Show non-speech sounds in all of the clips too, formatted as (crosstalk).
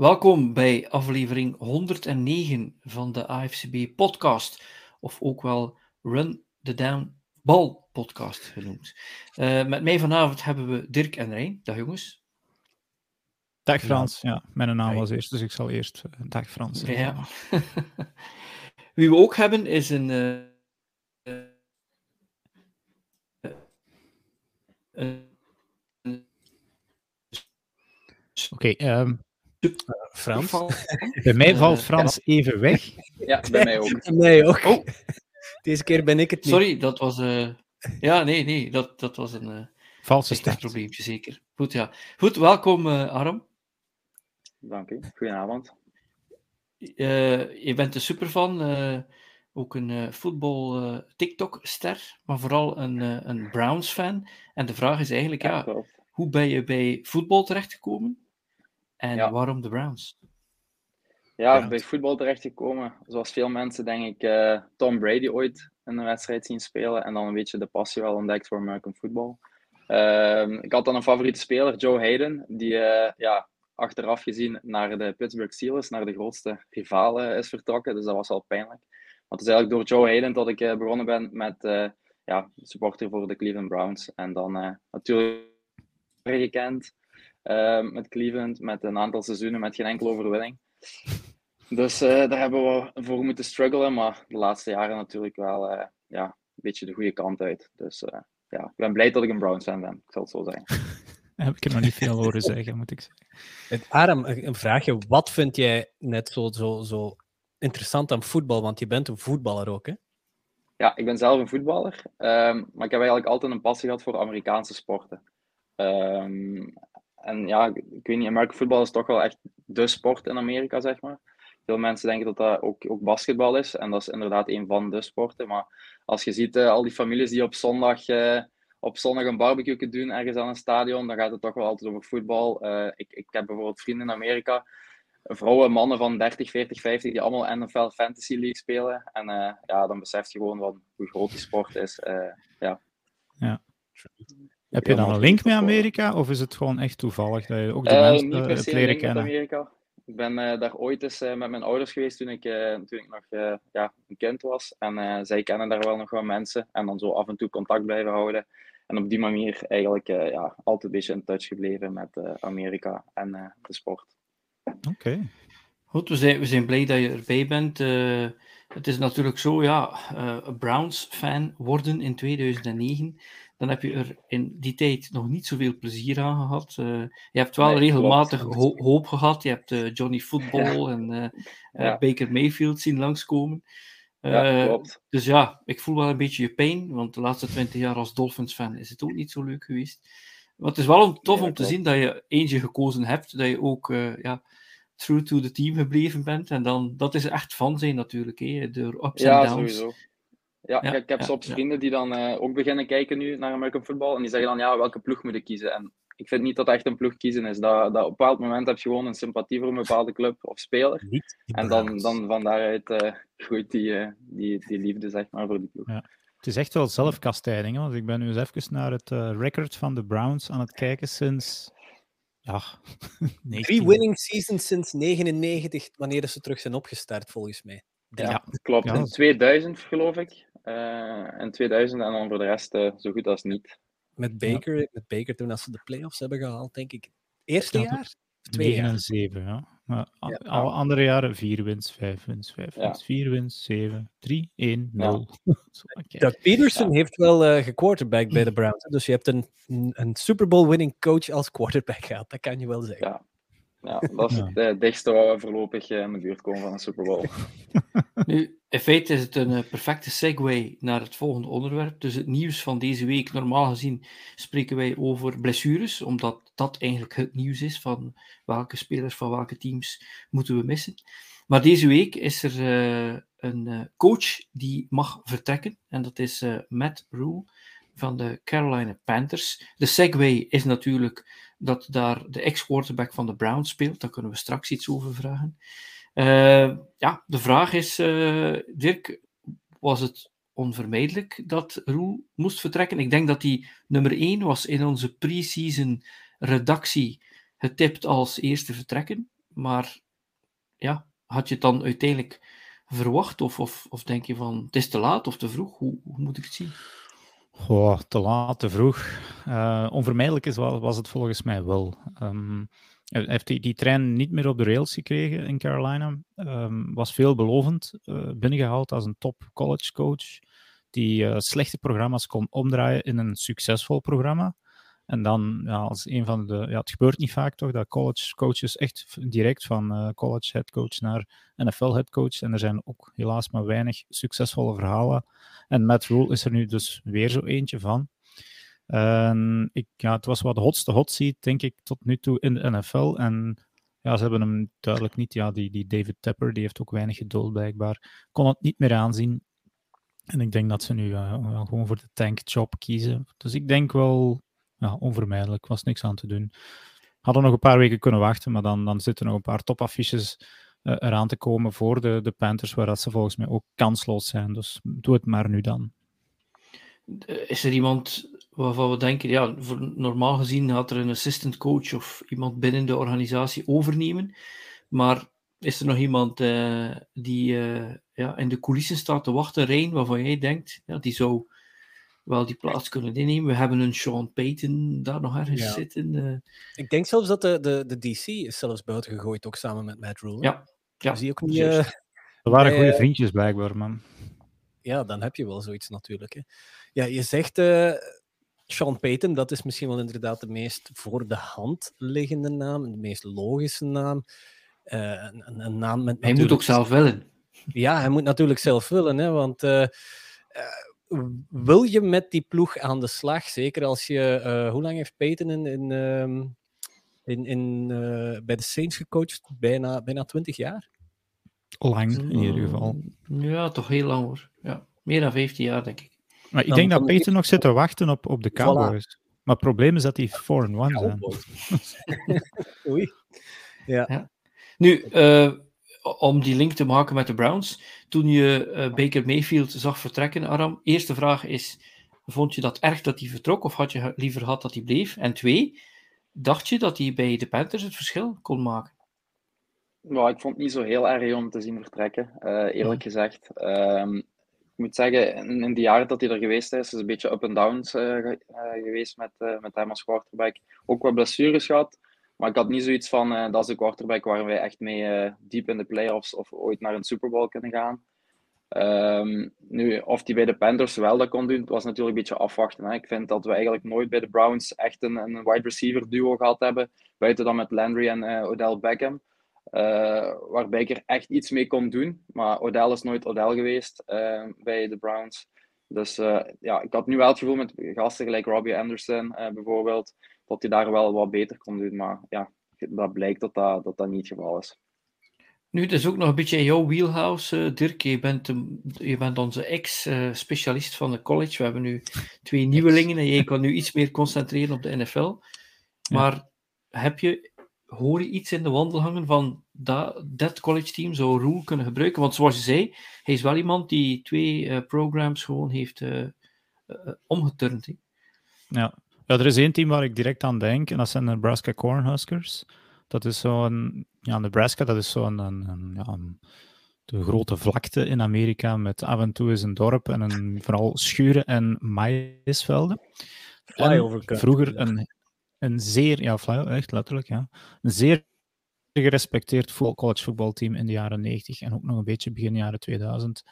Welkom bij aflevering 109 van de AFCB podcast, of ook wel Run the Down Ball podcast genoemd. Uh, met mij vanavond hebben we Dirk en Rijn. Dag jongens. Dag Frans, ja, mijn naam was eerst, dus ik zal eerst uh, dag Frans. Ja. (laughs) Wie we ook hebben is een. Uh, Oké, okay, um, Frans. (laughs) bij mij valt Frans even weg. Ja, bij mij ook. (laughs) Bij mij ook. Oh. Deze keer ben ik het niet. Sorry, dat was. Uh... Ja, nee, nee, dat, dat was een. Uh... Valse start. probleempje, zeker. Goed, ja. Goed, welkom, uh, Aram. Dank u. Goedenavond. je bent een superfan, ook een voetbal TikTok-ster, maar vooral een, een Browns-fan. En de vraag is eigenlijk, ja, ja hoe ben je bij voetbal terechtgekomen? En waarom de Browns? Ja, bij voetbal terechtgekomen. Zoals veel mensen, denk ik, uh, Tom Brady ooit in een wedstrijd zien spelen. En dan een beetje de passie wel ontdekt voor American football. Uh, ik had dan een favoriete speler, Joe Hayden, die uh, ja, achteraf gezien naar de Pittsburgh Steelers, naar de grootste rivalen, is vertrokken. Dus dat was al pijnlijk. Maar het is eigenlijk door Joe Hayden dat ik uh, begonnen ben met ja, supporter voor de Cleveland Browns. En dan natuurlijk gekend. Ehm, met Cleveland, met een aantal seizoenen met geen enkele overwinning. Dus uh, daar hebben we voor moeten struggelen, maar de laatste jaren natuurlijk wel uh, ja, een beetje de goede kant uit. Dus uh, ja, ik ben blij dat ik een Browns fan ben, ik zal het zo zeggen. (laughs) heb ik er nog niet veel horen zeggen, moet ik zeggen. Adam, een vraagje. Wat vind jij net zo, zo, zo interessant aan voetbal? Want je bent een voetballer ook, hè? Ja, ik ben zelf een voetballer, um, maar ik heb eigenlijk altijd een passie gehad voor Amerikaanse sporten. Um, en ja, ik weet niet, voetbal is toch wel echt de sport in Amerika, zeg maar. Veel mensen denken dat dat ook, ook basketbal is. En dat is inderdaad een van de sporten. Maar als je ziet uh, al die families die op zondag, uh, op zondag een barbecue kunnen doen ergens aan een stadion, dan gaat het toch wel altijd over voetbal. Uh, ik, ik heb bijvoorbeeld vrienden in Amerika, vrouwen, mannen van 30, 40, 50, die allemaal NFL Fantasy League spelen. En ja, dan besef je gewoon wat, hoe groot die sport is. ja. ja. Heb je dan een link met Amerika of is het gewoon echt toevallig dat je ook de uh, mensen niet per se leren kennen? Amerika. Ik ben uh, daar ooit eens uh, met mijn ouders geweest toen ik, toen ik nog ja, een kind was. En zij kennen daar wel nog wel mensen. En dan zo af en toe contact blijven houden. En op die manier eigenlijk ja, altijd een beetje in touch gebleven met Amerika en de sport. Oké. Goed, we zijn, we zijn blij dat je erbij bent. Het is natuurlijk zo, ja, Browns-fan worden in 2009 dan heb je er in die tijd nog niet zoveel plezier aan gehad. Uh, je hebt wel regelmatig ho hoop gehad. Je hebt uh, Johnny Football en ja. Baker Mayfield zien langskomen. Ja, dus ja, ik voel wel een beetje je pijn, want de laatste twintig jaar als Dolphins-fan is het ook niet zo leuk geweest. Maar het is wel tof om te zien dat je eentje gekozen hebt, dat je ook ja, true to the team gebleven bent. En dan, dat is echt van zijn natuurlijk, hè, door ups en downs. Sowieso. Ja, ik heb soms vrienden die dan uh, ook beginnen kijken nu naar American football. En die zeggen dan, ja, welke ploeg moet ik kiezen? En ik vind niet dat echt een ploeg kiezen is. Dat, dat op een bepaald moment heb je gewoon een sympathie voor een bepaalde club of speler. en dan, dan van daaruit uh, groeit die, uh, die, die liefde, zeg maar, voor die ploeg. Ja. Het is echt wel zelfkastijding, want ik ben nu eens even naar het record van de Browns aan het kijken sinds... Ja, (laughs) Drie winning seasons sinds 99, wanneer ze terug zijn opgestart, volgens mij. Ja, ja. klopt. In 2000, geloof ik. Uh, in 2000 en dan voor de rest uh, zo goed als niet. Met Baker, ja. met Baker toen als ze de playoffs hebben gehaald, denk ik. Eerste ja, jaar? Twee 9 jaar? en 7, ja. Maar ja. alle andere jaren 4 wins, 5 wins, 5 wins, 4 wins, 7, 3, 1, 0. Doug Peterson heeft wel uh, gequarterback bij de (clears throat) Browns. Dus je hebt een, een Super Bowl winning coach als quarterback gehad. Dat kan je wel zeggen. Ja, dat is het uh, dichtste waar we voorlopig in de buurt komen van een Super Bowl. (laughs) nu, in feite is het een uh, perfecte segue naar het volgende onderwerp. Dus het nieuws van deze week. Normaal gezien spreken wij over blessures, omdat dat eigenlijk het nieuws is van welke spelers van welke teams moeten we missen. Maar deze week is er een coach die mag vertrekken, en dat is Matt Rule van de Carolina Panthers. De segue is natuurlijk dat daar de ex-quarterback van de Browns speelt. Daar kunnen we straks iets over vragen. Uh, ja, de vraag is, uh, Dirk, was het onvermijdelijk dat Roel moest vertrekken? Ik denk dat hij nummer 1 was in onze pre-season redactie getipt als eerste vertrekken. maar ja, had je het dan uiteindelijk verwacht? Of, of, of denk je van het is te laat of te vroeg? Hoe, hoe moet ik het zien? Te laat, te vroeg. Uh, onvermijdelijk is, was, het volgens mij wel. Um, hij heeft die, die trein niet meer op de rails gekregen in Carolina. Um, was veelbelovend. Uh, binnengehaald als een top college coach. Die uh, slechte programma's kon omdraaien in een succesvol programma. En dan ja, als een van de. Ja, het gebeurt niet vaak toch dat college coaches echt direct van uh, college headcoach naar NFL headcoach. En er zijn ook helaas maar weinig succesvolle verhalen. En Matt Rule is er nu dus weer zo eentje van. Ik, ja, het was wat de hotste hot seat, denk ik, tot nu toe in de NFL. En ja, ze hebben hem duidelijk niet. Ja, die, die David Tepper, die heeft ook weinig geduld blijkbaar. Kon het niet meer aanzien. En ik denk dat ze nu uh, gewoon voor de tankjob kiezen. Dus ik denk wel ja, onvermijdelijk. was niks aan te doen. Hadden nog een paar weken kunnen wachten, maar dan, dan zitten nog een paar topaffiches uh, eraan te komen voor de, de Panthers, waar dat ze volgens mij ook kansloos zijn. Dus doe het maar nu dan. Is er iemand waarvan we denken, ja, voor, normaal gezien gaat er een assistant coach of iemand binnen de organisatie overnemen, maar is er nog iemand uh, die ja, in de coulissen staat te wachten, Rijn, waarvan jij denkt, ja, die zou wel die plaats kunnen innemen. We hebben een Sean Payton daar nog ergens ja. zitten. Uh... Ik denk zelfs dat de, de, de DC is zelfs buiten gegooid, ook samen met Matt Rule. Ja. ja. Zie ook niet, uh, er waren goede vriendjes blijkbaar, man. Ja, dan heb je wel zoiets natuurlijk. Hè. Ja, je zegt uh, Sean Payton, dat is misschien wel inderdaad de meest voor de hand liggende naam, de meest logische naam. een, een, naam met hij moet ook zelf willen. Ja, hij moet natuurlijk zelf willen, hè, want wil je met die ploeg aan de slag? Zeker als je, uh, hoe lang heeft Peyton in, in, uh, in, in uh, bij de Saints gecoacht? Bijna, bijna 20 jaar? Lang, in ieder geval. Ja, toch heel lang hoor. Ja, meer dan 15 jaar, denk ik. Maar ik dan, denk dat Peyton nog zit te wachten op, op de Cowboys. Voilà. Maar het probleem is dat die 4-1 zijn. (laughs) (laughs) Oei. Ja. ja. Nu, uh, om die link te maken met de Browns. Toen je uh, Baker Mayfield zag vertrekken, Aram, eerste vraag is: vond je dat erg dat hij vertrok of had je liever gehad dat hij bleef? En twee, dacht je dat hij bij de Panthers het verschil kon maken? Nou, ik vond het niet zo heel erg om te zien vertrekken, uh, eerlijk ja. gezegd. Um, ik moet zeggen, in, in de jaren dat hij er geweest is, is een beetje up and downs uh, geweest met, met hem als quarterback. Ook wat blessures gehad. Maar ik had niet zoiets van, uh, dat is de quarterback waar wij echt mee uh, diep in de playoffs of ooit naar een Super Bowl kunnen gaan. Um, nu, of die bij de Panthers wel dat kon doen, was natuurlijk een beetje afwachten. Hè. Ik vind dat we eigenlijk nooit bij de Browns echt een, een wide receiver duo gehad hebben, buiten dan met Landry en uh, Odell Beckham. waarbij ik er echt iets mee kon doen. Maar Odell is nooit Odell geweest bij de Browns. Dus ja, ik had nu wel het gevoel met gasten gelijk Robbie Anderson bijvoorbeeld, dat hij daar wel wat beter kon doen. Maar ja, dat blijkt dat dat, dat, dat niet het geval is. Nu, het is ook nog een beetje in jouw wheelhouse, uh, Dirk. Je bent, um, je bent onze ex-specialist uh, van de college. We hebben nu twee nieuwelingen en je kan nu iets meer concentreren op de NFL. Maar ja. heb je, hoor je iets in de wandel hangen van dat, dat college team zou Roel kunnen gebruiken? Want zoals je zei, hij is wel iemand die twee uh, programs gewoon heeft omgeturnd. He. Ja, ja, er is één team waar ik direct aan denk, en dat zijn de Nebraska Cornhuskers. Dat is zo'n... Ja, Nebraska, dat is zo'n... Een, een, ja, een, de grote vlakte in Amerika met af en toe is een dorp en een, vooral schuren en maïsvelden. En vroeger een, een zeer... Ja, fly, echt letterlijk, ja. Een zeer gerespecteerd college voetbalteam in de jaren 90 en ook nog een beetje begin jaren 2000.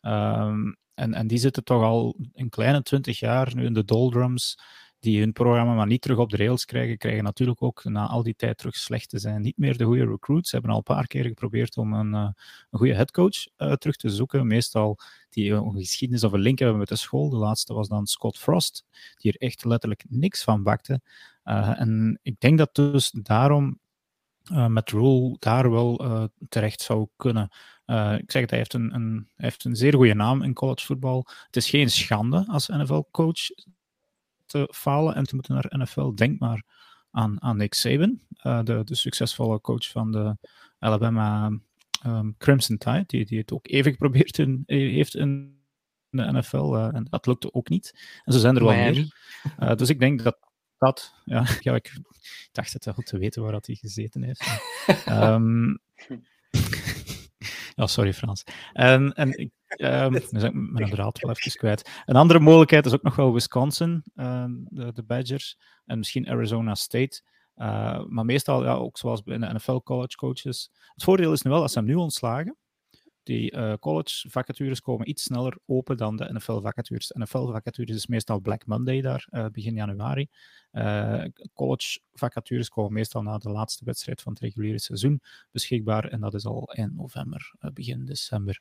Um, en, en die zitten toch al een kleine 20 jaar nu in de doldrums die hun programma maar niet terug op de rails krijgen, krijgen natuurlijk ook na al die tijd terug slecht te zijn. Niet meer de goede recruits. Ze hebben al een paar keer geprobeerd om een, uh, een goede headcoach uh, terug te zoeken. Meestal die een geschiedenis of een link hebben met de school. De laatste was dan Scott Frost, die er echt letterlijk niks van bakte. En ik denk dat dus daarom met Rule daar wel terecht zou kunnen. Ik zeg het, hij heeft een, een, hij heeft een zeer goede naam in college voetbal. Het is geen schande als NFL-coach te falen en te moeten naar NFL. Denk maar aan, aan Nick Saban, uh, de, de succesvolle coach van de Alabama um, Crimson Tide, die, die het ook even geprobeerd in, heeft in de NFL. Uh, en dat lukte ook niet. En zo zijn er wel meer. Uh, dus ik denk dat dat, ja, (laughs) ja, ik dacht het wel te weten waar dat hij gezeten heeft. um, (laughs) ja, (laughs) sorry Frans. En, en ik, (laughs) um, dus ik mijn draad wel even kwijt. Een andere mogelijkheid is ook nog wel Wisconsin, uh, de, de Badgers, en misschien Arizona State. Uh, maar meestal, ja, ook zoals bij de NFL college coaches. Het voordeel is nu wel, als ze hem nu ontslagen, die uh, college vacatures komen iets sneller open dan de NFL vacatures. NFL vacatures is meestal Black Monday daar, uh, begin januari. College vacatures komen meestal na de laatste wedstrijd van het reguliere seizoen beschikbaar en dat is al eind november, begin december.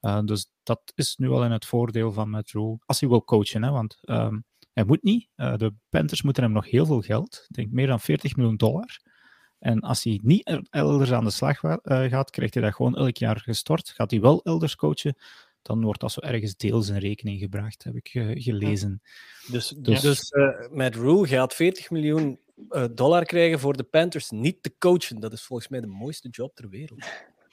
Dus dat is nu al in het voordeel van Matt Rule, als hij wil coachen, hè, want um, hij moet niet. de Panthers moeten hem nog heel veel geld, ik denk meer dan 40 miljoen dollar. En als hij niet elders aan de slag uh, gaat, krijgt hij dat gewoon elk jaar gestort. Gaat hij wel elders coachen, dan wordt dat zo ergens deels in rekening gebracht, heb ik uh, gelezen. Dus, dus, dus Rule gaat 40 miljoen dollar krijgen voor de Panthers niet te coachen. Dat is volgens mij de mooiste job ter wereld.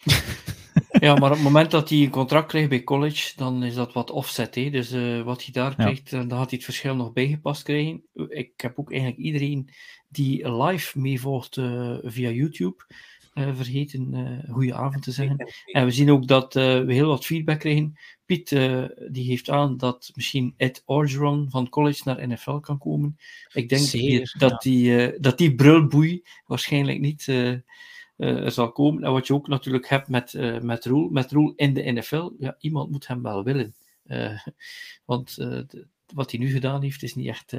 (laughs) Ja, maar op het moment dat hij een contract krijgt bij college, dan is dat wat offset. Hè? Dus uh, wat hij daar krijgt, dan gaat hij het verschil nog bijgepast krijgen. Ik heb ook eigenlijk iedereen die live meevolgt uh, via YouTube uh, vergeten goede avond te zeggen. En we zien ook dat we heel wat feedback krijgen. Piet die geeft aan dat misschien Ed Orgeron van college naar NFL kan komen. Ik denk Zeer, dat, ja. die, dat die brulboei waarschijnlijk niet uh, zal komen. En wat je ook natuurlijk hebt met, uh, met Roel, met Roel in de NFL, ja, iemand moet hem wel willen. Uh, (laughs) want wat hij nu gedaan heeft, is niet echt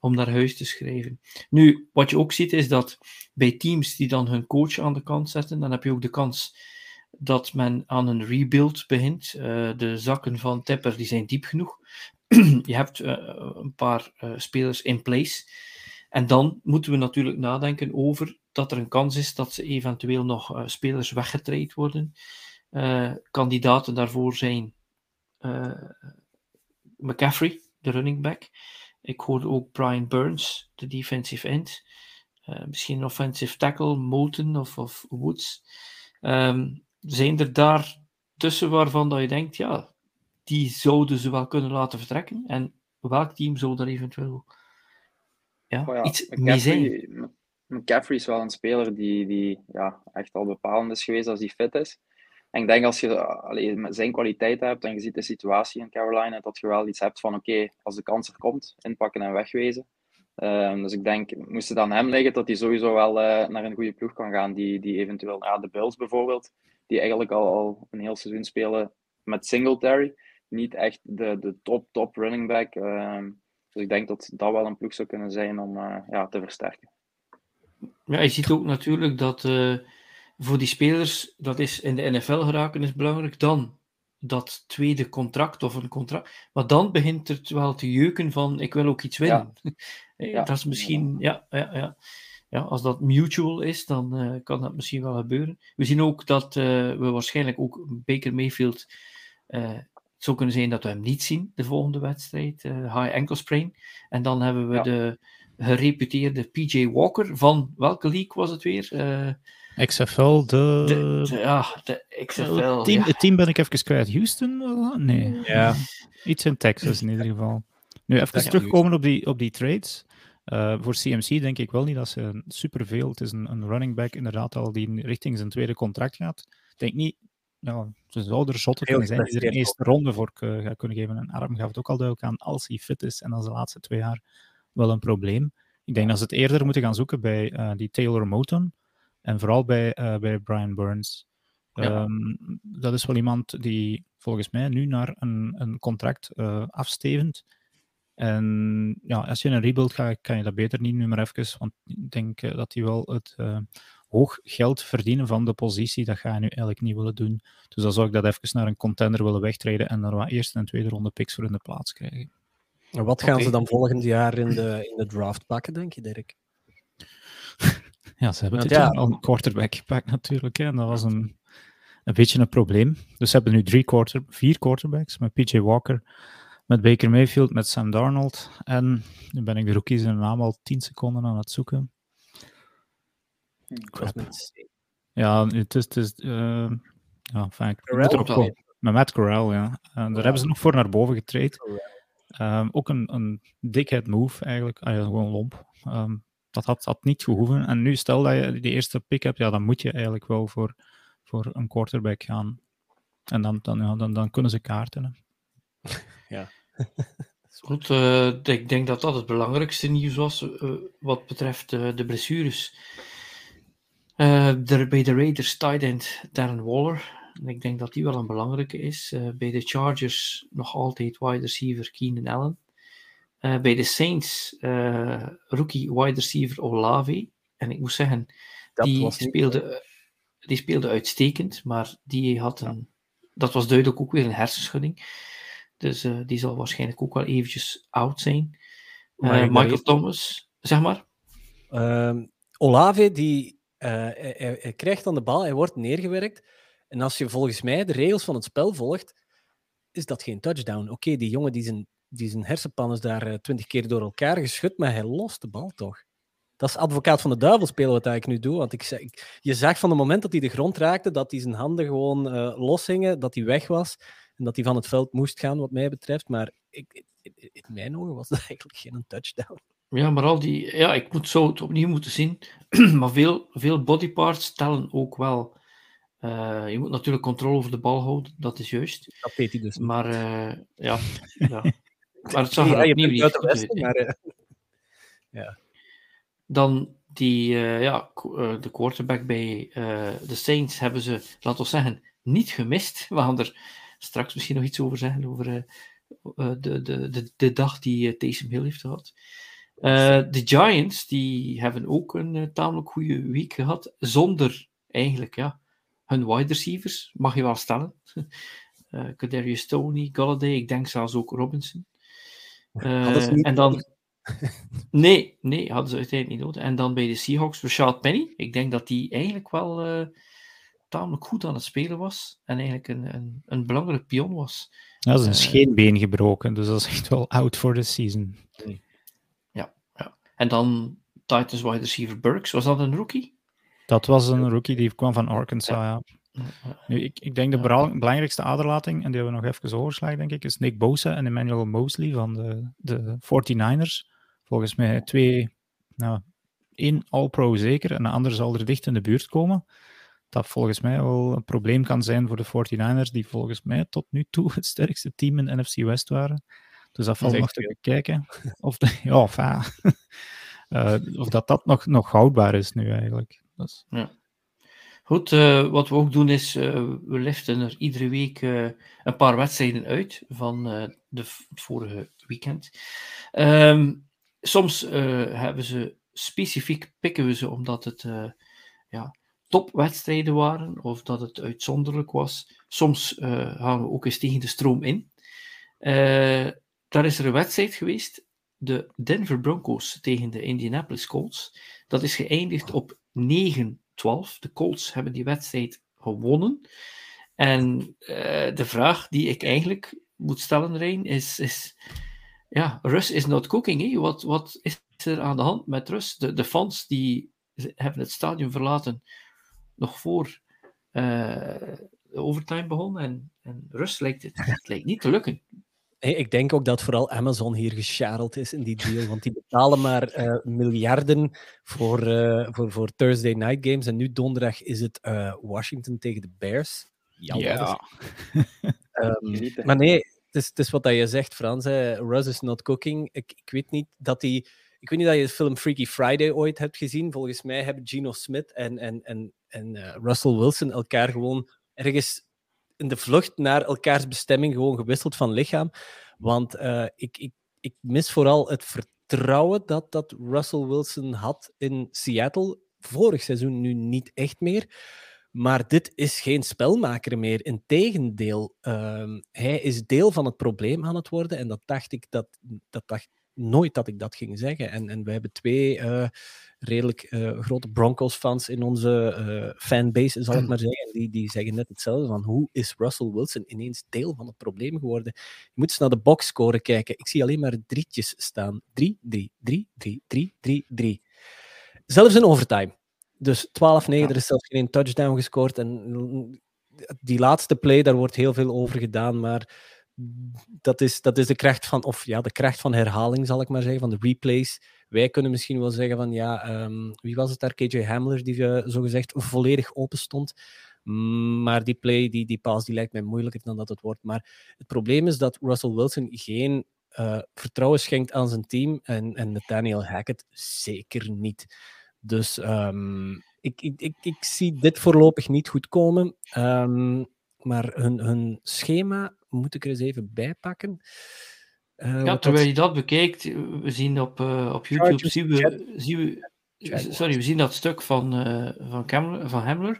om naar huis te schrijven. Nu, wat je ook ziet, is dat bij teams die dan hun coach aan de kant zetten, dan heb je ook de kans dat men aan een rebuild begint. de zakken van Tepper die zijn diep genoeg. (clears throat) je hebt een paar spelers in place. En dan moeten we natuurlijk nadenken over dat er een kans is dat ze eventueel nog uh, spelers weggetraind worden. Uh, kandidaten daarvoor zijn uh, McCaffrey, de running back. Ik hoorde ook Brian Burns, de defensive end. misschien offensive tackle, Moten of, of Woods. Um, zijn er daar tussen waarvan dat je denkt, ja, die zouden ze wel kunnen laten vertrekken? En welk team zou daar eventueel ja, oh ja, iets McCaffrey, mee zijn? McCaffrey is wel een speler die, die ja, echt al bepalend is geweest als hij fit is. En ik denk als je allee, zijn kwaliteit hebt en je ziet de situatie in Carolina, dat je wel iets hebt van oké, als de kans er komt, inpakken en wegwezen. Um, dus ik denk, moest het aan hem liggen, dat hij sowieso wel uh, naar een goede ploeg kan gaan. Die, die eventueel, ja, de Bills bijvoorbeeld, die eigenlijk al, al een heel seizoen spelen met Singletary. Niet echt de, de top, top running back. Um, dus ik denk dat dat wel een ploeg zou kunnen zijn om uh, ja, te versterken. Ja, je ziet ook natuurlijk dat uh, voor die spelers, dat is in de NFL geraken is belangrijk, dan dat tweede contract of een contract. Maar dan begint het wel te jeuken van ik wil ook iets winnen. Ja. (laughs) dat is misschien, ja, ja, ja. ja, als dat mutual is, dan uh, kan dat misschien wel gebeuren. We zien ook dat uh, we waarschijnlijk ook Baker Mayfield. het zou kunnen zijn dat we hem niet zien, de volgende wedstrijd. high ankle sprain. En dan hebben we ja. de gereputeerde PJ Walker van welke league was het weer? Uh, XFL, de... de... Ja, de XFL. Het team, ja. het team ben ik even kwijt. Houston? Nee. Ja. Iets in Texas in ieder geval. Nu, even ja, terugkomen op die, op die trades. Uh, voor CMC denk ik wel niet dat ze superveel. Het is een, een running back inderdaad al die richting zijn tweede contract gaat. Ik denk niet ja, ze zou er zotte kunnen zijn die er een eerste ronde voor gaat kunnen geven. En Arm gaf het ook al duidelijk aan als hij fit is en als de laatste twee jaar wel een probleem. Ik denk dat ze het eerder moeten gaan zoeken bij uh, die Taylor Moton en vooral bij, uh, bij Brian Burns. Ja. Um, dat is wel iemand die volgens mij nu naar een, een contract uh, afstevend. En ja, als je in een rebuild gaat, kan je dat beter niet nu maar even, want ik denk dat hij wel het hoog geld verdienen van de positie, dat ga je nu eigenlijk niet willen doen. Dus dan zou ik dat even naar een contender willen wegtreden en daar wat eerste en tweede ronde picks voor in de plaats krijgen. En wat gaan okay. ze dan volgend jaar in de, in de draft pakken, denk je, Dirk? (laughs) Ja, ze hebben dit ja, al een quarterback gepakt natuurlijk. Hè, en dat was een, een beetje een probleem. Dus ze hebben nu drie quarter, vier quarterbacks met PJ Walker, met Baker Mayfield, met Sam Darnold. En nu ben ik de rookies in naam al tien seconden aan het zoeken. Crap. Ja, het is... Het is uh, ja, fijn. Met Matt Corral, ja. En daar hebben ze nog voor naar boven getraind. Ehm, ook een, een dikheid move eigenlijk, ah, ja, gewoon lomp. Um, dat had, had niet gehoeven. En nu, stel dat je die eerste pick hebt, ja, dan moet je eigenlijk wel voor, voor een quarterback gaan. En dan, dan, ja, dan, dan kunnen ze kaarten. (laughs) Ja. (laughs) Goed, uh, ik denk dat dat het belangrijkste nieuws was uh, wat betreft uh, de blessures. De, bij de Raiders tight end Darren Waller. Ik denk dat die wel een belangrijke is. bij de Chargers nog altijd wide receiver Keenan Allen. bij de Saints rookie wide receiver Olave. En ik moet zeggen, die speelde, die speelde uitstekend, maar die had een, dat was duidelijk ook weer een hersenschudding. Dus uh, die zal waarschijnlijk ook wel eventjes oud zijn. Uh, Michael Thomas, zeg maar. Uh, Olave, die uh, hij, krijgt dan de bal, hij wordt neergewerkt. En als je volgens mij de regels van het spel volgt, is dat geen touchdown. Oké, die jongen die zijn, die zijn hersenpan is daar twintig keer door elkaar geschud, maar hij lost de bal toch. Dat is advocaat van de duivel spelen wat ik nu doe. Want ik, ik, je zag van het moment dat hij de grond raakte, dat hij zijn handen gewoon uh, loshingen, dat hij weg was. En dat hij van het veld moest gaan, wat mij betreft. Maar ik, in mijn ogen was dat (laughs) eigenlijk geen touchdown. Ja, maar al die... Ja, ik moet zo het opnieuw moeten zien. (clears throat) maar veel, veel bodyparts tellen ook wel. Uh, je moet natuurlijk controle over de bal houden, dat is juist. Dat weet hij dus. Maar uh, ja, (laughs) ja. Maar het zag er ja, opnieuw niet uit. Maar, uh, (laughs) ja. Dan die, ja, de quarterback bij de Saints hebben ze, laten we zeggen, niet gemist. (laughs) We gaan er straks misschien nog iets over zeggen, over de, de, de, de dag die Taysom Hill heeft gehad. De Giants, die hebben ook een tamelijk goede week gehad, zonder eigenlijk, ja, hun wide receivers, mag je wel stellen. uh, (laughs) Kadarius Tony, Galladay, ik denk zelfs ook Robinson. en dan... (laughs) nee, nee, hadden ze uiteindelijk niet nodig. En dan bij de Seahawks, Rashad Penny. Ik denk dat die eigenlijk wel tamelijk goed aan het spelen was en eigenlijk een, een, een belangrijk pion was. Dat is een uh, scheenbeen gebroken, dus dat is echt wel out for the season. En dan Titans wide receiver Burks, was dat een rookie? Dat was een rookie die kwam van Arkansas, ja. ja. Nu, ik, ik denk de belangrijkste aderlating, en die hebben we nog even overgeslagen, denk ik, is Nick Bosa en Emmanuel Mosley van de, de 49ers. Volgens mij twee, nou, één All-Pro zeker, en de andere zal er dicht in de buurt komen dat volgens mij wel een probleem kan zijn voor de 49ers, die volgens mij tot nu toe het sterkste team in NFC West waren. Dus dat valt nog te bekijken. Of, de, (laughs) ja, of, uh, (laughs) of dat dat nog, nog houdbaar is nu eigenlijk. Dus. Ja. Goed, uh, wat we ook doen is, uh, we liften er iedere week een paar wedstrijden uit van de vorige weekend. Um, soms hebben ze specifiek, pikken we ze omdat het ja, topwedstrijden waren of dat het uitzonderlijk was. Soms gaan we ook eens tegen de stroom in. Uh, daar is er een wedstrijd geweest, de Denver Broncos tegen de Indianapolis Colts. Dat is geëindigd op 9-12. De Colts hebben die wedstrijd gewonnen. En uh, de vraag die ik eigenlijk moet stellen, Rijn, is, is ja, Rus is not cooking. Wat, wat is er aan de hand met Rus? De, de fans die hebben het stadion verlaten nog voor uh, de overtime begon. En, en rust lijkt het lijkt niet te lukken. Ik denk ook dat vooral Amazon hier gescharreld is in die deal, want die betalen maar uh, miljarden voor, uh, voor, voor Thursday night games. En nu donderdag is het Washington tegen de Bears. Jammer. Ja. um, (laughs) maar nee, het is, het is wat dat je zegt, Frans. Hè. Russ is not cooking. Ik, ik weet niet dat hij... Ik weet niet dat je de film Freaky Friday ooit hebt gezien. Volgens mij hebben Gino Smith en, en, en en uh, Russell Wilson elkaar gewoon ergens in de vlucht naar elkaars bestemming gewoon gewisseld van lichaam. Want uh, ik, ik, ik mis vooral het vertrouwen dat, dat Russell Wilson had in Seattle. Vorig seizoen nu niet echt meer. Maar dit is geen spelmaker meer. Integendeel, uh, hij is deel van het probleem aan het worden. En dat dacht ik dat, dat dacht nooit dat ik dat ging zeggen. En, en we hebben twee uh, redelijk uh, grote Broncos-fans in onze uh, fanbase, zal ik maar zeggen. Die, die zeggen net hetzelfde van hoe is Russell Wilson ineens deel van het probleem geworden? Je moet eens naar de boxscore kijken. Ik zie alleen maar drietjes staan. 3, 3, 3, 3, 3, 3, 3. Zelfs in overtime. Dus 12-9, ja. er is zelfs geen touchdown gescoord. En die laatste play, daar wordt heel veel over gedaan, maar dat is, dat is de kracht van, of ja, de kracht van herhaling, zal ik maar zeggen, van de replays. Wij kunnen misschien wel zeggen van, ja, ehm, wie was het daar? KJ Hamler, die uh, zogezegd volledig open stond. Maar die play, die, die pass, die lijkt mij moeilijker dan dat het wordt. Maar het probleem is dat Russell Wilson geen uh, vertrouwen schenkt aan zijn team en, en Nathaniel Hackett zeker niet. Dus um, ik, ik, ik, zie dit voorlopig niet goed komen. Um, maar hun, hun schema moet ik er eens even bijpakken. Uh, ja, terwijl je dat bekijkt, we zien op, uh, op YouTube, zien we, zien we, sorry, we zien dat stuk van, uh, van.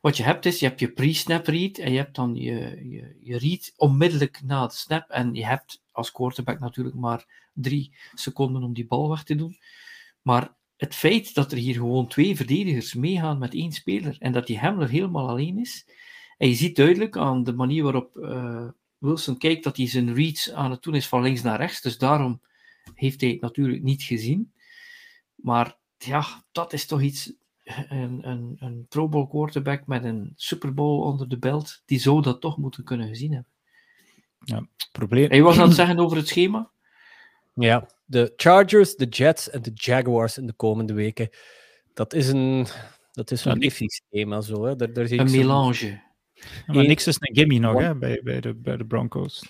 Wat je hebt is, je hebt je pre-snap read en je hebt dan je, je, je read onmiddellijk na de snap. En je hebt als quarterback natuurlijk maar drie seconden om die bal weg te doen. Maar het feit dat er hier gewoon twee verdedigers meegaan met één speler en dat die Hamler helemaal alleen is, en je ziet duidelijk aan de manier waarop uh, Wilson kijkt dat hij zijn reads aan het doen is van links naar rechts. Dus daarom heeft hij het natuurlijk niet gezien. Maar ja, dat is toch iets. Een, een, een Pro Bowl quarterback met een Super Bowl onder de belt, die zou dat toch moeten kunnen gezien hebben. Ja, probleem. Hij was aan het zeggen over het schema. Ja, de Chargers, de Jets en de Jaguars in de komende weken. Dat is een, dat is een ja, schema zo. Hè. Daar, daar een melange. Maar niks is een gimme nog hè, bij, bij, de, bij de Broncos.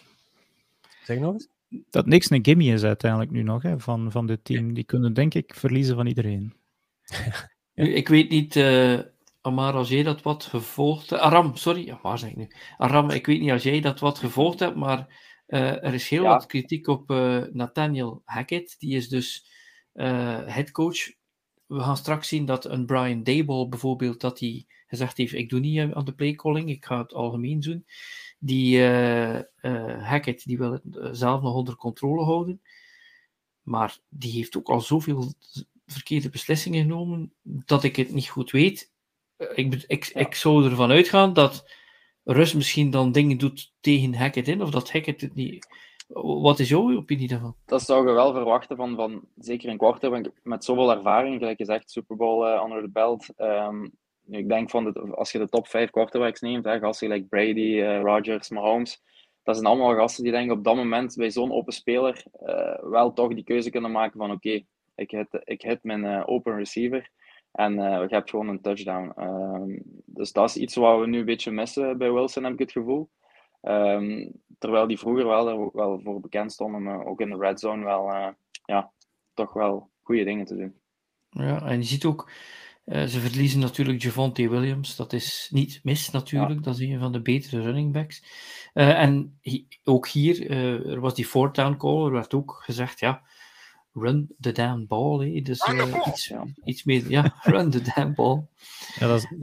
Zeg nog eens? Dat niks een gimme is uiteindelijk nu nog hè, van, van dit team. Die kunnen denk ik verliezen van iedereen. (laughs) ik weet niet, uh, Amar, als jij dat wat gevolgd hebt. Aram, sorry, waar zeg ik nu? Aram, ik weet niet als jij dat wat gevolgd hebt, maar uh, er is heel ja. wat kritiek op uh, Nathaniel Hackett. Die is dus uh, headcoach. We gaan straks zien dat een Brian Dayball bijvoorbeeld, dat hij gezegd heeft, ik doe niet aan de playcalling, ik ga het algemeen doen. Die Hackett, die wil het zelf nog onder controle houden. Maar die heeft ook al zoveel verkeerde beslissingen genomen, dat ik het niet goed weet. Ik, ik, ja. ik zou ervan uitgaan dat Rus misschien dan dingen doet tegen Hackett in, of dat Hackett het niet... Wat is jouw opinie daarvan? Dat zou je wel verwachten van, van zeker een quarter met zoveel ervaring, gelijk je zegt, Super Bowl uh, under the belt. Um, ik denk van, als je de top 5 quarterbacks neemt, hè, gasten like Brady, uh, Rodgers, Mahomes, dat zijn allemaal gasten die denk op dat moment bij zo'n open speler uh, wel toch die keuze kunnen maken van oké, ik, hit, ik hit mijn open receiver. En je hebt gewoon een touchdown. Um, dus dat is iets wat we nu een beetje missen bij Wilson, heb ik het gevoel. Um, terwijl die vroeger wel, wel voor bekend stonden, maar ook in de red zone wel, ja, toch wel goede dingen te doen. Ja, en je ziet ook, uh, ze verliezen natuurlijk Javonte Williams. Dat is niet mis natuurlijk, ja. dat is een van de betere running backs. en hi ook hier, er was die fourth down call, er werd ook gezegd, ja, run the damn ball. Hè. Dus uh, iets, ja. iets meer, ja, (laughs) run the damn ball. Ja, dat is uh,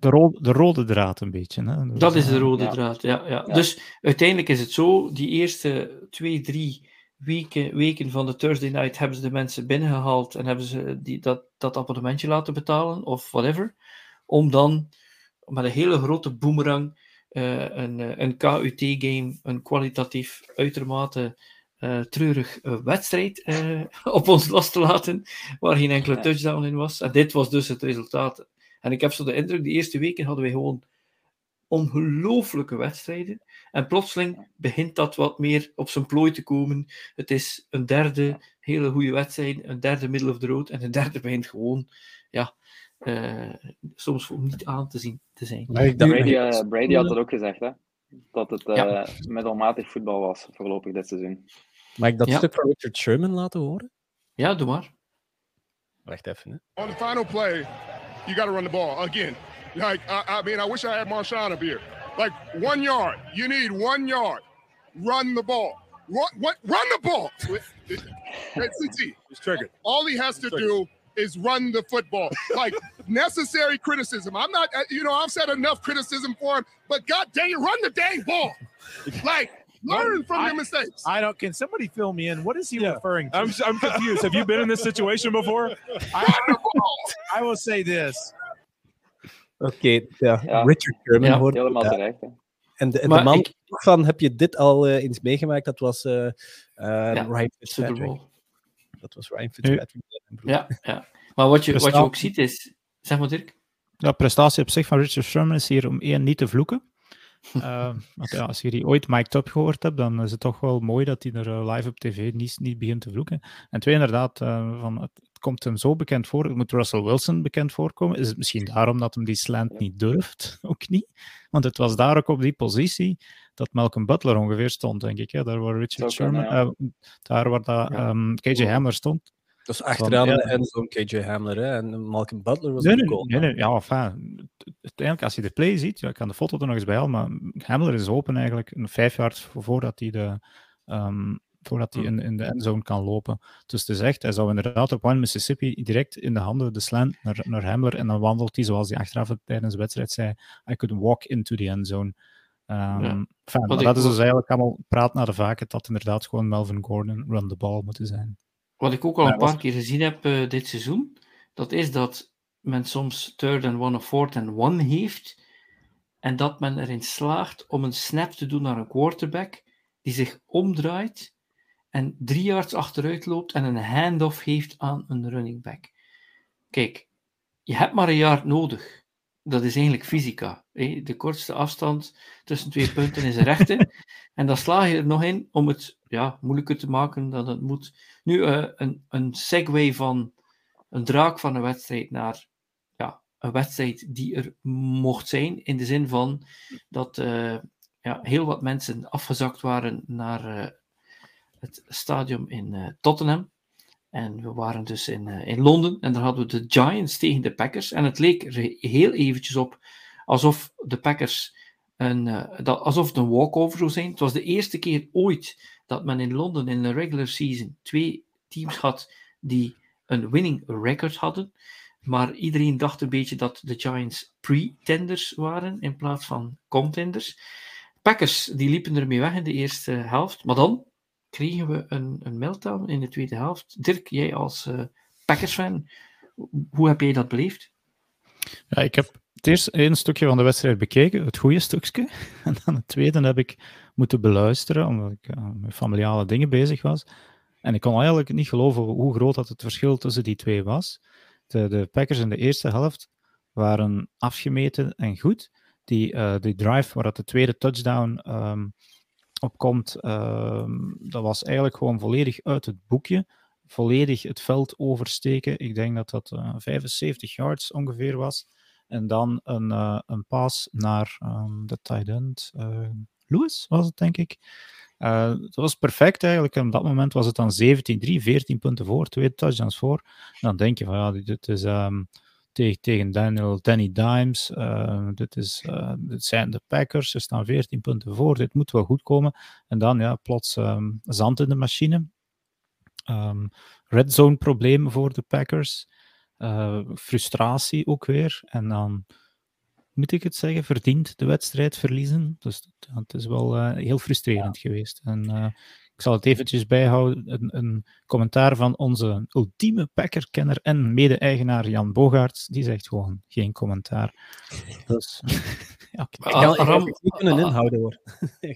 de, ro de, rode draad een beetje. Hè? Dat is de rode ja. draad, ja, ja, ja, Dus uiteindelijk is het zo, die eerste twee, drie weken, weken van de Thursday night hebben ze de mensen binnengehaald en hebben ze die, dat, dat abonnementje laten betalen, of whatever, om dan met een hele grote boomerang uh, een, een KUT-game, een kwalitatief uitermate uh, treurig uh, wedstrijd (laughs) op ons los te laten, waar geen enkele touchdown in was. En dit was dus het resultaat. En ik heb zo de indruk, de eerste weken hadden we gewoon ongelooflijke wedstrijden. En plotseling begint dat wat meer op zijn plooi te komen. Het is een derde hele goede wedstrijd, een derde middle of the road, en een derde begint gewoon, ja, soms om niet aan te zien te zijn. Brady, Brady had dat ook gezegd, hè? dat het uh, ja. middelmatig voetbal was voorlopig dit seizoen. Mag ik dat ja. stuk van Richard Sherman laten horen? Ja, doe maar. Wacht even. Hè. On the final play, you got to run the ball again. Like I, I mean, I wish I had Marshawn up here. Like one yard, you need one yard. Run the ball. Run, what, run the ball. CT. It's triggered. All he has to do is run the football. Like (laughs) necessary criticism. I'm not, uh, you know, I've said enough criticism for him, but God dang it, run the dang ball. Like learn from I, your mistakes. I don't. Can somebody fill me in? What is he yeah. referring to? I'm, I'm confused. Have you been in this situation before? I, I will say this. Oké, okay, ja. ja. Richard Sherman ja, hoort helemaal ja. terecht. En de, en de man ik, van, heb je dit al uh, eens meegemaakt? Dat was uh, uh, ja, Ryan Fitzpatrick. Dat was Ryan Fitzpatrick. Ja, ja. maar wat je, wat je ook ziet is... Zeg maar, Dirk. Ja, prestatie op zich van Richard Sherman is hier om één niet te vloeken. (laughs) Uh, ja, als je die ooit mic'd up gehoord hebt, dan is het toch wel mooi dat hij er live op tv niet, niet begint te vloeken. En twee, inderdaad, uh, van, het, komt hem zo bekend voor. Het moet Russell Wilson bekend voorkomen. Is het misschien daarom dat hem die slant niet durft? (laughs) Ook niet. Want het was daar ook op die positie dat Malcolm Butler ongeveer stond, denk ik. Hè? Daar waar Richard Sherman, ja. daar waar dat, um, KJ Hamler stond. Dus achteraan ja, en zo'n KJ Hamler hè? en Malcolm Butler was nee, de goal. Nee, nee, ja, enfin, uiteindelijk als je de play ziet, ja, ik kan de foto er nog eens bij halen, maar Hamler is open eigenlijk een vijf jaar voordat hij de um, voordat hij in, in de endzone kan lopen. Dus het is echt, hij zou inderdaad op One Mississippi direct in de handen de slant naar, naar Hamler en dan wandelt hij, zoals hij achteraf tijdens de wedstrijd zei, I could walk into the endzone. Um, ja. fijn, maar dat is dus eigenlijk allemaal praat naar de vaak dat inderdaad gewoon Melvin Gordon run the ball moeten zijn. Wat ik ook al een paar keer gezien heb uh, dit seizoen, dat is dat men soms third and one of fourth and one heeft en dat men erin slaagt om een snap te doen naar een quarterback die zich omdraait en drie yards achteruit loopt en een handoff heeft aan een running back. Kijk, je hebt maar een jaar nodig. Dat is eigenlijk fysica. Hè? De kortste afstand tussen twee punten is een rechte. (laughs) en dan sla je er nog in om het ja, moeilijker te maken dan het moet. Nu, uh, een, een segue van een draak van een wedstrijd naar ja, een wedstrijd die er mocht zijn. In de zin van dat uh, ja, heel wat mensen afgezakt waren naar uh, het stadion in Tottenham. En we waren dus in, uh, in Londen en daar hadden we de Giants tegen de Packers. En het leek heel eventjes op alsof de Packers een, uh, dat, alsof het een walkover zou zijn. Het was de eerste keer ooit dat men in Londen in de regular season twee teams had die een winning record hadden. Maar iedereen dacht een beetje dat de Giants pretenders waren in plaats van contenders. Packers die liepen ermee weg in de eerste helft. Maar dan kregen we een, een meltdown in de tweede helft. Dirk, jij als uh, Packers-fan, hoe heb jij dat beleefd? Ja, ik heb het eerst één stukje van de wedstrijd bekeken, het goede stukje. (laughs) En dan het tweede heb ik moeten beluisteren, omdat ik uh, met familiale dingen bezig was. En ik kon eigenlijk niet geloven hoe groot dat het verschil tussen die twee was. De, de Packers in de eerste helft waren afgemeten en goed. Die, uh, die drive waar dat de tweede touchdown um, op komt, uh, dat was eigenlijk gewoon volledig uit het boekje. Volledig het veld oversteken. Ik denk dat dat uh, 75 yards ongeveer was. En dan een, uh, een pass naar um, de tight end. Uh, Lewis was het, denk ik. Dat was perfect eigenlijk. En op dat moment was het dan 17-3, 14 punten voor, twee touchdowns voor. Dan denk je van ja, dit is. Um, tegen, tegen Daniel, Danny Dimes. Uh, dit, is, uh, dit zijn de Packers. Ze staan 14 punten voor. Dit moet wel goed komen. En dan ja, plots um, zand in de machine. Um, red zone problemen voor de Packers. Uh, frustratie ook weer. En dan moet ik het zeggen, verdient de wedstrijd verliezen. Dus het is wel heel frustrerend ja. geweest. En ik zal het eventjes bijhouden. Een, een commentaar van onze ultieme packerkenner en mede-eigenaar Jan Bogaerts. Die zegt gewoon geen commentaar. Dus, (laughs) ja, ik ga Aram, het niet kunnen inhouden hoor.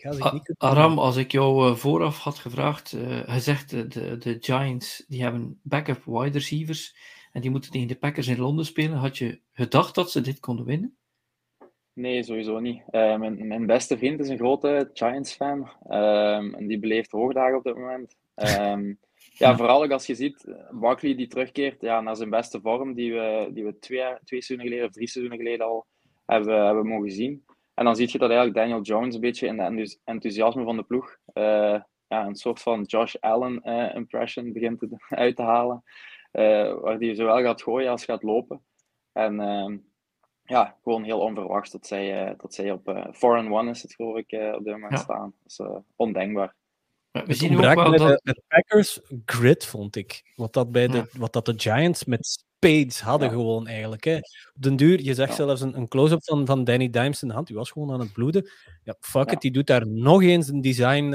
(laughs) Aram, als ik jou uh, vooraf had gevraagd, uh, gezegd uh, de, de Giants die hebben backup wide receivers en die moeten tegen de Packers in Londen spelen. Had je gedacht dat ze dit konden winnen? Nee, sowieso niet. Uh, mijn, mijn, beste vriend is een grote Giants-fan. Um, en die beleeft hoogdagen op dit moment. Um, (laughs) ja, vooral ook als je ziet, Barkley die terugkeert ja, naar zijn beste vorm, die we, die we twee, twee seizoenen geleden of drie seizoenen geleden al hebben, hebben mogen zien. En dan zie je dat eigenlijk Daniel Jones een beetje in de enthousiasme van de ploeg uh, ja, een soort van Josh Allen uh, impression begint te, (laughs) uit te halen. waar hij zowel gaat gooien als gaat lopen. En ehm, ja, gewoon heel onverwachts dat zij, uh, dat zij op uh, 4-1 is het geloof ik uh, op dit moment ja. staan. Dat is uh, ondenkbaar. Ja, we zien ook wel dat... de, de, Packers grid, vond ik. Wat dat, bij de, ja. wat dat de Giants met spades hadden gewoon eigenlijk. Hè. Op den duur, je zegt zelfs een, een close-up van, van Danny Dimes in de hand. Die was gewoon aan het bloeden. Ja, fuck it, die doet daar nog eens een design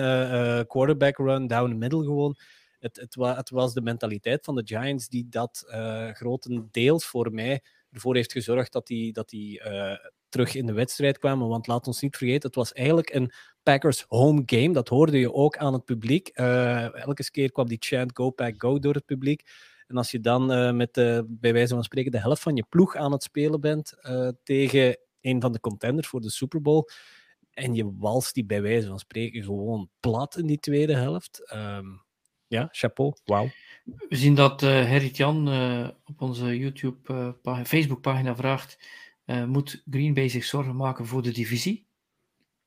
quarterback run down the middle gewoon. Het, het, wa het, was de mentaliteit van de Giants die dat grotendeels voor mij ervoor heeft gezorgd dat die, dat die uh, terug in de wedstrijd kwamen. Want laat ons niet vergeten, het was eigenlijk een Packers home game. Dat hoorde je ook aan het publiek. Uh, elke keer kwam die chant Go Pack Go door het publiek. En als je dan uh, met de, bij wijze van spreken de helft van je ploeg aan het spelen bent tegen een van de contenders voor de Super Bowl. En je walst die bij wijze van spreken gewoon plat in die tweede helft. Um, ja, chapeau. Wauw. We zien dat uh, Gerrit Jan uh, op onze YouTube, uh, Facebook-pagina vraagt: Moet Green Bay zich zorgen maken voor de divisie?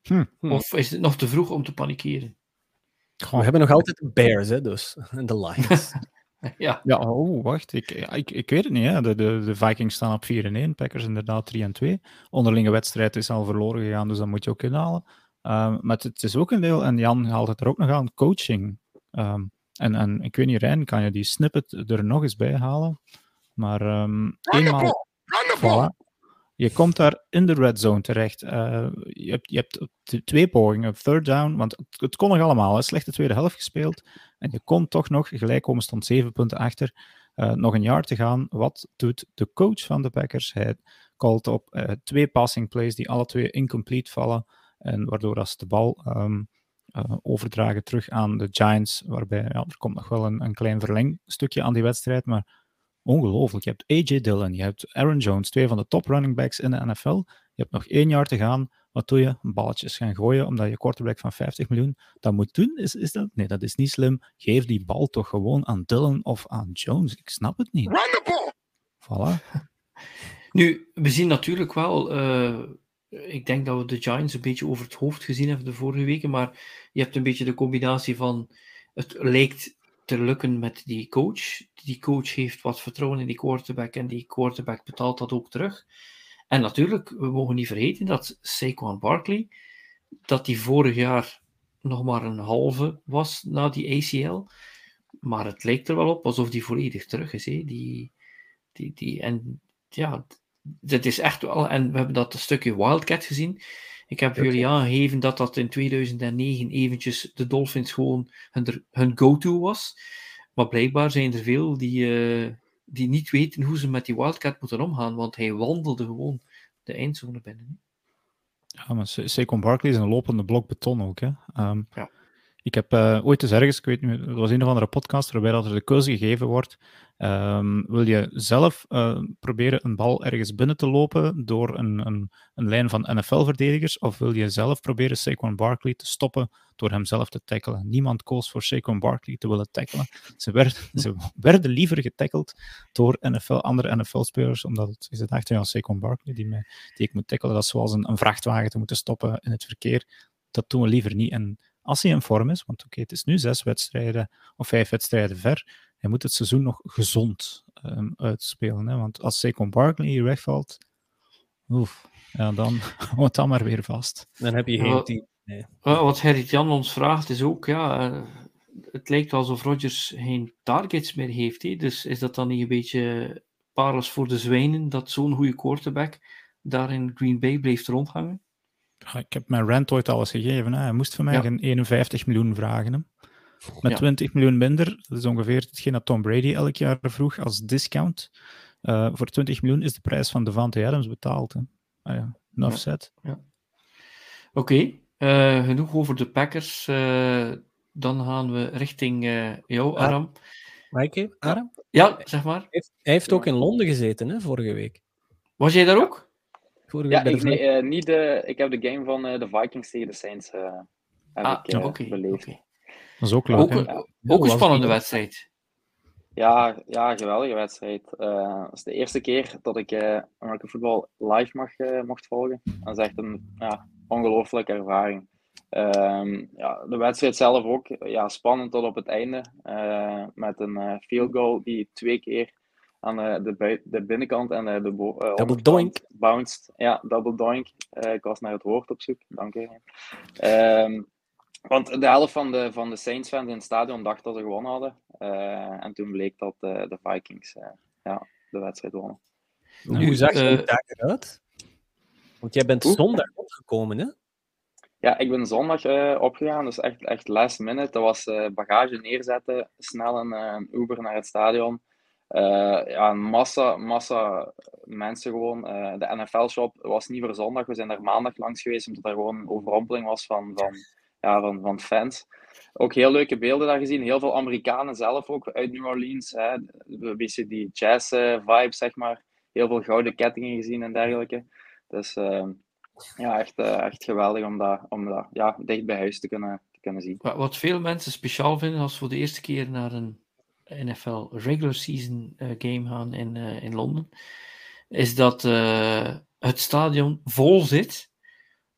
Hm, hm. Of is het nog te vroeg om te panikeren? Goh, we hebben nog altijd de Bears, hè, dus. En de Lions. (laughs) ja. ja, oh, wacht. Ik, ik, ik weet het niet. Hè. De, de, de Vikings staan op 4 en 1, Packers inderdaad 3 en 2. Onderlinge wedstrijd is al verloren gegaan, dus dat moet je ook inhalen. Um, maar het, het, is ook een deel, en Jan haalt het er ook nog aan, coaching. Um, en, en ik weet niet, Rijn, kan je die snippet er nog eens bij halen? Maar um, eenmaal... Voilà, je komt daar in de red zone terecht. Uh, je, hebt, je hebt twee pogingen, third down, want het, het kon nog allemaal. Een slechte tweede helft gespeeld. En je komt toch nog, gelijk komen stond zeven punten achter, uh, nog een jaar te gaan. Wat doet de coach van de Packers? Hij called op uh, twee passing plays die alle twee incomplete vallen. En waardoor als de bal um, overdragen terug aan de Giants, waarbij ja, er komt nog wel een, een klein verlengstukje aan die wedstrijd, maar ongelooflijk. Je hebt AJ Dillon, je hebt Aaron Jones, twee van de top running backs in de NFL. Je hebt nog één jaar te gaan. Wat doe je? Balletjes gaan gooien omdat je quarterback van 50 miljoen dat moet doen. Is, is dat? Nee, dat is niet slim. Geef die bal toch gewoon aan Dillon of aan Jones. Ik snap het niet. Run the ball! Voilà. Nu, we zien natuurlijk wel. Uh, ik denk dat we de Giants een beetje over het hoofd gezien hebben de vorige weken. Maar je hebt een beetje de combinatie van. Het lijkt te lukken met die coach. Die coach heeft wat vertrouwen in die quarterback en die quarterback betaalt dat ook terug. En natuurlijk, we mogen niet vergeten dat Saquon Barkley, dat die vorig jaar nog maar een halve was na die ACL. Maar het lijkt er wel op alsof die volledig terug is. Die, die, die, en ja, dit is echt wel. En we hebben dat een stukje Wildcat gezien. Ik heb jullie aangegeven dat dat in 2009 eventjes de Dolphins gewoon hun, hun go-to was. Maar blijkbaar zijn er veel die, uh, die niet weten hoe ze met die Wildcat moeten omgaan, want hij wandelde gewoon de eindzone binnen. Ja, maar Saquon Barkley is een lopende blok beton ook. Hè? Um, ja. Ik heb uh, ooit eens ergens, ik weet niet, het was een of andere podcast waarbij dat er de keuze gegeven wordt. Um, wil je zelf uh, proberen een bal ergens binnen te lopen door een, een, een lijn van NFL-verdedigers, of wil je zelf proberen Saquon Barkley te stoppen door hem zelf te tackelen? Niemand koos voor Saquon Barkley te willen tackelen. Ze, werd, (laughs) ze werden liever getackeld door NFL, andere NFL-spelers, omdat het, ze dachten, ja, Saquon Barkley, die, mij, die ik moet tackelen, dat is zoals een, een vrachtwagen te moeten stoppen in het verkeer. Dat doen we liever niet. En als hij in vorm is, want oké, het is nu zes wedstrijden of vijf wedstrijden ver, hij moet het seizoen nog gezond um, uitspelen. Hè? Want als Saquon Barkley hier wegvalt, oef, ja, dan (laughs) houdt dat maar weer vast. Dan heb je geen team. Nee. Wat Gerrit Jan ons vraagt is ook, ja, uh, het lijkt alsof Rodgers geen targets meer heeft. Hè? Dus is dat dan niet een beetje parels voor de zwijnen dat zo'n goede quarterback daar in Green Bay blijft rondhangen? ik heb mijn rent ooit alles gegeven. Hè. Hij moest van mij ja. geen 51 miljoen vragen. Hè. Met ja. 20 miljoen minder, dat is ongeveer hetgeen dat Tom Brady elk jaar vroeg als discount. Uh, voor 20 miljoen is de prijs van Devante Adams betaald. Hè. Ah, ja, enough said. Ja. Oké, okay. uh, genoeg over de Packers. Uh, dan gaan we richting jou, Aram. Maaike, Aram? Ja, zeg maar. Hij heeft, hij heeft ook in Londen gezeten, hè, vorige week. Was jij daar ook? ja, ik, nee, uh, niet de, ik heb de game van uh, de Vikings tegen de Saints uh, heb ah, ik, okay, beleefd. Okay. Dat is ook leuk. Ook, ook een spannende wedstrijd. Ja, ja, geweldige wedstrijd. Het is de eerste keer dat ik American Football live mag, mocht volgen. Dat is echt een ja, ongelooflijke ervaring. Um, ja, de wedstrijd zelf ook ja, spannend tot op het einde. met een field goal die twee keer aan de, de, de binnenkant en de, de uh, double doink. Bounced. Ja, double doink. Uh, ik was naar het woord op zoek. Dank u. Um, want de helft van de, van de Saints fans in het stadion dacht dat ze gewonnen hadden. Uh, en toen bleek dat de Vikings ja, de wedstrijd wonnen. Nou, hoe zag je daar eruit? Want jij bent zondag opgekomen, hè? Ja, ik ben zondag uh, opgegaan, dus echt, echt last minute. Dat was uh, bagage neerzetten, snel een, een Uber naar het stadion. Uh, ja, een massa, massa mensen gewoon. Uh, de NFL-shop was niet voor zondag. We zijn daar maandag langs geweest, omdat er gewoon een overrompeling was van, van, ja, van, van fans. Ook heel leuke beelden daar gezien. Heel veel Amerikanen zelf ook uit New Orleans. Hè. Een beetje die jazz-vibe, zeg maar. Heel veel gouden kettingen gezien en dergelijke. Dus uh, Ja, echt, uh, echt geweldig om dat, om dat ja, dicht bij huis te kunnen, te kunnen zien. Wat veel mensen speciaal vinden als we de eerste keer naar een NFL regular season uh, game gaan in, in Londen, is dat het stadion vol zit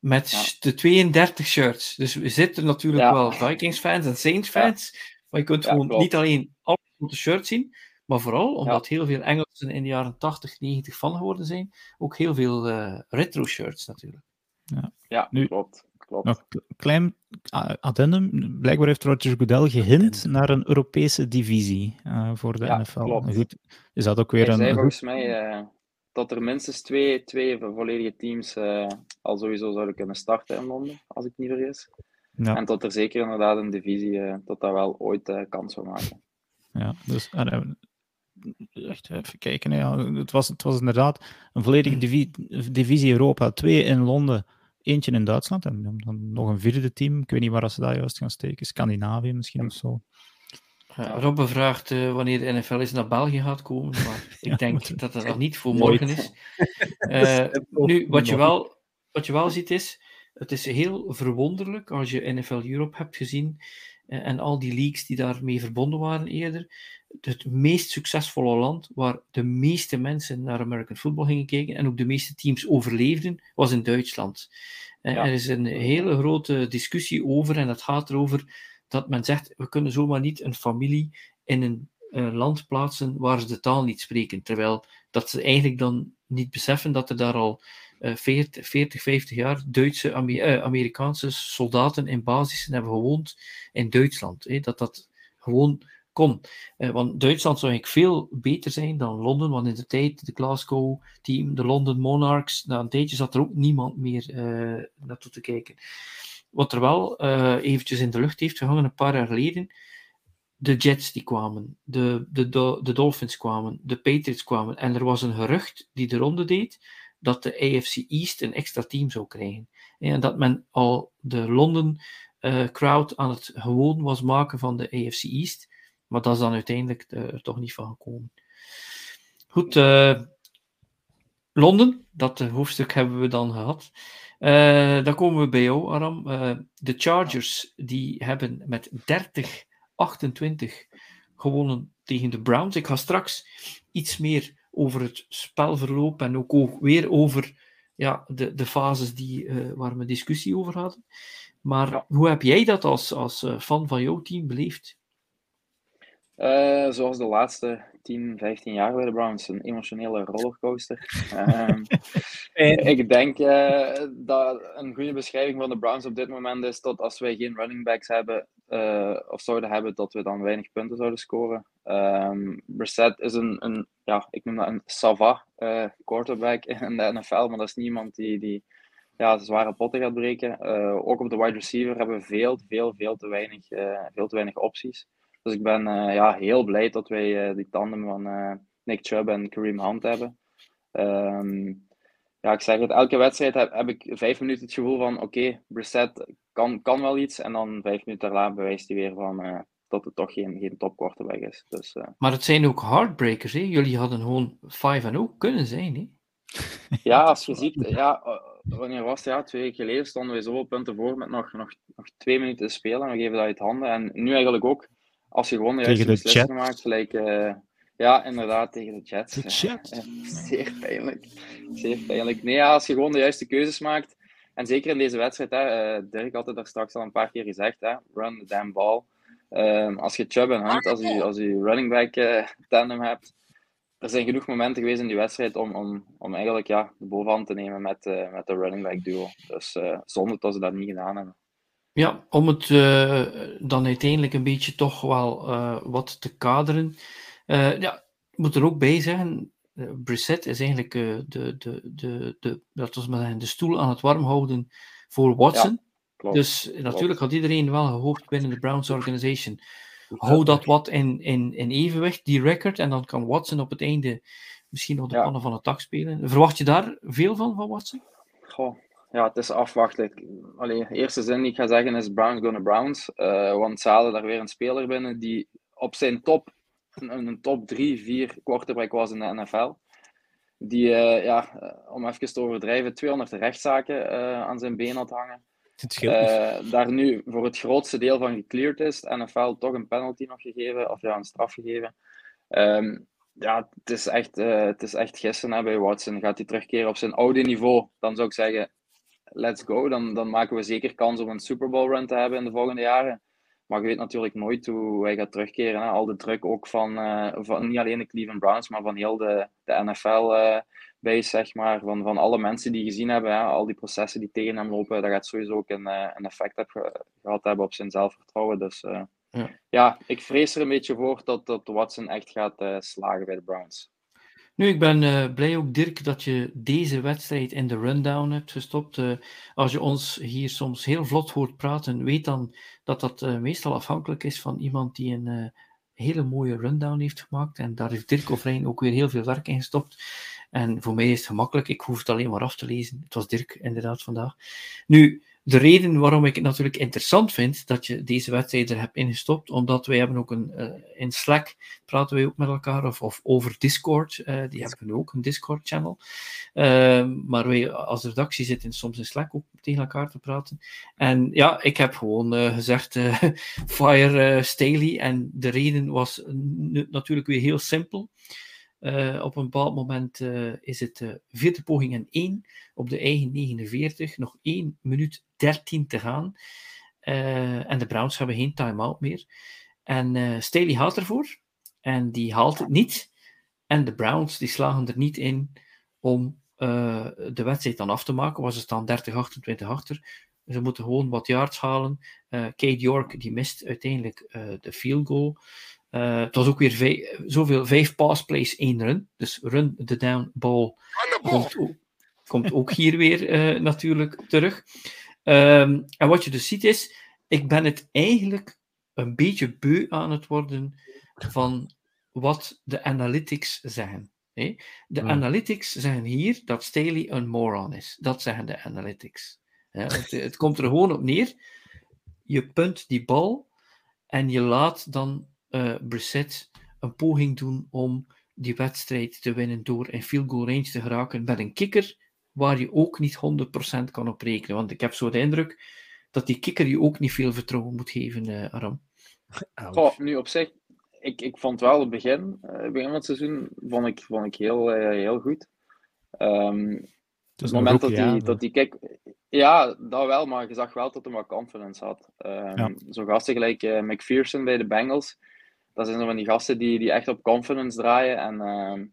met ja. de 32 shirts. Dus we zitten natuurlijk ja. wel Vikings fans en Saints fans, ja. maar je kunt gewoon niet alleen alle grote shirts zien, maar vooral omdat heel veel Engelsen in de jaren 80, 90 van geworden zijn, ook heel veel uh, retro shirts natuurlijk. Ja, ja nu, klopt. klopt. Nog klein addendum. Blijkbaar heeft Roger Goodell gehint naar een Europese divisie uh, voor de ja, NFL. Klopt. Goed, is dat ook weer Hij een. zei volgens mij uh, dat er minstens twee, twee volledige teams uh, al sowieso zouden kunnen starten in Londen, als ik niet vergis. Ja. En tot er zeker inderdaad een divisie, dat dat wel ooit kans zou maken. Ja, dus echt even kijken. Ja. Het, was, het was inderdaad een volledige divi divisie Europa. Twee in Londen, eentje in Duitsland en dan nog een vierde team. Ik weet niet waar ze daar juist gaan steken. Scandinavië misschien of zo. Ja, Robbe vraagt uh, wanneer de NFL eens naar België gaat komen, maar (laughs) ik denk dat dat nog niet voor morgen is. (laughs) Uh, nu, wat je, wel, wat je wel ziet is, het is heel verwonderlijk als je NFL Europe hebt gezien uh, en al die leagues die daarmee verbonden waren eerder. Het meest succesvolle land waar de meeste mensen naar American football gingen kijken en ook de meeste teams overleefden, was in Duitsland. Ja. Er is een hele grote discussie over en het gaat erover dat men zegt, we kunnen zomaar niet een familie in een land plaatsen waar ze de taal niet spreken. Terwijl dat ze eigenlijk dan niet beseffen dat er daar al uh, 40, 40, 50 jaar Duitse, uh, Amerikaanse soldaten in basissen hebben gewoond in Duitsland. Dat dat gewoon kon. Uh, want Duitsland zou eigenlijk veel beter zijn dan Londen, want in de tijd, de Glasgow-team, de London Monarchs, na een tijdje zat er ook niemand meer naartoe te kijken. Wat er wel uh, eventjes in de lucht heeft gehangen een paar jaar geleden, de Jets die kwamen, de, de, de, Dolphins kwamen, de Patriots kwamen, en er was een gerucht die de ronde deed, dat de AFC East een extra team zou krijgen. En dat men al de London uh, crowd aan het gewoon was maken van de AFC East. Maar dat is dan uiteindelijk er toch niet van gekomen. Goed, Londen, dat hoofdstuk hebben we dan gehad. Uh, dan komen we bij jou, Aram. Uh, de Chargers die hebben met 30-28 gewonnen tegen de Browns. Ik ga straks iets meer over het spelverloop en ook, ook weer over ja, de, de fases die, uh, waar we discussie over hadden. Maar ja. hoe heb jij dat als, als fan van jouw team beleefd? Zoals de laatste 10, 15 jaar bij de Browns, een emotionele rollercoaster. (laughs) um, ik denk uh, dat een goede beschrijving van de Browns op dit moment is dat als wij geen running backs hebben, uh, of zouden hebben, dat we dan weinig punten zouden scoren. Um, Brissett is een, een, ja, ik noem dat een sava quarterback (laughs) in de NFL, maar dat is niemand die, die ja, zware potten gaat breken. ook op de wide receiver hebben we veel, veel, veel te weinig, veel te weinig opties. Dus ik ben uh, ja, heel blij dat wij uh, die tandem van uh, Nick Chubb en Kareem Hunt hebben. Um, ja, ik zeg het, elke wedstrijd heb, heb ik vijf minuten het gevoel van oké, okay, Brissett kan, kan wel iets. En dan vijf minuten daarna bewijst hij weer van dat het toch geen, geen topquarterback is. Dus, maar het zijn ook heartbreakers, hè? Jullie hadden gewoon 5-0 kunnen zijn, hè? (laughs) Ja, als je ziet, ja, wanneer was het? Ja, twee weken geleden stonden we zoveel punten voor met nog, nog, nog twee minuten te spelen. We geven dat uit handen. En nu eigenlijk ook als je gewoon de juiste beslissing maakt, gelijk, uh, ja, inderdaad, tegen de Jets. De Jets. (laughs) zeer pijnlijk. Zeer pijnlijk. Nee, ja, als je gewoon de juiste keuzes maakt, en zeker in deze wedstrijd, hè, uh, Dirk had het daar straks al een paar keer gezegd, hè, run the damn ball. Um, als je Chubb en Hunt, als je, als je running back uh, tandem hebt, er zijn genoeg momenten geweest in die wedstrijd om, om, om eigenlijk ja, de bovenhand te nemen met, uh, met de running back duo. Dus uh, zonde dat ze dat niet gedaan hebben. Ja, om het uh, dan uiteindelijk een beetje toch wel uh, wat te kaderen. Uh, ja, ik moet er ook bij zeggen, Brissett is eigenlijk de, de, de, de, dat was maar zeggen, de stoel aan het warm houden voor Watson. Ja, klopt, dus natuurlijk had iedereen wel gehoopt binnen de Browns organization. Hou dat wat in, in, in evenwicht, die record, en dan kan Watson op het einde misschien nog de ja. pannen van het dak spelen. Verwacht je daar veel van, van Watson? Goh, ja, het is afwachten. Allee, de eerste zin die ik ga zeggen is Browns gonna Browns. Uh, want ze halen daar weer een speler binnen die op zijn top, een, een top 3, 4 quarterback was in de NFL. die, ja, om even te overdrijven, 200 rechtszaken aan zijn been had hangen. Uh, daar nu voor het grootste deel van gecleared is. NFL toch een penalty nog gegeven, of ja, een straf gegeven. Um, ja, het is echt, uh, het is echt gissen hè, bij Watson. Gaat hij terugkeren op zijn oude niveau, dan zou ik zeggen, let's go. Dan, dan maken we zeker kans om een Super Bowl run te hebben in de volgende jaren. Maar je weet natuurlijk nooit hoe hij gaat terugkeren. Hè. Al de druk ook van, uh, van niet alleen de Cleveland Browns, maar van heel de, de NFL uh, base, zeg maar. Van, van alle mensen die gezien hebben, hè. al die processen die tegen hem lopen, dat gaat sowieso ook een, uh, een effect heb gehad hebben op zijn zelfvertrouwen. Dus ja. ja. ik vrees er een beetje voor dat, dat Watson echt gaat slagen bij de Browns. Nu, ik ben uh, blij ook, Dirk, dat je deze wedstrijd in de rundown hebt gestopt. Uh, als je ons hier soms heel vlot hoort praten, weet dan dat dat uh, meestal afhankelijk is van iemand die een hele mooie rundown heeft gemaakt. En daar heeft Dirk of ook weer heel veel werk in gestopt. En voor mij is het gemakkelijk, ik hoef het alleen maar af te lezen. Het was Dirk inderdaad vandaag. Nu, de reden waarom ik het natuurlijk interessant vind dat je deze wedstrijd er hebt ingestopt, omdat wij hebben ook een, uh, in Slack praten wij ook met elkaar, of, of over Discord, uh, die hebben ook een Discord-channel. Uh, maar wij als redactie zitten soms in Slack ook tegen elkaar te praten. En ja, ik heb gewoon eh, gezegd, (laughs) fire Staley, en de reden was natuurlijk weer heel simpel. Uh, op een bepaald moment uh, is het uh, vierde poging en 1 op de eigen 49. Nog 1 minuut 13 te gaan. en de Browns hebben geen time-out meer. En Staley haalt ervoor. En die haalt het niet. En de Browns die slagen er niet in om de wedstrijd dan af te maken. Was het dan 30-28 achter. Ze moeten gewoon wat yards halen. Kate York die mist uiteindelijk de field goal. Uh, het was ook weer vijf, zoveel, vijf pass plays, één run. Dus run the down ball komt, ook, komt ook hier weer uh, natuurlijk terug. Um, en wat je dus ziet is, ik ben het eigenlijk een beetje beu aan het worden van wat de analytics zeggen. Hè? De hmm. analytics zeggen hier dat Staley een moron is. Dat zeggen de analytics. Ja, het, het komt er gewoon op neer. Je punt die bal en je laat dan uh, Brissett een poging doen om die wedstrijd te winnen door in field goal range te geraken met een kikker waar je ook niet 100% kan op rekenen. Want ik heb zo de indruk dat die kikker je ook niet veel vertrouwen moet geven, uh, Aram. Oh, nu op zich, ik, ik vond wel het begin, uh, begin van het seizoen, vond ik, vond ik heel, uh, heel goed. Um, het moment dat hij, dat die kijk, ja, dat wel, maar je zag wel dat hij wat confidence had. Um, ja. Zo'n gasten gelijk uh, McPherson bij de Bengals, dat zijn zo van die gasten die, die echt op confidence draaien. En uh,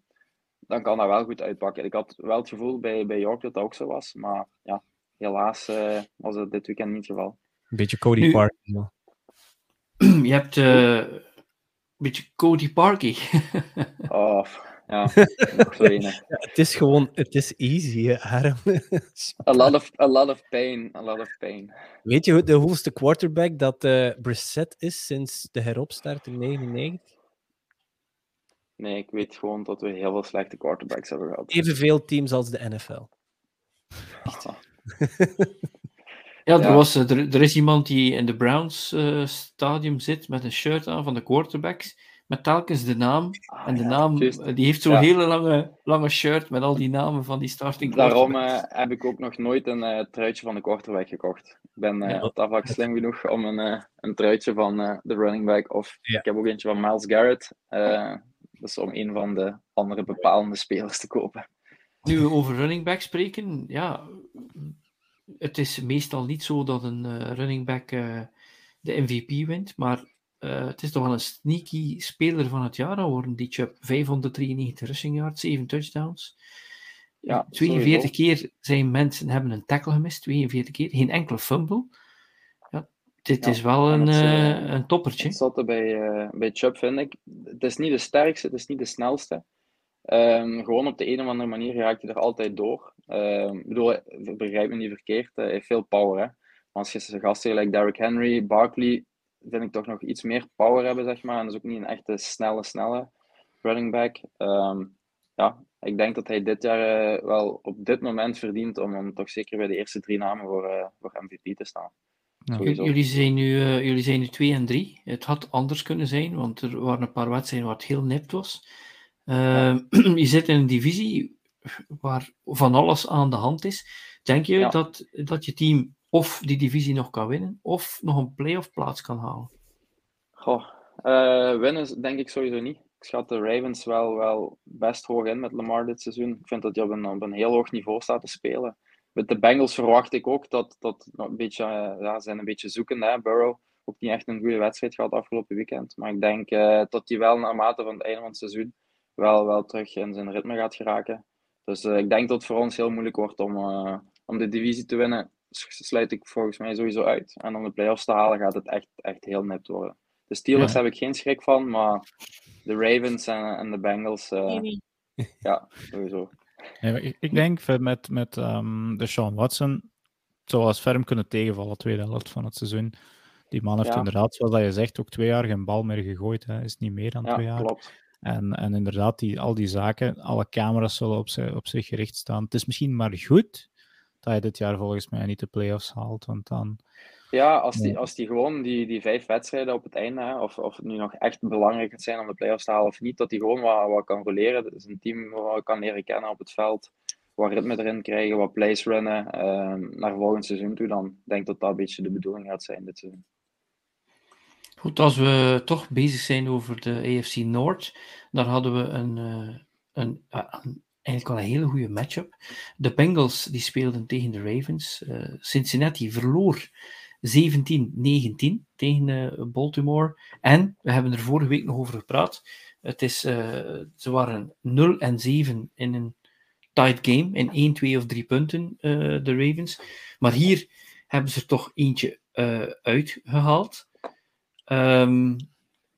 dan kan dat wel goed uitpakken. Ik had wel het gevoel bij, bij York dat dat ook zo was. Maar ja, helaas uh, was het dit weekend niet het geval. Een beetje Cody Park. (clears throat) Je hebt uh, een beetje Cody Parky. (laughs) oh, (laughs) ja, het is gewoon, het is easy, Adam. (laughs) a, lot of, a lot of pain, a lot of pain. Weet je de hoogste quarterback dat uh, Brissett is sinds de heropstart in 99? Nee, ik weet gewoon dat we heel veel slechte quarterbacks hebben gehad. Evenveel teams als de NFL. Oh. (laughs) ja, er, Was, er, er, is iemand die in de Browns uh, stadium zit met een shirt aan van de quarterbacks met telkens de naam. Ah, en de naam, die heeft zo'n hele lange, lange shirt met al die namen van die starting Daarom uh, heb ik ook nog nooit een uh, truitje van de quarterback gekocht. Ik ben uh, ja. vaak slim genoeg om een, een truitje van de running back of ik heb ook eentje van Miles Garrett. dus om een van de andere bepalende spelers te kopen. Nu we over running back spreken, ja, het is meestal niet zo dat een running back de MVP wint, maar uh, het is toch wel een sneaky speler van het jaar geworden, die Chubb. 593 rushing yards, 7 touchdowns. Ja, 42 keer zijn mensen hebben een tackle gemist, 42 keer. Geen enkele fumble. Ja, dit ja, is wel een, het, uh, een toppertje. Het zat er bij, uh, bij Chubb, vind ik. Het is niet de sterkste, het is niet de snelste. Um, gewoon op de een of andere manier raakt hij er altijd door. Um, ik bedoel, begrijp me niet verkeerd, hij heeft veel power. Hè? Maar als je gasten gelijk Derrick Henry, Barkley, vind ik toch nog iets meer power hebben, zeg maar. En dat is ook niet een echte snelle, snelle running back. Um, ja, ik denk dat hij dit jaar uh, wel op dit moment verdient om, om toch zeker bij de eerste drie namen voor, uh, voor MVP te staan. jullie, zijn nu, uh, jullie zijn nu 2 en 3. Het had anders kunnen zijn, want er waren een paar wedstrijden waar het heel nipt was. Ja. Ehm, (clears throat) je zit in een divisie waar van alles aan de hand is. Denk je dat, dat je team of die divisie nog kan winnen, of nog een playoff plaats kan halen? Goh, uh, winnen denk ik sowieso niet. Ik schat de Ravens wel, wel best hoog in met Lamar dit seizoen. Ik vind dat hij op een, op een heel hoog niveau staat te spelen. Met de Bengals verwacht ik ook dat, dat een beetje, uh, zijn een beetje zoekend. Hè? Burrow ook niet echt een goede wedstrijd gehad afgelopen weekend. Maar ik denk uh, dat hij wel naarmate van het einde van het seizoen wel, wel terug in zijn ritme gaat geraken. Dus ik denk dat het voor ons heel moeilijk wordt om, om de divisie te winnen. Sluit ik volgens mij sowieso uit. En om de playoffs te halen gaat het echt, echt heel net worden. De Steelers heb ik geen schrik van, maar de Ravens en, en de Bengals, uh, (laughs) ja, sowieso. Ja, ik, ik, denk met, met um, de Sean Watson zoals ferm kunnen tegenvallen, tweede helft van het seizoen. Die man heeft ja. inderdaad, zoals dat je zegt, ook twee jaar geen bal meer gegooid. Hij is niet meer dan ja, twee jaar. Klopt. En, en inderdaad, die, al die zaken, alle camera's zullen op, zich, op zich gericht staan. Het is misschien maar goed dat je dit jaar volgens mij niet de playoffs haalt, want dan ja, als die, als die gewoon die, die vijf wedstrijden op het einde, hè, of, of het nu nog echt belangrijk gaat zijn om de play-offs te halen of niet, dat die gewoon wat, wat kan roleren. Dat is een team we kan leren kennen op het veld, wat ritme erin krijgen, wat plays runnen uh, naar volgend seizoen toe. Dan denk ik dat dat een beetje de bedoeling gaat zijn dit seizoen. Goed, als we toch bezig zijn over de AFC Noord, daar hadden we een, uh, een, uh, een eigenlijk wel een hele goede matchup. De Bengals die speelden tegen de Ravens. Uh, Cincinnati verloor 17-19 tegen uh, Baltimore. En we hebben er vorige week nog over gepraat. Het is, uh, ze waren 0 en 7 in een tight game, in 1, 2 of 3 punten, de Ravens. Maar hier hebben ze er toch eentje uitgehaald. Um,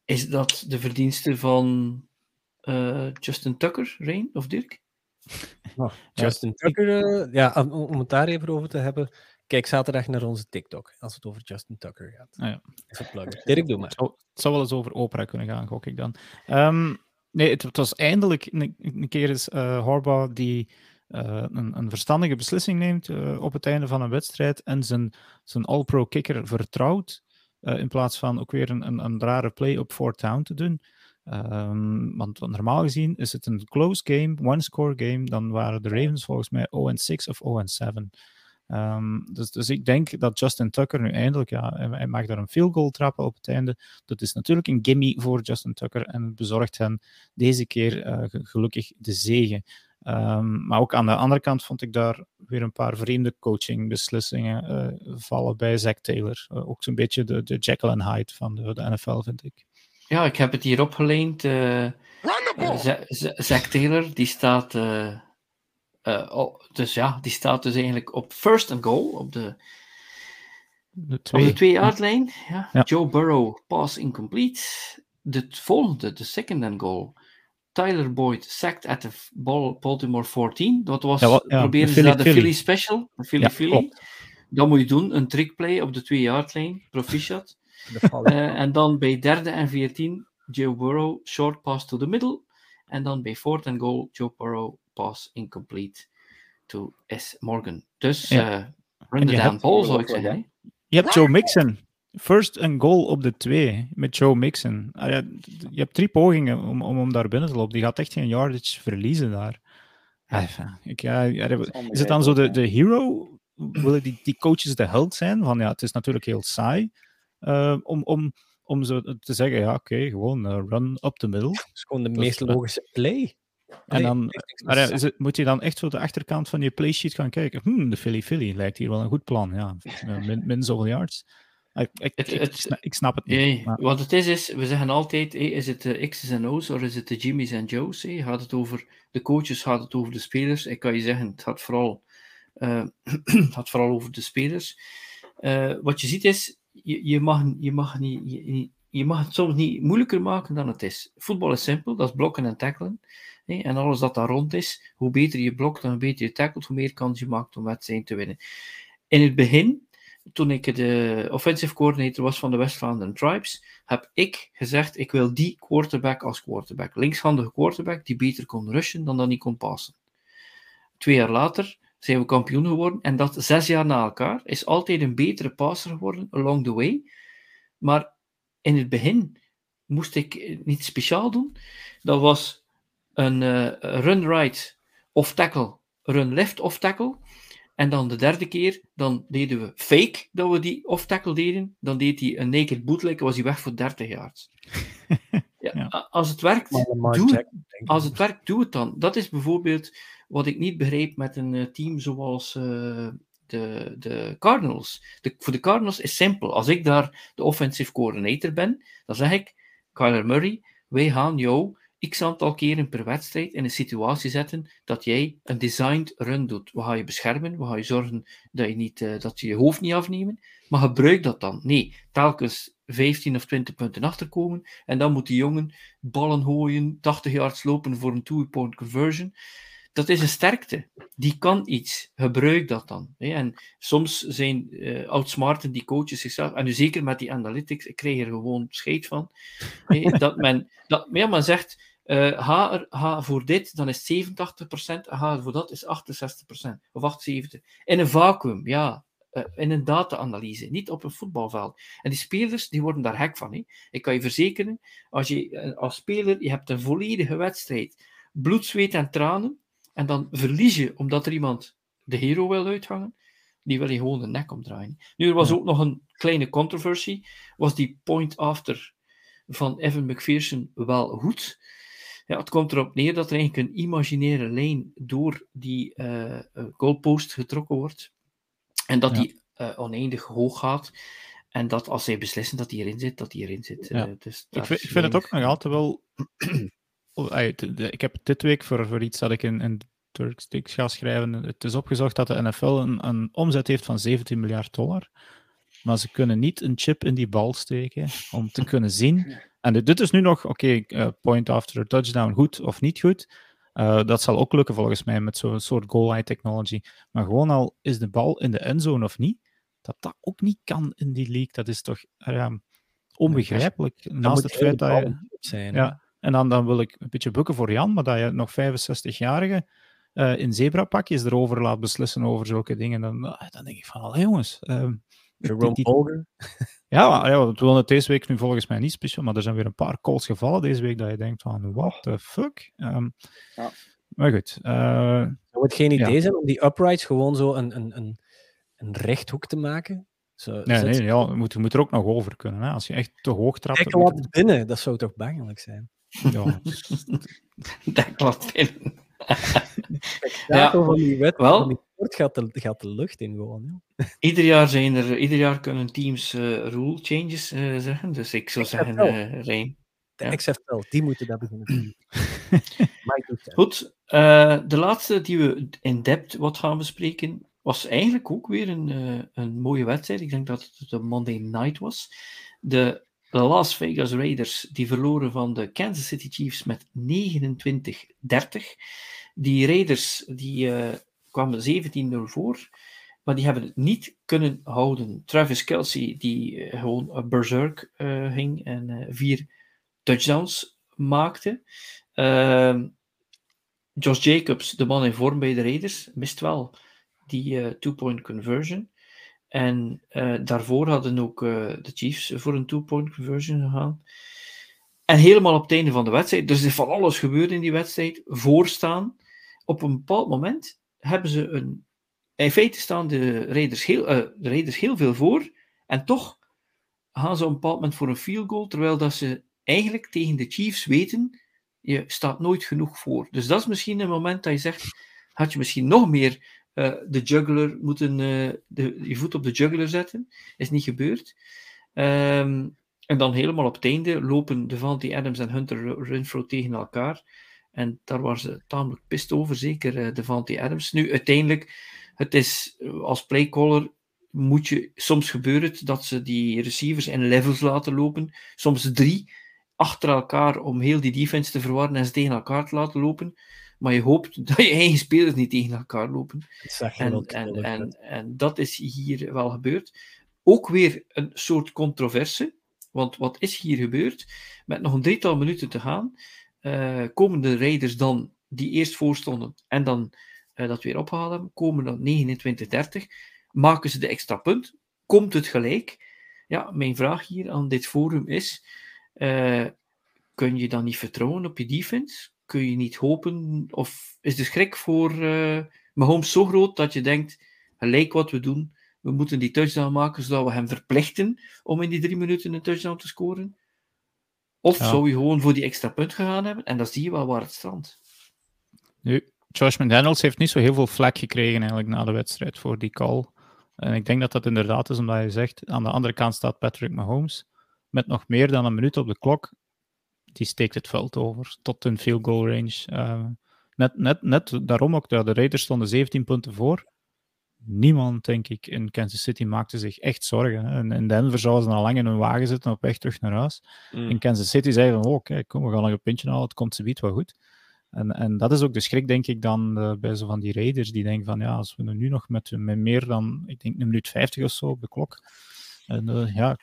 is dat de verdienste van Justin Tucker, Rain of Dirk? Oh, Justin Tucker, ja, om, om het daar even over te hebben. Kijk zaterdag naar onze TikTok, als het over Justin Tucker gaat. Ah, ja. Even. Dirk, doe maar. Het zou, het zou wel eens over opera kunnen gaan, gok ik dan. Um, nee, het, het, was eindelijk een, een keer eens uh, Harbaugh die uh, een, een, verstandige beslissing neemt uh, op het einde van een wedstrijd en zijn, zijn all-pro kicker vertrouwt, in plaats van ook weer een, een, een rare play op fourth down te doen. Um, want normaal gezien is het een close game, one-score game, dan waren de Ravens volgens mij 0-6 of 0-7. Um, dus, dus ik denk dat Justin Tucker nu eindelijk, ja, hij mag daar een field goal trappen op het einde. Dat is natuurlijk een gimme voor Justin Tucker en bezorgt hen deze keer uh, gelukkig de zegen. Um, maar ook aan de andere kant vond ik daar weer een paar vreemde coachingbeslissingen uh, vallen bij Zach Taylor. Uh, ook zo'n beetje de, de Jekyll and Hyde van de, de, NFL, vind ik. Ja, ik heb het hier opgeleend. Zach Taylor, die staat uh, oh, dus ja, die staat dus eigenlijk op first and goal, op de, de twee, op de twee lijn. Ja. ja. Joe Burrow, pass incomplete. De volgende, de second and goal. Tyler Boyd sacked at the Baltimore 14. Dat was, ja, wat, ja, proberen ze naar de Philly, special, de Philly Philly. Dat moet je doen, een trickplay op de twee yard lijn, proficiat. Uh, en dan bij derde en 14, Joe Burrow, short pass to the middle. En dan bij fourth and goal, Joe Burrow, pass incomplete to S. Morgan. Dus ja. uh, run the damn ball, zou ik zeggen. Je hebt Joe Mixon. First and goal op de twee met Joe Mixon. Ah, ja, je hebt drie pogingen om, om, om daar binnen te lopen. Die gaat echt geen yardage verliezen daar. Ah, ik, ja, is het dan zo de, de hero? Willen die, die coaches de held zijn? Van ja, het is natuurlijk heel saai uh, om, om, om zo te zeggen: ja, oké, okay, gewoon uh, run up the middle. Het is gewoon de meest logische play. En dan maar ja, het, moet je dan echt zo de achterkant van je playsheet gaan kijken. Hmm, de Philly Philly lijkt hier wel een goed plan. Ja, min, min zoveel yards. Ik, ik, het, het, ik, snap het niet. Nee, maar... Wat het is, is, we zeggen altijd, hey, is het de X's en O's of is het de Jimmy's en Joe's? Hey? Gaat het over de coaches, gaat het over de spelers? Ik kan je zeggen, het gaat vooral, (clears throat) uh, gaat vooral over de spelers. Uh, wat je ziet is, je, je, mag, je, mag niet, je, je mag het soms niet moeilijker maken dan het is. Voetbal is simpel, dat is blokken en tackelen. En alles dat daar rond is, hoe beter je blokt, hoe beter je tackelt, hoe meer kans je maakt om wedstrijden te winnen. In het begin, toen ik de offensive coordinator was van de West Vlaanderen Tribes, heb ik gezegd, ik wil die quarterback als quarterback. Linkshandige quarterback die beter kon rushen dan dat hij kon passen. Twee jaar later zijn we kampioen geworden en dat zes jaar na elkaar is altijd een betere passer geworden along the way. Maar in het begin moest ik niet speciaal doen. Dat was een uh, run right off-tackle, run left off-tackle. En dan de derde keer, dan deden we fake dat we die off-tackle deden. Dan deed hij een naked bootleg, was hij weg voor 30 yards. (laughs) ja, Ja. Als het werkt, doe. Als het werkt, doe het dan. Dat is bijvoorbeeld wat ik niet begrijp met een eh, team zoals eh, de, de Cardinals. De, voor de Cardinals is simpel. Als ik daar de offensive coordinator ben, dan zeg ik, Kyler Murray, wij gaan jou x aantal keren per wedstrijd in een situatie zetten dat jij een designed run doet. We gaan je beschermen, we gaan je zorgen dat je, niet, eh, dat je je hoofd niet afnemen, maar gebruik dat dan. Nee, telkens 15 of 20 punten achterkomen en dan moet die jongen ballen gooien, 80 yards lopen voor een two-point conversion. Dat is een sterkte. Die kan iets. Gebruik dat dan. hè. En soms zijn eh outsmarten die coaches zichzelf, en nu zeker met die analytics, ik krijg er gewoon scheid van, hè, (laughs) dat men, dat, ja, men zegt, eh, ga, er, ga voor dit, dan is het 87%, en ga voor dat is 68%, of 78%. In een vacuüm, ja. eh, in een data-analyse, niet op een voetbalveld. En die spelers, die worden daar gek van. Hè. Ik kan je verzekeren, als je als speler, je hebt een volledige wedstrijd, bloed, zweet en tranen, en dan verlies je omdat er iemand de hero wil uithangen, die wil je gewoon de nek omdraaien. Nu, er was Ja. ook nog een kleine controversie, was die point after van Evan McPherson wel goed? Ja, het komt erop neer dat er eigenlijk een imaginaire lijn door die eh, eh, goalpost getrokken wordt. En dat Ja. die eh, oneindig hoog gaat. En dat als zij beslissen dat die erin zit, dat die erin zit. Ja. Dus Ik vind, ik vind het ook nog altijd wel. Oh, ik heb dit week voor, voor iets dat ik in, in ga schrijven. Het is opgezocht dat de NFL een, een omzet heeft van 17 miljard dollar. Maar ze kunnen niet een chip in die bal steken om te kunnen zien. En dit- dit is nu nog, oké, eh, point after touchdown, goed of niet goed. Eh, dat zal ook lukken volgens mij met zo'n soort goal line technology. Maar gewoon al is de bal in de endzone of niet, dat dat ook niet kan in die league. Dat is toch ja, onbegrijpelijk. Dan Naast het feit dat je. zijn. Ja, en dan, dan wil ik een beetje bukken voor Jan, maar dat je nog 65-jarige eh, in zebrapakjes erover laat beslissen over zulke dingen, dan, ah, dan denk ik van, allee jongens. ehm, Jerome die- (laughs) ja, maar, ja, we willen het deze week nu volgens mij niet speciaal, maar er zijn weer een paar calls gevallen deze week dat je denkt van, what the fuck? Ehm, Ja. Maar goed, eh, Zou het geen Ja. idee zijn om die uprights gewoon zo een, een, een, een rechthoek te maken? Zo, nee, zet- nee, ja, je, moet, je moet er ook nog over kunnen. Hè? Als je echt te hoog trapt, moet laat het binnen, dat zou toch bangelijk zijn? Ja, (laughs) Dat klopt. binnen. (laughs) Ja, van die wet, wel. van die sport gaat de, gaat de lucht in gewoon. Ja. Ieder jaar, zijn er, ieder jaar kunnen teams eh, rule changes eh, zeggen. Dus ik zou zeggen, eh Rijn. De Ja. XFL, die moeten dat beginnen (clears throat) doen. Goed, eh, de laatste die we in depth wat gaan bespreken, was eigenlijk ook weer een, eh, een mooie wedstrijd. Ik denk dat het de Monday Night was. De Las Vegas Raiders die verloren van de Kansas City Chiefs met 29-30. Die Raiders die, eh, kwamen 17-0 voor, maar die hebben het niet kunnen houden. Travis Kelsey die eh, gewoon een berserk eh, ging en vier touchdowns maakte. Ehm, Josh Jacobs, de man in vorm bij de Raiders, mist wel die two-point conversion. En eh, daarvoor hadden ook eh, de Chiefs voor een two-point conversion gegaan. En helemaal op het einde van de wedstrijd, dus er is van alles gebeurd in die wedstrijd, voorstaan. Op een bepaald moment hebben ze een. In feite staan de Raiders heel, eh, de Raiders heel veel voor. En toch gaan ze op een bepaald moment voor een field goal, terwijl dat ze eigenlijk tegen de Chiefs weten je staat nooit genoeg voor. Dus dat is misschien een moment dat je zegt, had je misschien nog meer eh, de juggler moeten, eh, de, je voet op de juggler zetten. Is niet gebeurd. Ehm, en dan helemaal op het einde lopen Devante Adams en Hunter Renfro tegen elkaar. En daar waren ze tamelijk pist over, zeker Devante Adams. Nu, uiteindelijk, het is als playcaller moet je, soms gebeurt het dat ze die receivers in levels laten lopen, soms drie, achter elkaar om heel die defense te verwarren en ze tegen elkaar te laten lopen. Maar je hoopt (laughs) dat je eigen spelers niet tegen elkaar lopen. Dat En, en, en, en dat is hier wel gebeurd. Ook weer een soort controverse. Want wat is hier gebeurd? Met nog een drietal minuten te gaan, eh, komen de Raiders dan, die eerst voorstonden en dan eh, dat weer opgehaald hebben, komen dan 29-30, maken ze de extra punt, komt het gelijk. Ja, mijn vraag hier aan dit forum is, eh, kun je dan niet vertrouwen op je defense? Kun je niet hopen? Of is de schrik voor uh, Mahomes zo groot dat je denkt, gelijk wat we doen, we moeten die touchdown maken zodat we hem verplichten om in die drie minuten een touchdown te scoren? Of zou je gewoon voor die extra punt gegaan hebben? En dan zie je wel waar het strandt. Nu, Josh McDaniels heeft niet zo heel veel vlek gekregen eigenlijk na de wedstrijd voor die call. En ik denk dat dat inderdaad is omdat je zegt, aan de andere kant staat Patrick Mahomes met nog meer dan een minuut op de klok. Die steekt het veld over tot een field goal range. Uh, net, net, net daarom ook, de Raiders stonden 17 punten voor. Niemand, denk ik, in Kansas City maakte zich echt zorgen. En in Denver zouden ze al lang in hun wagen zitten op weg terug naar huis. Mm. In Kansas City zeiden van, oh kijk, kom, we gaan nog een puntje halen, het komt ze wel goed. En, en dat is ook de schrik, denk ik, dan uh, bij zo van die raiders, die denken van, ja, als we nu nog met, met meer dan, ik denk, een minuut 50 of zo op de klok, en, uh, ja,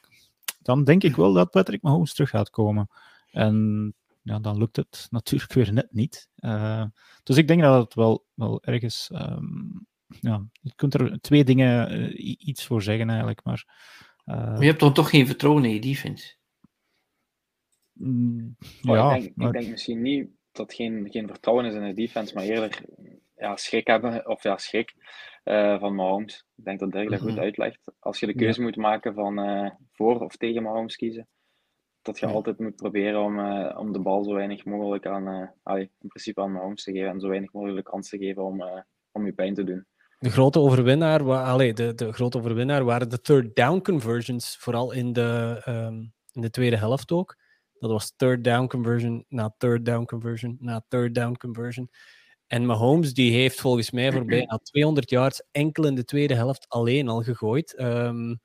dan denk ik wel dat Patrick Mahomes terug gaat komen. En ja, dan lukt het natuurlijk weer net niet. Uh, dus ik denk dat het wel, wel ergens, um, ja, je kunt er twee dingen iets voor zeggen eigenlijk, maar... maar je hebt dan toch geen vertrouwen in je defense? Mm, ja, ik denk, maar... ik denk misschien niet dat geen, geen vertrouwen is in de defense, maar eerder ja, schrik hebben, of ja, schrik uh, van Mahomes. Ik denk dat Dirk dat goed mhm. uitlegt. Als je de keuze moet maken van uh, voor of tegen Mahomes kiezen, dat je altijd moet proberen om, uh, om de bal zo weinig mogelijk aan, allee, in principe aan Mahomes te geven en zo weinig mogelijk kans te geven om, om je pijn te doen. De grote overwinnaar, wa allee, de, de grote overwinnaar waren de third down conversions, vooral in de, um, in de tweede helft ook. Dat was third down conversion na third down conversion na third down conversion. En Mahomes die heeft volgens mij voor bijna (clears throat) 200 yards enkel in de tweede helft alleen al gegooid. Um,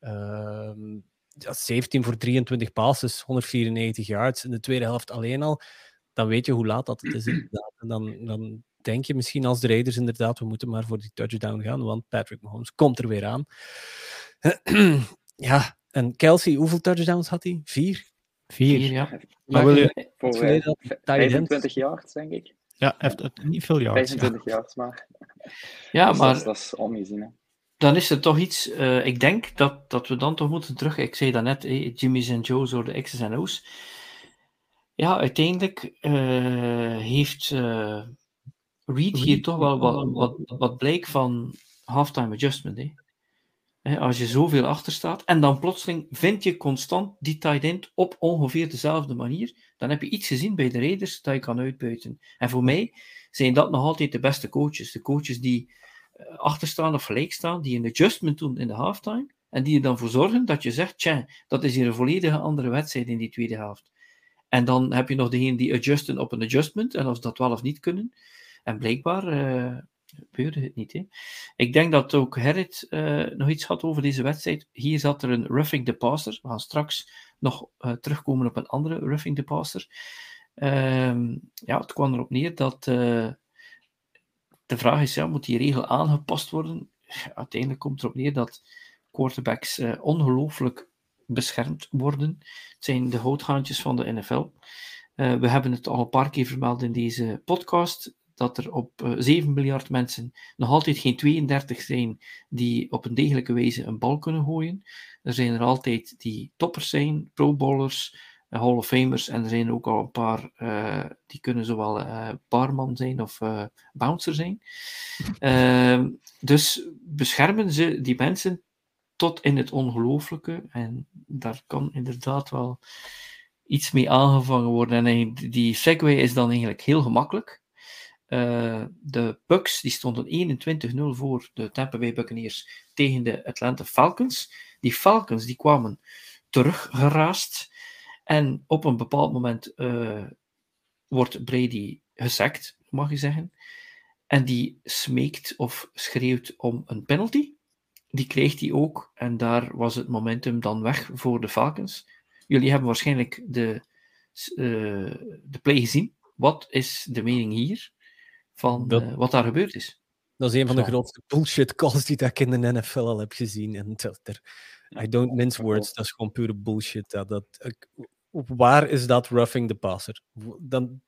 um, 17 voor 23 passes, 194 yards in de tweede helft alleen al. Dan weet je hoe laat dat het is inderdaad. En dan, dan denk je misschien als de Raiders inderdaad, we moeten maar voor die touchdown gaan, want Patrick Mahomes komt er weer aan. ja, en Kelsey, hoeveel touchdowns had hij? Vier? Vier, ja. Maar, wil je... Voor 25 jaar, denk ik. Ja, heeft niet veel jaar. 25 jaar, maar. Ja, dus maar. Dat, is ongezien. Hè. Dan is er toch iets. Uh, ik denk dat, dat we dan toch moeten terug. Ik zei dat net, eh, Jimmy's en Joe's door de X's en O's. Ja, uiteindelijk uh, heeft uh, Reed hier toch wel wat, wat, wat blijk van halftime adjustment. Als je zoveel achter staat. En dan plotseling vind je constant die tight end op ongeveer dezelfde manier. Dan heb je iets gezien bij de Raiders dat je kan uitbuiten. En voor mij zijn dat nog altijd de beste coaches. De coaches die eh, achterstaan of gelijk staan, die een adjustment doen in de halftime. En die er dan voor zorgen dat je zegt, tja, dat is hier een volledige andere wedstrijd in die tweede helft. En dan heb je nog degene die adjusten op een adjustment. En als dat wel of niet kunnen. En blijkbaar uh, gebeurde het niet. Hè? Ik denk dat ook Gerrit uh, nog iets had over deze wedstrijd. Hier zat er een roughing the passer. We gaan straks nog uh, terugkomen op een andere roughing the passer. Uh, ja, het kwam erop neer dat de vraag is, ja, moet die regel aangepast worden? Uiteindelijk komt erop neer dat quarterbacks ongelooflijk beschermd worden. Het zijn de houthaantjes van de NFL. we hebben het al een paar keer vermeld in deze podcast dat er op uh, eh, 7 miljard mensen nog altijd geen 32 zijn die op een degelijke wijze een bal kunnen gooien. Er zijn er altijd die toppers zijn, pro-bowlers, uh, Hall of Famers, en er zijn ook al een paar uh, die kunnen zowel barman zijn of bouncer zijn. (laughs) Ehm, dus beschermen ze die mensen tot in het ongelooflijke, en daar kan inderdaad wel iets mee aangevangen worden. En die segue is dan eigenlijk heel gemakkelijk. Uh, de Bucks die stonden 21-0 voor de Tampa Bay Buccaneers tegen de Atlanta Falcons. Die Falcons die kwamen teruggeraast. En op een bepaald moment uh, wordt Brady gesackt, mag je zeggen. En die smeekt of schreeuwt om een penalty. Die kreeg hij ook. En daar was het momentum dan weg voor de Falcons. Jullie hebben waarschijnlijk de, uh, de play gezien. Wat is de mening hier? van dat, uh, wat daar gebeurd is. Dat is een van de grootste bullshit calls die ik in de NFL al heb gezien. En dat er, I don't mince words, dat is gewoon pure bullshit. Dat, dat, waar is dat roughing the passer? Dan,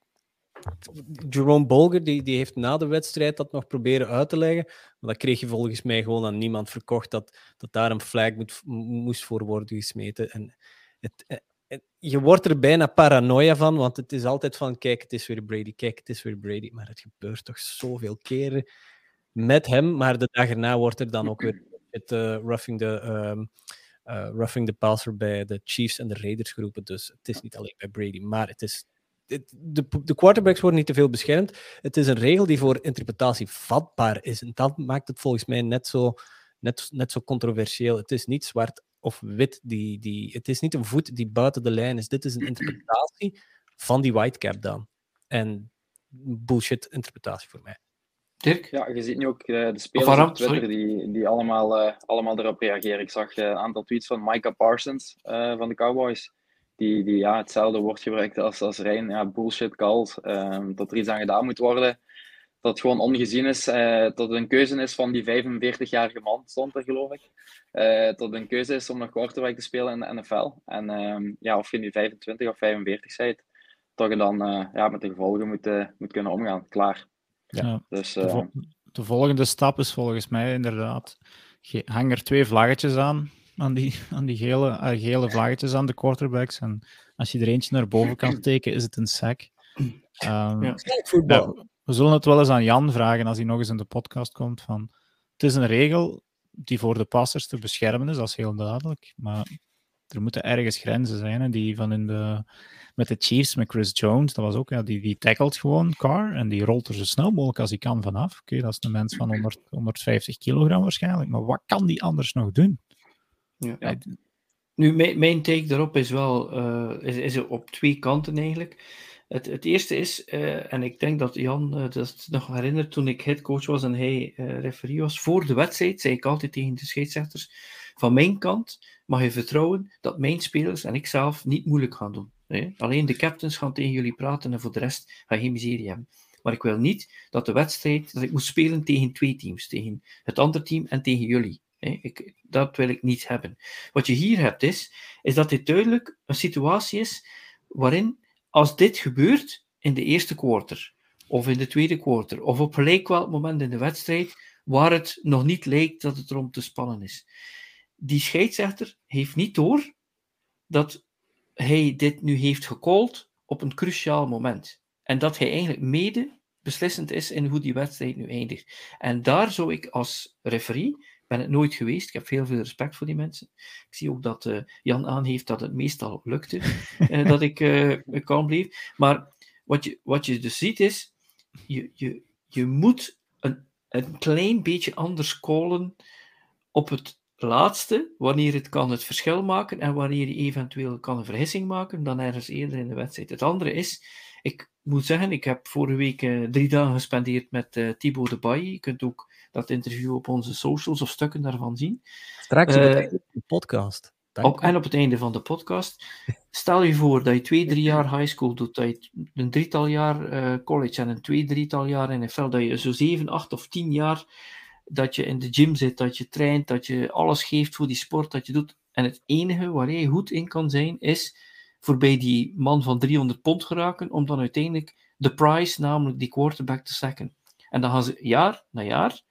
Jerome Bolger die, die heeft na de wedstrijd dat nog proberen uit te leggen. Maar dat kreeg je volgens mij gewoon aan niemand verkocht dat, dat daar een flag moet, moest voor worden gesmeten. En het, je wordt er bijna paranoia van, want het is altijd van, kijk, het is weer Brady, kijk, het is weer Brady. Maar het gebeurt toch zoveel keren met hem, maar de dag erna wordt er dan ook weer (clears throat) het uh, roughing the... Um, uh, roughing the passer bij de Chiefs en de Raiders geroepen. Dus het is niet alleen bij Brady, maar het is de, de quarterbacks worden niet te veel beschermd. Het is een regel die voor interpretatie vatbaar is. En dat maakt het volgens mij net zo, net, net zo controversieel. Het is niet zwart of wit. Die, die, het is niet een voet die buiten de lijn is. Dit is een (clears throat) interpretatie van die whitecap dan. En bullshit interpretatie voor mij. Dirk? Ja, je ziet nu ook uh, de spelers op Twitter die, die allemaal, uh, allemaal erop reageren. Ik zag uh, een aantal tweets van Micah Parsons van de Cowboys die, die ja, hetzelfde woord gebruikt als, als Rijn, ja, bullshit calls, um, dat er iets aan gedaan moet worden. Dat het gewoon ongezien is, uh, dat het een keuze is van die 45-jarige man, stond er geloof ik. Uh, dat het een keuze is om nog quarterback te spelen in de NFL. En um, ja, of je nu 25 of 45 bent, toch je dan uh, ja, met de gevolgen moet, moet kunnen omgaan. Klaar. Ja. Dus, de, vo de, volgende stap is volgens mij inderdaad, hang er twee vlaggetjes aan aan die, aan die gele, uh, gele vlaggetjes aan de quarterbacks. En als je er eentje naar boven kan steken, is het een sack. Um, ja. we zullen het wel eens aan Jan vragen als hij nog eens in de podcast komt. Van, het is een regel die voor de passers te beschermen is, dat is heel duidelijk. Maar er moeten ergens grenzen zijn. Hè, die van in de, met de Chiefs, met Chris Jones, dat was ook, ja, die, die tackelt gewoon Car en die rolt er zo snel mogelijk als hij kan vanaf. Oké, dat is een mens van 100, 150 kilogram waarschijnlijk. Maar wat kan die anders nog doen? Ja. Nu, mijn, mijn take daarop is wel uh, is, is op twee kanten eigenlijk. Het, het eerste is, uh, en ik denk dat Jan uh, dat nog herinnert toen ik headcoach was en hij referee was, voor de wedstrijd zei ik altijd tegen de scheidsrechters, van mijn kant mag je vertrouwen dat mijn spelers en ik zelf niet moeilijk gaan doen. Alleen de captains gaan tegen jullie praten en voor de rest ga je geen miserie hebben. Maar ik wil niet dat de wedstrijd, dat ik moet spelen tegen twee teams, tegen het andere team en tegen jullie. Ik, dat wil ik niet hebben. Wat je hier hebt is, is dat dit duidelijk een situatie is waarin als dit gebeurt in de eerste quarter, of in de tweede quarter, of op gelijk welk moment in de wedstrijd, waar het nog niet lijkt dat het erom te spannen is. Die scheidsrechter heeft niet door dat hij dit nu heeft gecallt op een cruciaal moment. En dat hij eigenlijk mede beslissend is in hoe die wedstrijd nu eindigt. En daar zou ik als referee ben het nooit geweest. Ik heb heel veel respect voor die mensen. Ik zie ook dat uh, Jan aangeeft dat het meestal lukte uh, (laughs) dat ik uh, kalm bleef. Maar wat je, wat je dus ziet is, je, je, je moet een, een klein beetje anders callen op het laatste, wanneer het kan het verschil maken en wanneer je eventueel kan een vergissing maken dan ergens eerder in de wedstrijd. Het andere is, ik moet zeggen, ik heb vorige week drie dagen gespendeerd met uh, Thibaut de Baye. Je kunt ook dat interview op onze socials of stukken daarvan zien. Straks op het einde van de podcast. Op, en op het einde van de podcast. Stel je voor dat je twee, drie (laughs) jaar high school doet, dat je een drietal jaar college en een twee, drietal jaar NFL, dat je zo zeven, acht of tien jaar dat je in de gym zit, dat je traint, dat je alles geeft voor die sport dat je doet. En het enige waar je goed in kan zijn, is voorbij die man van 300 pond geraken, om dan uiteindelijk de prize, namelijk die quarterback, te sacken. En dan gaan ze jaar na jaar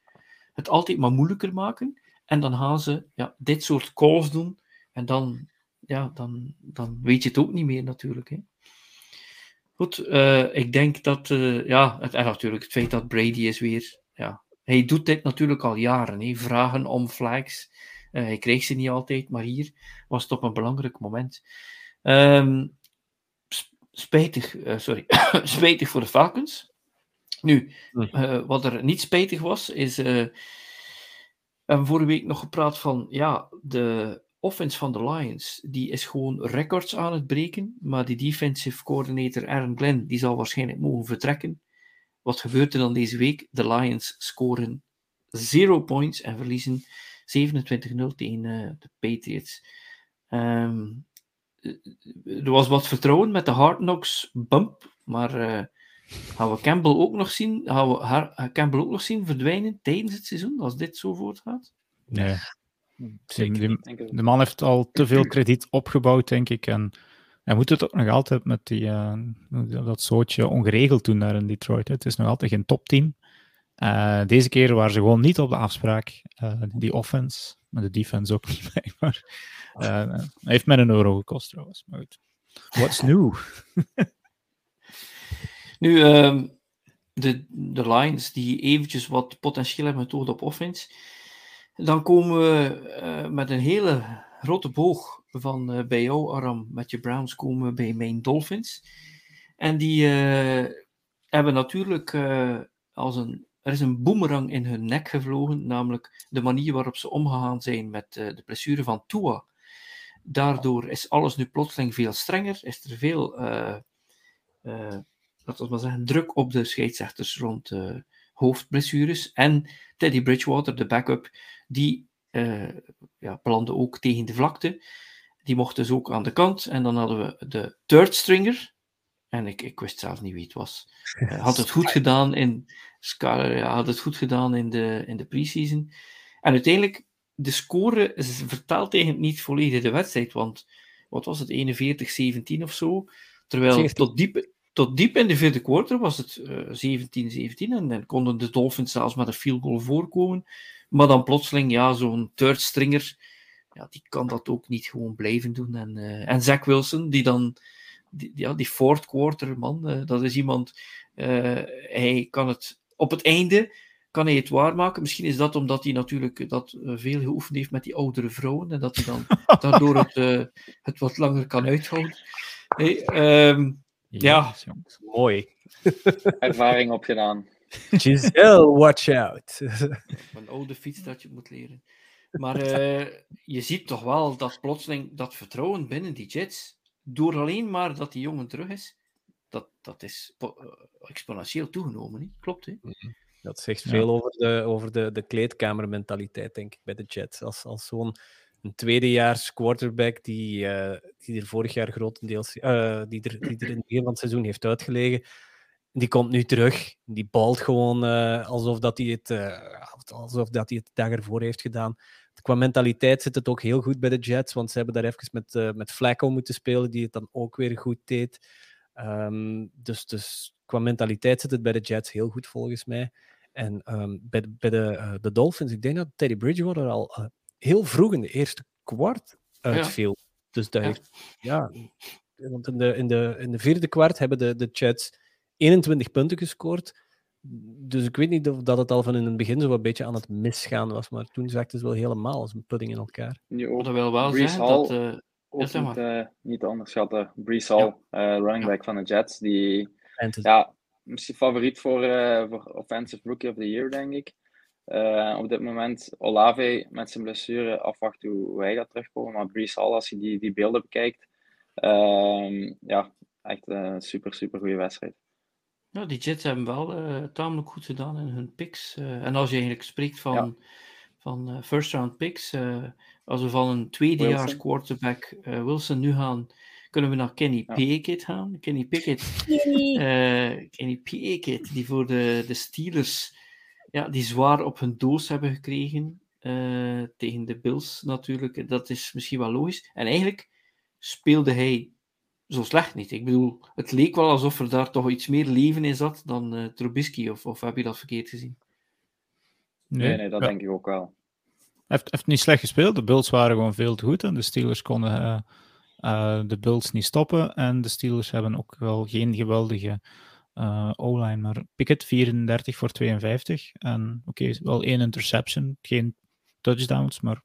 het altijd maar moeilijker maken. En dan gaan ze ja, dit soort calls doen. En dan, ja, dan, dan weet je het ook niet meer natuurlijk. Hè. Goed, uh, ik denk dat, uh, ja, het, en natuurlijk het feit dat Brady is weer, ja, hij doet dit natuurlijk al jaren, hè, vragen om flags. Uh, hij kreeg ze niet altijd, maar hier was het op een belangrijk moment. Um, spijtig, sorry, (coughs) spijtig voor de Falcons. Nu, uh, wat er niet spijtig was, is. We hebben vorige week nog gepraat van. Ja, de offense van de Lions. Die is gewoon records aan het breken. Maar die defensive coordinator Aaron Glenn. Die zal waarschijnlijk mogen vertrekken. Wat gebeurt er dan deze week? De Lions scoren 0 points en verliezen 27-0 tegen uh, de Patriots. Um, er was wat vertrouwen met de Hard Knocks bump. Maar Gaan we Campbell ook nog zien, gaan we haar, Campbell ook nog zien verdwijnen tijdens het seizoen, als dit zo voortgaat? Nee. Zeker. De, man heeft al te veel krediet opgebouwd, denk ik. En hij moet het ook nog altijd met die, uh, dat soortje ongeregeld doen daar in Detroit. Het is nog altijd geen topteam. Uh, deze keer waren ze gewoon niet op de afspraak. Uh, die offense, maar de defense ook (laughs) niet, blijkbaar. heeft met een euro gekost trouwens, maar goed. What's new? (laughs) nu, um, de, de Lions die eventjes wat potentieel hebben getoond op offense. Dan komen we uh, met een hele grote boog van uh, bij jou, Aram, met je Browns, komen we bij mijn Dolphins. En die uh, hebben natuurlijk als een. Er is een boemerang in hun nek gevlogen, namelijk de manier waarop ze omgegaan zijn met de blessure van Tua. Daardoor is alles nu plotseling veel strenger, is er veel laten we maar zeggen, druk op de scheidsrechters rond uh, hoofdblessures. En Teddy Bridgewater, de backup, die uh, ja, belandde ook tegen de vlakte. Die mocht dus ook aan de kant. En dan hadden we de third stringer. En ik, ik wist zelf niet wie het was. Uh, (laughs) had het goed gedaan in, had het goed gedaan in de, in de preseason. En uiteindelijk, de score vertaalt eigenlijk niet volledig de wedstrijd. Want wat was het, 41-17 of zo? Terwijl tot diep, tot diep in de vierde quarter was het uh, 17-17 en dan konden de Dolphins zelfs met een field goal voorkomen. Maar dan plotseling, ja, zo'n third stringer, ja, die kan dat ook niet gewoon blijven doen. En, uh, en Zach Wilson, die dan, die, ja, die fourth quarter man, uh, dat is iemand, uh, hij kan het op het einde, kan hij het waarmaken. Misschien is dat omdat hij natuurlijk dat veel geoefend heeft met die oudere vrouwen en dat hij dan (laughs) daardoor het, het wat langer kan uithouden. Hey, um, ja, mooi. Ervaring opgedaan. (laughs) Giselle, watch out. (laughs) Een oude fiets dat je moet leren. Maar uh, je ziet toch wel dat plotseling dat vertrouwen binnen die Jets, door alleen maar dat die jongen terug is, dat, dat is exponentieel toegenomen. Hè? Klopt, hè? Mhm. Dat zegt veel over, de, over de, de kleedkamermentaliteit, denk ik, bij de Jets. Als, als zo'n een tweedejaars quarterback die, uh, die er vorig jaar grotendeels uh, die, er, die er in het begin van het seizoen heeft uitgelegen. Die komt nu terug. Die balt gewoon uh, alsof, dat hij het, alsof dat hij het dag ervoor heeft gedaan. Qua mentaliteit zit het ook heel goed bij de Jets, want ze hebben daar even met, met Flacco moeten spelen, die het dan ook weer goed deed. Um, dus, dus qua mentaliteit zit het bij de Jets heel goed volgens mij. En um, bij, de, bij de, de Dolphins, ik denk dat Teddy Bridgewater al heel vroeg in de eerste kwart uitviel. Ja. Dus dat heeft, ja, want in de, in, de, in de vierde kwart hebben de, de Chats 21 punten gescoord. Dus ik weet niet of dat het al van in het begin zo een beetje aan het misgaan was, maar toen zakte ze wel helemaal als een pudding in elkaar. Nu dat wil wel Brees Hall, dat... Uh, ook ja, niet, uh, niet onderschatten. Brees Hall, ja. uh, running back van de Jets, die... Ja, misschien favoriet voor, voor Offensive Rookie of the Year, denk ik. Uh, op dit moment Olave met zijn blessure afwachten hoe hij gaat terugkomen. Maar Brees Hall, als je die, die beelden bekijkt, uh, ja, echt een super, super goede wedstrijd. Ja, die Jets hebben wel uh, tamelijk goed gedaan in hun picks. Uh, en als je eigenlijk spreekt van, ja. van first round picks, als we van een tweedejaars quarterback Wilson nu gaan, kunnen we naar Kenny ja. Pickett gaan. Kenny Pickett, Kenny Pickett, die voor de, de Steelers ja, die zwaar op hun doos hebben gekregen uh, tegen de Bills natuurlijk. Dat is misschien wel logisch. En eigenlijk speelde hij zo slecht niet. Ik bedoel, het leek wel alsof er daar toch iets meer leven in zat dan uh, Trubisky, of, of heb je dat verkeerd gezien? Nee, nee, nee dat ja. denk ik ook wel. Hij heeft, heeft niet slecht gespeeld. De Bills waren gewoon veel te goed en de Steelers konden uh, uh, de Bills niet stoppen. En de Steelers hebben ook wel geen geweldige uh, O-line. Maar Pickett 34 voor 52. En oké, okay, wel één interception, geen touchdowns, maar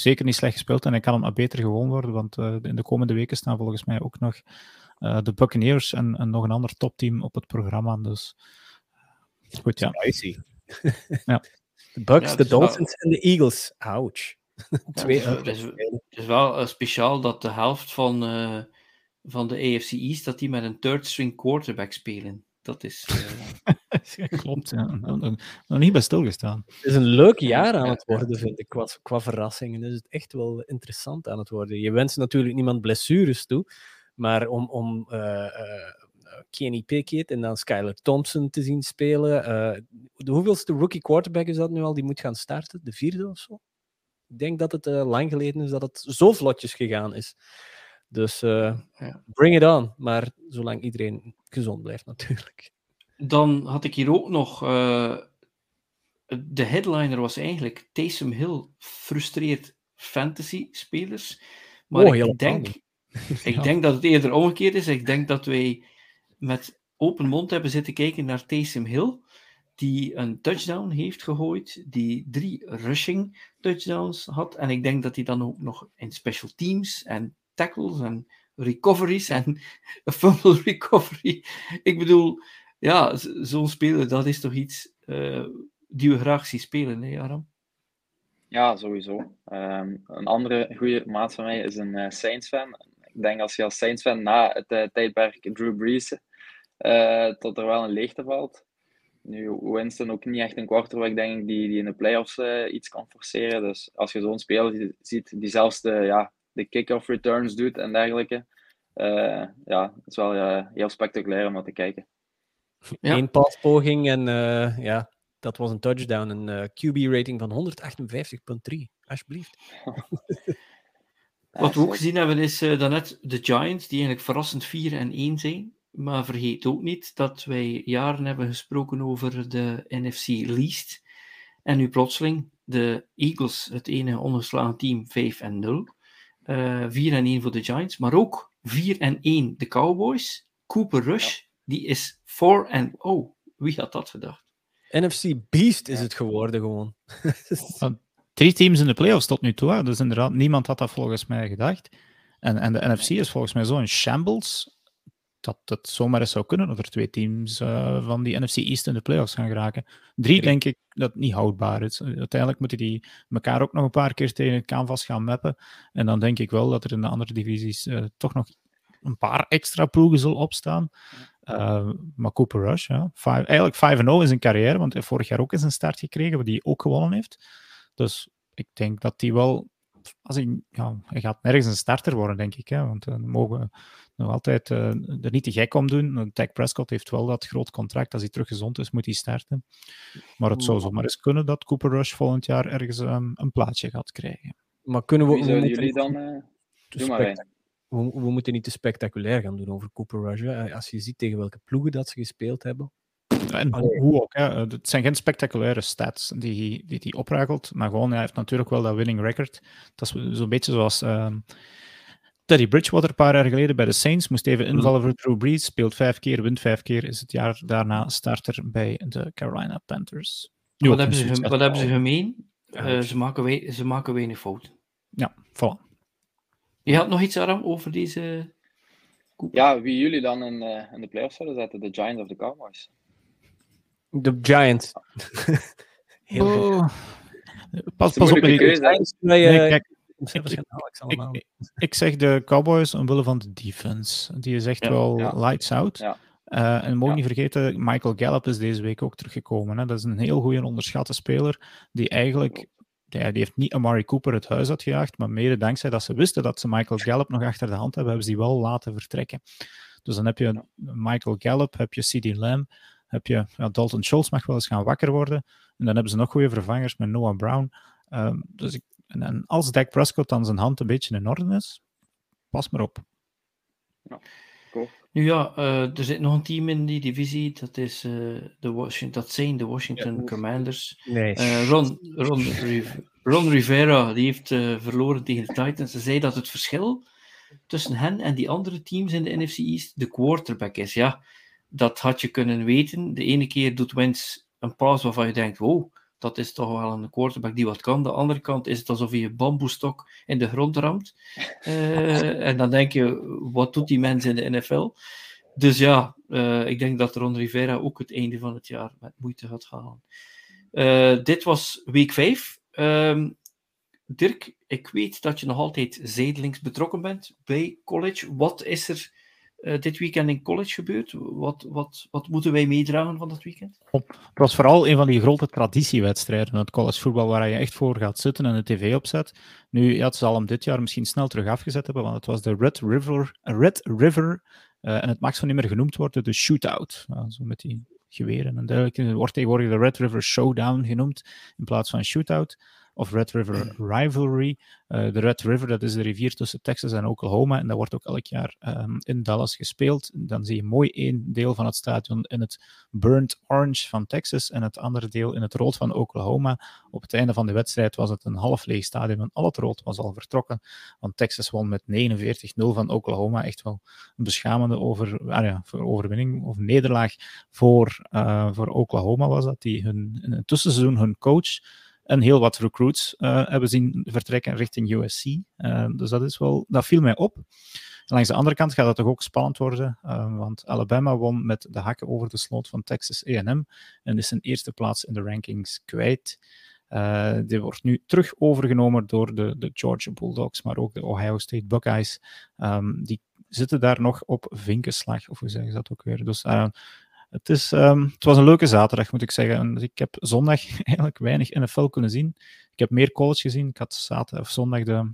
zeker niet slecht gespeeld. En hij kan hem maar beter gewoon worden, want uh, in de komende weken staan volgens mij ook nog uh, de Buccaneers en, en, nog een ander topteam op het programma. Dus goed, ja. Spicy. ja. De Bucks, ja, de Dolphins wel... en de Eagles. Ouch. Twee ja, het, is, het is wel speciaal dat de helft van van de AFC East dat die met een third string quarterback spelen. Dat is. (laughs) Uh... Klopt, ja. Nog, nog niet bij stilgestaan. Het is een leuk jaar aan het worden, vind ik, qua, qua verrassingen. Het is echt wel interessant aan het worden. Je wenst natuurlijk niemand blessures toe, maar om, om uh, uh, Kenny Pickett en dan Skyler Thompson te zien spelen. de hoeveelste rookie quarterback is dat nu al die moet gaan starten? De vierde of zo? Ik denk dat het lang geleden is dat het zo vlotjes gegaan is. Dus uh, ja. bring it on. Maar zolang iedereen gezond blijft, (laughs) natuurlijk. Dan had ik hier ook nog. Uh, de headliner was eigenlijk Taysom Hill frustreert fantasy-spelers. Maar oh, ik denk. (laughs) Ik denk dat het eerder omgekeerd is. Ik denk dat wij met open mond hebben zitten kijken naar Taysom Hill, die een touchdown heeft gegooid, die drie rushing touchdowns had. En ik denk dat hij dan ook nog in special teams en tackles en recoveries en (laughs) fumble recovery. Ik bedoel, ja, zo'n speler, dat is toch iets uh, die we graag zien spelen, hè, Aram? Ja, sowieso. Um, een andere goede maat van mij is een uh, Saints-fan. Ik denk als je als Saints-fan na het uh, tijdperk Drew Brees, dat er wel een leegte valt. Nu, Winston ook niet echt een quarterback, denk ik, die, die in de playoffs iets kan forceren. Dus als je zo'n speler ziet die zelfs de, ja, de kick-off returns doet en dergelijke, ja, het is wel heel spectaculair om naar te kijken. Ja. Eén paspoging en ja, dat was een touchdown. Een uh, QB-rating van 158,3. Alsjeblieft. Wat we ook gezien hebben is uh, daarnet de Giants, die eigenlijk verrassend 4 en 1 zijn. Maar vergeet ook niet dat wij jaren hebben gesproken over de NFC Least. En nu plotseling de Eagles, het ene ongeslagen team, 5 en 0. Uh, 4 en 1 voor de Giants, maar ook 4 en 1 de Cowboys. Cooper Rush, ja. die is 4 en oh, wie had dat gedacht? NFC Beast is het geworden gewoon. (laughs) Drie teams in de playoffs tot nu toe. Hè? Dus inderdaad, niemand had dat volgens mij gedacht. En, en de NFC is volgens mij zo een shambles dat het zomaar eens zou kunnen dat er twee teams uh, van die NFC East in de playoffs gaan geraken. Drie denk ik dat niet houdbaar is. Uiteindelijk moeten die elkaar ook nog een paar keer tegen het canvas gaan mappen. En dan denk ik wel dat er in de andere divisies uh, toch nog een paar extra ploegen zullen opstaan. Uh, maar Cooper Rush, ja. Five, eigenlijk 5-0 in zijn carrière, want hij heeft vorig jaar ook eens een start gekregen, wat hij ook gewonnen heeft. Dus ik denk dat hij wel, als hij, ja, hij gaat nergens een starter worden, denk ik. Hè, want uh, we mogen nog altijd uh, er niet te gek om doen. Dak Prescott heeft wel dat groot contract. Als hij terug gezond is, moet hij starten. Maar het zou zomaar eens kunnen dat Cooper Rush volgend jaar ergens um, een plaatsje gaat krijgen. Maar kunnen we... Wie zouden jullie dan... Doe maar we, we, moeten niet te spectaculair gaan doen over Cooper Rush. Hè. Als je ziet tegen welke ploegen dat ze gespeeld hebben. En hoe ook. Hè. Het zijn geen spectaculaire stats die hij die, oprakelt. Maar gewoon, hij heeft natuurlijk wel dat winning record. Dat is zo'n beetje zoals... Uh, Teddy Bridgewater een paar jaar geleden bij de Saints moest even invallen voor Drew Brees. Speelt vijf keer, wint vijf keer. Is het jaar daarna starter bij de Carolina Panthers. Wat hebben, ze, wat hebben ze gemeen? Uh, ze, maken we, ze maken weinig fouten. Ja, voilà. Je had nog iets, Aram, over deze koep? Ja, wie jullie dan in, uh, in de playoffs zouden zetten, de Giants of de Cowboys? De. (laughs) Heel oh. Pas, pas op met. Nee, kijk, ik, ik, zeg de Cowboys omwille van de defense. Die is echt ja, wel ja. lights out. Ja. Uh, en ja. niet vergeten, Michael Gallup is deze week ook teruggekomen. Hè. Dat is een heel goede onderschatte speler, die eigenlijk ja, die heeft niet Amari Cooper het huis uitgejaagd, maar mede dankzij dat ze wisten dat ze Michael Gallup nog achter de hand hebben, hebben ze die wel laten vertrekken. Dus dan heb je Michael Gallup, heb je CD Lamb, heb je ja, Dalton Schultz mag wel eens gaan wakker worden. En dan hebben ze nog goede vervangers met Noah Brown. Um, dus ik, en, en, als Dak Prescott dan zijn hand een beetje in orde is, pas maar op. Ja, cool. Nu ja, uh, er zit nog een team in die divisie. Dat, is, uh, de Washington, dat zijn de Washington ja, Commanders. Nee. Uh, Ron, Ron, Ron, Rivera die heeft verloren tegen de Titans. Ze zei dat het verschil tussen hen en die andere teams in de NFC East de quarterback is. Ja, dat had je kunnen weten. De ene keer doet Wentz een pass waarvan je denkt, wow, dat is toch wel een quarterback die wat kan. De andere kant is het alsof je een bamboestok in de grond ramt. Uh, (laughs) en dan denk je, wat doet die mens in de NFL? Dus ja, uh, ik denk dat Ron Rivera ook het einde van het jaar met moeite gaat halen. Uh, dit was week 5. Um, Dirk, ik weet dat je nog altijd zijdelings betrokken bent bij college. Wat is er uh, dit weekend in college gebeurd? Wat, wat, wat moeten wij meedragen van dat weekend? Het was vooral een van die grote traditiewedstrijden het collegevoetbal waar je echt voor gaat zitten en de tv opzet. Nu, ja, het zal hem dit jaar misschien snel terug afgezet hebben, want het was de Red River, Red River uh, en het mag zo niet meer genoemd worden, de shootout. Zo met die geweren en dergelijke. Wordt tegenwoordig de Red River Showdown genoemd in plaats van shootout. Of Red River Rivalry. Uh, de Red River, dat is de rivier tussen Texas en Oklahoma. En dat wordt ook elk jaar um, in Dallas gespeeld. Dan zie je mooi één deel van het stadion in het burnt orange van Texas en het andere deel in het rood van Oklahoma. Op het einde van de wedstrijd was het een half leeg stadion en al het rood was al vertrokken. Want Texas won met 49-0 van Oklahoma. Echt wel een beschamende over, ah ja, voor overwinning of nederlaag voor, uh, voor Oklahoma was dat. Die hun, in het tussenseizoen hun coach en heel wat recruits uh, hebben zien vertrekken richting USC. Uh, dus dat, is wel, dat viel mij op. Langs de andere kant gaat het toch ook spannend worden, uh, want Alabama won met de hakken over de sloot van Texas A&M en is zijn eerste plaats in de rankings kwijt. Die wordt nu terug overgenomen door de, de Georgia Bulldogs, maar ook de Ohio State Buckeyes. Um, die zitten daar nog op vinkenslag, of hoe zeggen ze dat ook weer. Dus uh, het, um, het was een leuke zaterdag, moet ik zeggen. En ik heb zondag (laughs) eigenlijk weinig NFL kunnen zien. Ik heb meer college gezien. Ik had zaterdag of zondag de,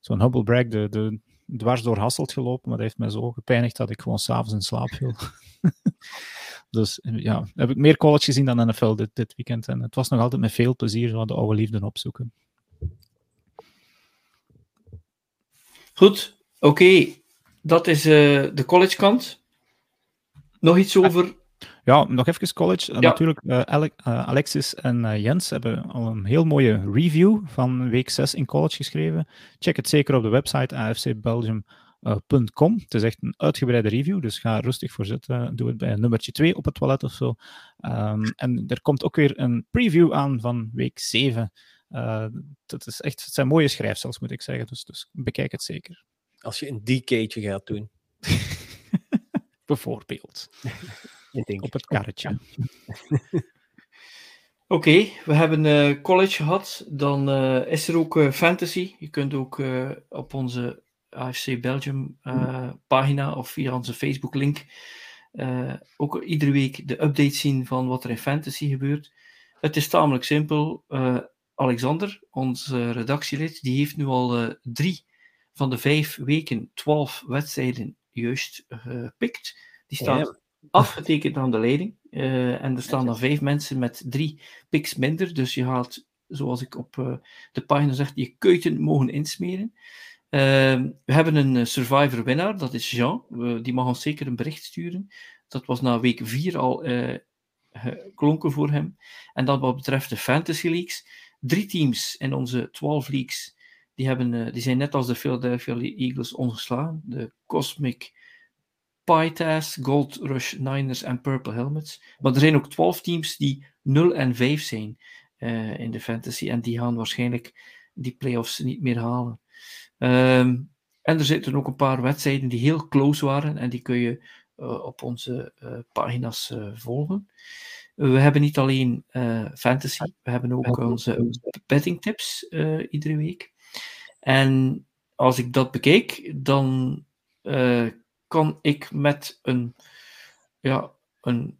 zo'n humble brag, de, de dwars door Hasselt gelopen, maar dat heeft mij zo gepijnigd dat ik gewoon s'avonds in slaap viel. (laughs) dus ja, heb ik meer college gezien dan NFL dit, dit weekend. En het was nog altijd met veel plezier zo de oude liefden opzoeken. Goed, oké. Dat is uh, de college kant. Nog iets over. Ja, nog even college. Ja. Natuurlijk, uh, Ale uh, Alexis en uh, Jens hebben al een heel mooie review van week 6 in college geschreven. Check het zeker op de website afcbelgium.com. Het is echt een uitgebreide review, dus ga rustig voor zitten. Doe het bij nummertje 2 op het toilet of zo. Um, en er komt ook weer een preview aan van week 7. dat is echt, het zijn mooie schrijfsels, moet ik zeggen. Dus, dus bekijk het zeker. Als je een DK'tje gaat doen. (laughs) bijvoorbeeld. (laughs) Op het karretje. (laughs) Oké, okay, we hebben uh, college gehad. Dan uh, is er ook uh, fantasy. Je kunt ook op onze AFC Belgium pagina of via onze Facebook link ook iedere week de update zien van wat er in fantasy gebeurt. Het is tamelijk simpel. Alexander, onze redactielid, die heeft nu al drie van de vijf weken twaalf wedstrijden juist gepikt. Die staat ja. afgetekend aan de leiding. Uh, en er staan dan vijf mensen met drie picks minder. Dus je gaat, zoals ik op uh, de pagina zeg, je kuiten mogen insmeren. Uh, we hebben een survivor winnaar, dat is Jean. Die mag ons zeker een bericht sturen. Dat was na week vier al geklonken voor hem. En dan wat betreft de fantasy leagues. Drie teams in onze twaalf leagues die, hebben, die zijn net als de Philadelphia Eagles ongeslagen. De Cosmic Pytas, Gold Rush Niners en Purple Helmets. Maar er zijn ook 12 teams die 0 en 5 zijn uh, in de fantasy. En die gaan waarschijnlijk die playoffs niet meer halen. Um, en er zitten ook een paar wedstrijden die heel close waren. En die kun je uh, op onze uh, pagina's volgen. We hebben niet alleen fantasy, we hebben ook onze betting tips iedere week. En als ik dat bekijk, dan kan ik met een, ja, een,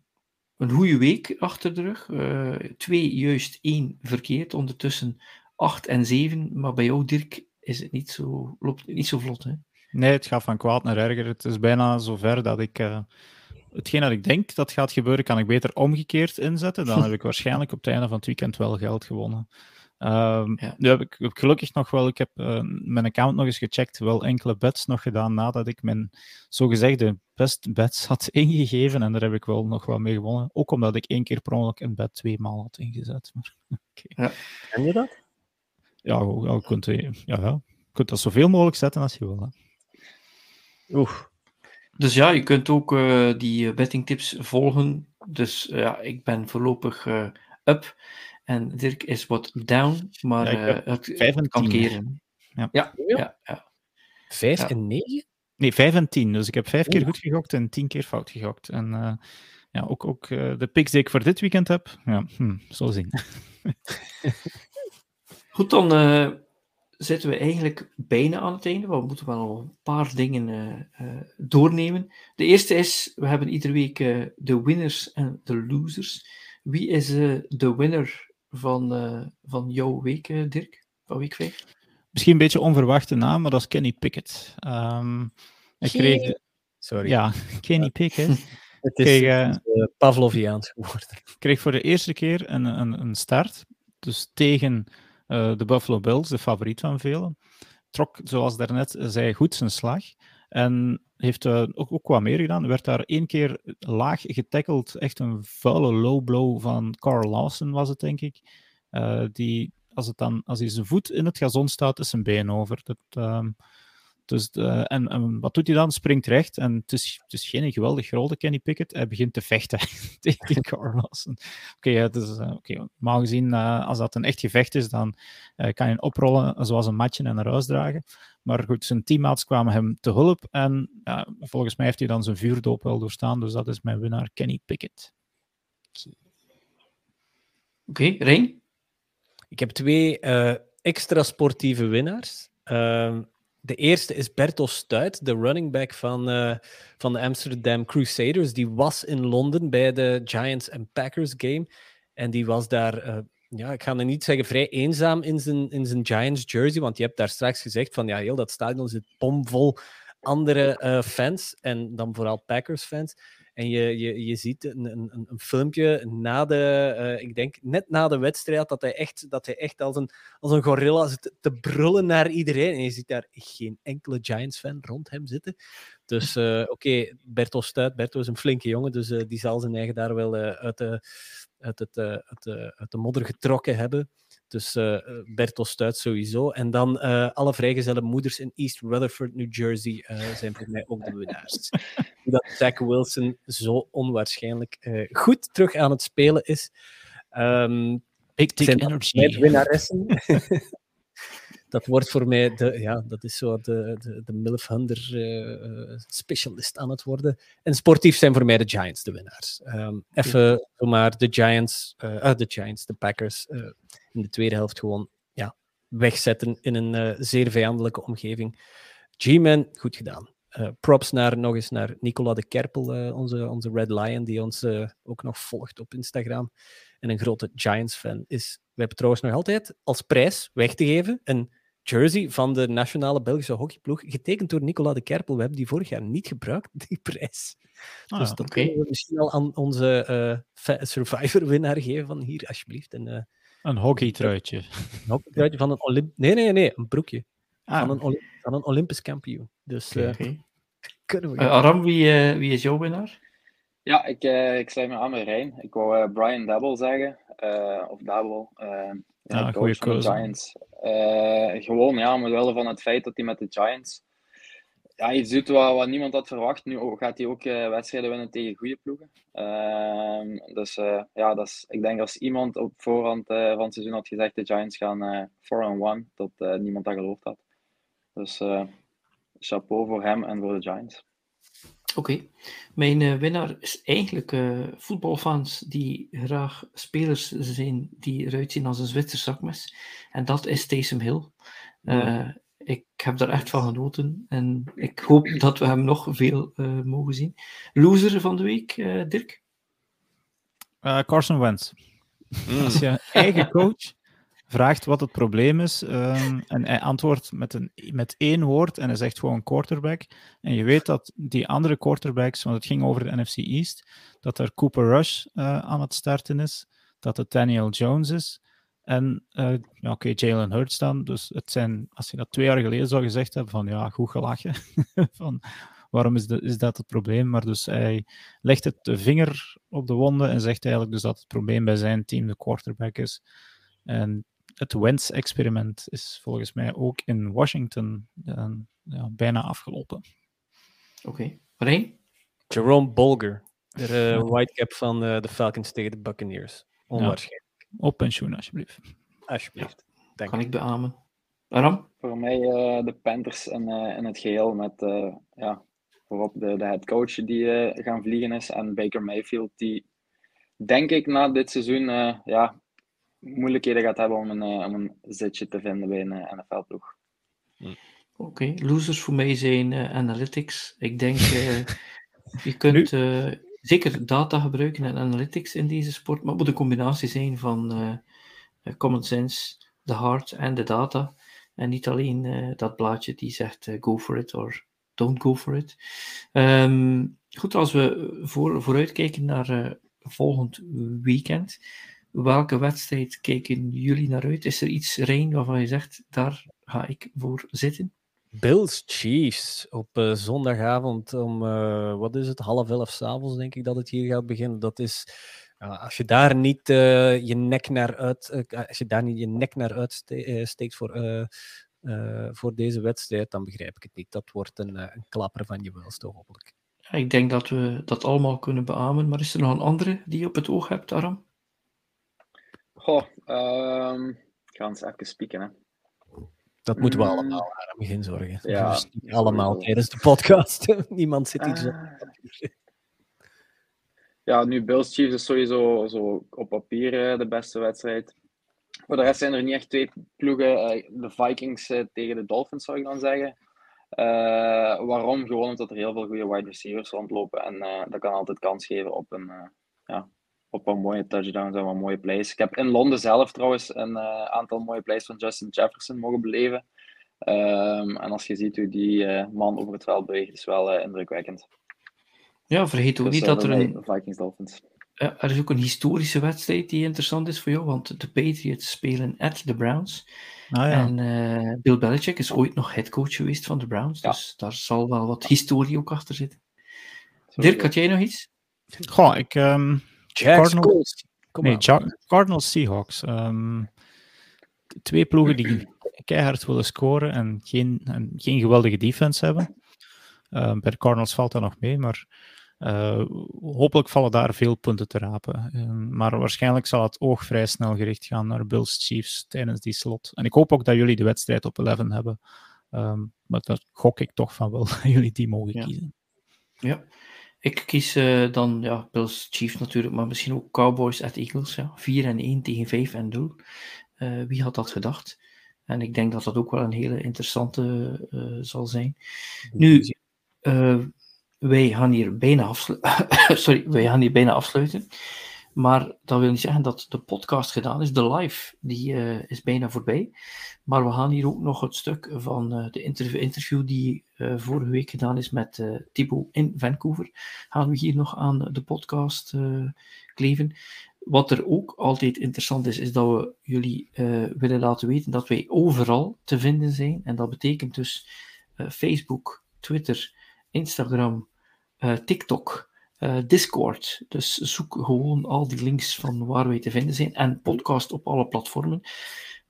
een goede week achter de rug, uh, twee juist, één verkeerd, ondertussen acht en zeven. Maar bij jou, Dirk, is het niet zo, loopt het niet zo vlot. Hè? Nee, het gaat van kwaad naar erger. Het is bijna zover dat ik. Uh, hetgeen dat ik denk dat gaat gebeuren, kan ik beter omgekeerd inzetten. Dan heb ik (laughs) waarschijnlijk op het einde van het weekend wel geld gewonnen. Um, ja. Nu heb ik, gelukkig nog wel, ik heb uh, mijn account nog eens gecheckt, wel enkele bets nog gedaan nadat ik mijn zogezegde best bets (laughs) had ingegeven en daar heb ik wel nog wel mee gewonnen. Ook omdat ik één keer per ongeluk een bet twee maal had ingezet. Maar, (laughs) okay. ja. Ken je dat? Ja, je kunt, ja, ja, je kunt dat zoveel mogelijk zetten als je wil. Hè. Oeh. Dus ja, je kunt ook uh, die bettingtips volgen. Dus ja, ik ben voorlopig uh, up. En Dirk is wat down, maar ja, uh, het, vijf en kan keren. Ja. Ja, ja, ja. Vijf ja. en negen? Nee, vijf en tien. Dus ik heb vijf keer goed gegokt en tien keer fout gegokt. En uh, ja, ook, ook uh, de picks die ik voor dit weekend heb, ja, hm, zullen zien. (laughs) goed, dan zitten we eigenlijk bijna aan het einde. We moeten wel een paar dingen doornemen. De eerste is, we hebben iedere week de winners en de losers. Wie is de winner van, uh, van jouw week, uh, Dirk? Van week 5? Misschien een beetje onverwachte naam, maar dat is Kenny Pickett. Um, ik kreeg... Sorry. Ja, (laughs) Kenny Pickett. (laughs) Het is, kreeg, uh, Pavloviaans geworden. Ik kreeg voor de eerste keer een, een, een start. Dus tegen de Buffalo Bills, de favoriet van velen, trok, zoals daarnet zei, goed zijn slag. En heeft uh, ook, ook wat meer gedaan. Werd daar één keer laag getackled. Echt een vuile low blow van Carl Lawson was het, denk ik. Uh, die, als, het dan, als hij zijn voet in het gazon staat, is zijn been over. Dat, uh, dus de, en, en, wat doet hij dan? Springt recht. En het is, het is geen geweldig grote Kenny Pickett. Hij begint te vechten (laughs) tegen Carl Lawson. Oké, okay, dus, okay, normaal gezien, als dat een echt gevecht is, dan kan je hem oprollen zoals een matje en naar huis dragen. Maar goed, zijn teammaats kwamen hem te hulp. En ja, volgens mij heeft hij dan zijn vuurdoop wel doorstaan. Dus dat is mijn winnaar, Kenny Pickett. Oké, okay, Rein? Ik heb twee uh, extra sportieve winnaars. Uh, de eerste is Bertos Stuit, de running back van, uh, van de Amsterdam Crusaders. Die was in Londen bij de Giants en Packers game. En die was daar ja, ik ga er niet zeggen vrij eenzaam in zijn, in zijn Giants jersey, want je hebt daar straks gezegd van ja, heel dat stadion zit pomvol andere uh, fans en dan vooral Packers fans. En je, je, je ziet een, een, een filmpje na de, uh, ik denk net na de wedstrijd, dat hij echt, dat hij echt als, een, als een gorilla zit te brullen naar iedereen. En je ziet daar geen enkele Giants-fan rond hem zitten. Dus uh, (laughs) oké, okay, Berto stuit. Berto is een flinke jongen, dus die zal zijn eigen daar wel uit de uit, het, uit, de, uit de modder getrokken hebben. Dus uh, Bertel Stuit sowieso. En dan uh, alle vrijgezelle moeders in East Rutherford, New Jersey, uh, zijn voor mij ook de winnaars. Dat Zach Wilson zo onwaarschijnlijk goed terug aan het spelen is. Um, Big Dick Energy. winnaressen. Dat wordt voor mij de, ja, dat is zo de, de, de Milf Hunter uh, specialist aan het worden. En sportief zijn voor mij de Giants de winnaars. Um, even maar de Giants, uh, de Giants, de Packers in de tweede helft gewoon ja, wegzetten in een zeer vijandelijke omgeving. G-Man, goed gedaan. Props naar, nog eens naar Nicola de Kerpel, onze, onze Red Lion, die ons ook nog volgt op Instagram. En een grote Giants-fan is. We hebben trouwens nog altijd als prijs weg te geven een jersey van de nationale Belgische hockeyploeg, getekend door Nicola de Kerpel. We hebben die vorig jaar niet gebruikt, die (laughs) prijs. Ah, dus dat okay. kunnen we misschien al aan onze uh, Survivor-winnaar geven van hier, alsjeblieft. En, uh, een hockeytruitje. Een hockeytruitje van een Olymp... Nee, nee, nee, een broekje. Ah. Van, een Olymp van een Olympisch kampioen. Dus okay, okay. (laughs) kunnen we... Aram, wie, wie is jouw winnaar? Ja, ik, ik sluit me aan met Rijn. Ik wou Brian Dabble zeggen, of Dabble. Ja, ah, coach van de Giants. Uh, gewoon, ja, omwille van het feit dat hij met de Giants ja, iets doet wat, wat niemand had verwacht. Nu gaat hij ook uh, wedstrijden winnen tegen goede ploegen. Uh, dus uh, ja, dat is, ik denk als iemand op voorhand van het seizoen had gezegd de Giants gaan 4-1, dat niemand dat geloofd had. Dus chapeau voor hem en voor de Giants. Oké, mijn uh, winnaar is eigenlijk uh, voetbalfans die graag spelers zijn die eruit zien als een Zwitser zakmes. En dat is Taysom Hill. Uh, ik heb daar echt van genoten en ik hoop dat we hem nog veel mogen zien. Loser van de week, Dirk? Carson Wentz. Mm. Als je eigen coach vraagt wat het probleem is um, en hij antwoordt met, een, met één woord en hij zegt gewoon quarterback. En je weet dat die andere quarterbacks, want het ging over de NFC East, dat er Cooper Rush uh, aan het starten is, dat het Daniel Jones is en uh, ja, oké, Jalen Hurts dan. Dus het zijn, als je dat twee jaar geleden zou gezegd hebben, van ja, goed gelachen. (laughs) van, waarom is, de, is dat het probleem? Maar dus hij legt het de vinger op de wonden en zegt eigenlijk dus dat het probleem bij zijn team de quarterback is. En het Wentz-experiment is volgens mij ook in Washington uh, ja, bijna afgelopen. Oké, okay. Jerome Bolger, de uh, whitecap van uh, de Falcons tegen de Buccaneers. Onwaarschijnlijk. Ja. Op pensioen, alsjeblieft. Alsjeblieft. Ja, kan ik beamen. Waarom? Voor mij de Panthers en in het geheel met ja, voorop de, de head coach die gaan vliegen is en Baker Mayfield die denk ik na dit seizoen ja, moeilijkheden gaat hebben om een, uh, om een zitje te vinden bij een uh, NFL-ploeg. Hm. Oké, okay. losers voor mij zijn uh, analytics. Ik denk, (laughs) je kunt zeker data gebruiken en analytics in deze sport, maar het moet een combinatie zijn van common sense, de hard en de data. En niet alleen dat blaadje die zegt go for it or don't go for it. Um, goed, als we voor, vooruitkijken naar volgend weekend, welke wedstrijd kijken jullie naar uit? Is er iets, Rijn, waarvan je zegt, daar ga ik voor zitten? Bills Chiefs op uh, zondagavond om, uh, wat is het, half elf s'avonds denk ik dat het hier gaat beginnen. Dat is, uh, als je daar niet je nek naar uit, als je daar niet je nek naar uitsteekt voor, voor deze wedstrijd, dan begrijp ik het niet. Dat wordt een, een klapper van je welste, hopelijk. Ja, ik denk dat we dat allemaal kunnen beamen, maar is er nog een andere die je op het oog hebt, Aram? Goh, um, ik ga eens even spieken, hè. Dat moeten we mm. allemaal aan geen zorgen. Ja, dus allemaal tijdens de podcast. (laughs) Niemand zit hier zo. Uh, ja, nu Bills Chiefs is sowieso zo op papier uh, de beste wedstrijd. Voor de rest zijn er niet echt twee ploegen. Uh, de Vikings tegen de Dolphins zou ik dan zeggen. waarom? Gewoon omdat er heel veel goede wide receivers rondlopen. En dat kan altijd kans geven op een, ja, op een mooie touchdowns en wat mooie plays. Ik heb in Londen zelf trouwens een uh, aantal mooie plays van Justin Jefferson mogen beleven. Um, en als je ziet hoe die uh, man over het veld beweegt, is wel uh, indrukwekkend. Ja, vergeet ook dus, niet dat er een... Vikings Dolphins. Ja, er is ook een historische wedstrijd die interessant is voor jou, want de Patriots spelen at de Browns. Ah, ja. En Bill Belichick is ooit nog headcoach geweest van de Browns, ja. dus daar zal wel wat historie ook achter zitten. Dirk, had jij nog iets? Goh, ik... Um Cardinals, nee, Cardinals Seahawks. Um, twee ploegen die keihard willen scoren en geen, en geen geweldige defense hebben. Uh, bij de Cardinals valt dat nog mee, maar uh, hopelijk vallen daar veel punten te rapen. Uh, maar waarschijnlijk zal het oog vrij snel gericht gaan naar Bills Chiefs tijdens die slot. En ik hoop ook dat jullie de wedstrijd op 11 hebben. Um, maar daar gok ik toch van wel (laughs) dat jullie die mogen ja. kiezen. Ja, ik kies uh, dan ja, Bills Chiefs natuurlijk, maar misschien ook Cowboys at Eagles. Ja. 4 en 1 tegen 5 en 0. Uh, wie had dat gedacht? En ik denk dat dat ook wel een hele interessante uh, zal zijn. Nu, wij gaan hier bijna afsluiten. (coughs) Sorry, wij gaan hier bijna afsluiten. Maar dat wil niet zeggen dat de podcast gedaan is. De live die, uh, is bijna voorbij. Maar we gaan hier ook nog het stuk van uh, de interview, interview die uh, vorige week gedaan is met uh, in Vancouver. Gaan we hier nog aan de podcast kleven. Wat er ook altijd interessant is, is dat we jullie willen laten weten dat wij overal te vinden zijn. En dat betekent dus Facebook, Twitter, Instagram, TikTok. Uh, Discord. Dus zoek gewoon al die links van waar wij te vinden zijn. En podcast op alle platformen.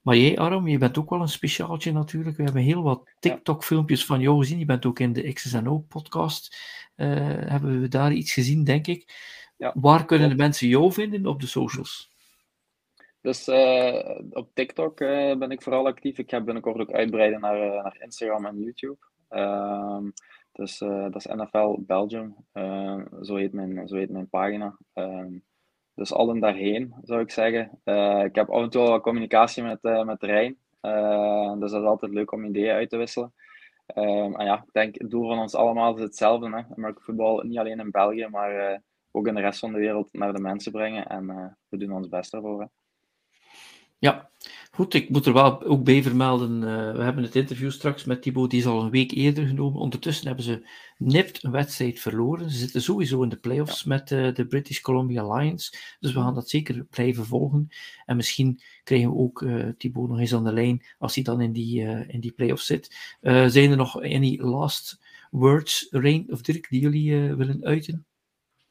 Maar jij, Aram, je bent ook wel een speciaaltje natuurlijk. We hebben heel wat TikTok-filmpjes van jou gezien. Je bent ook in de XSNO-podcast. Uh, hebben we daar iets gezien, denk ik. Ja. Waar kunnen de mensen jou vinden op de socials? Dus uh, op TikTok uh, ben ik vooral actief. Ik ga binnenkort ook uitbreiden naar, naar Instagram en YouTube. Dus dat is NFL Belgium. zo, heet mijn, zo heet mijn pagina. Ehm, dus allen daarheen, zou ik zeggen. Ik heb af en toe communicatie met, met Rijn. Dus dat is altijd leuk om ideeën uit te wisselen. En ja, ik denk het doel van ons allemaal is hetzelfde. Hè? American voetbal niet alleen in België, maar ook in de rest van de wereld naar de mensen brengen. En we doen ons best daarvoor. Ja, goed. Ik moet er wel ook bij vermelden. Uh, we hebben het interview straks met Thibaut, die is al een week eerder genomen. Ondertussen hebben ze nipt een wedstrijd verloren. Ze zitten sowieso in de playoffs met uh, de British Columbia Lions. Dus we gaan dat zeker blijven volgen. En misschien krijgen we ook uh, Thibaut nog eens aan de lijn als hij dan in die, in die playoffs zit. zijn er nog any last words, Rain of Dirk, die jullie willen uiten?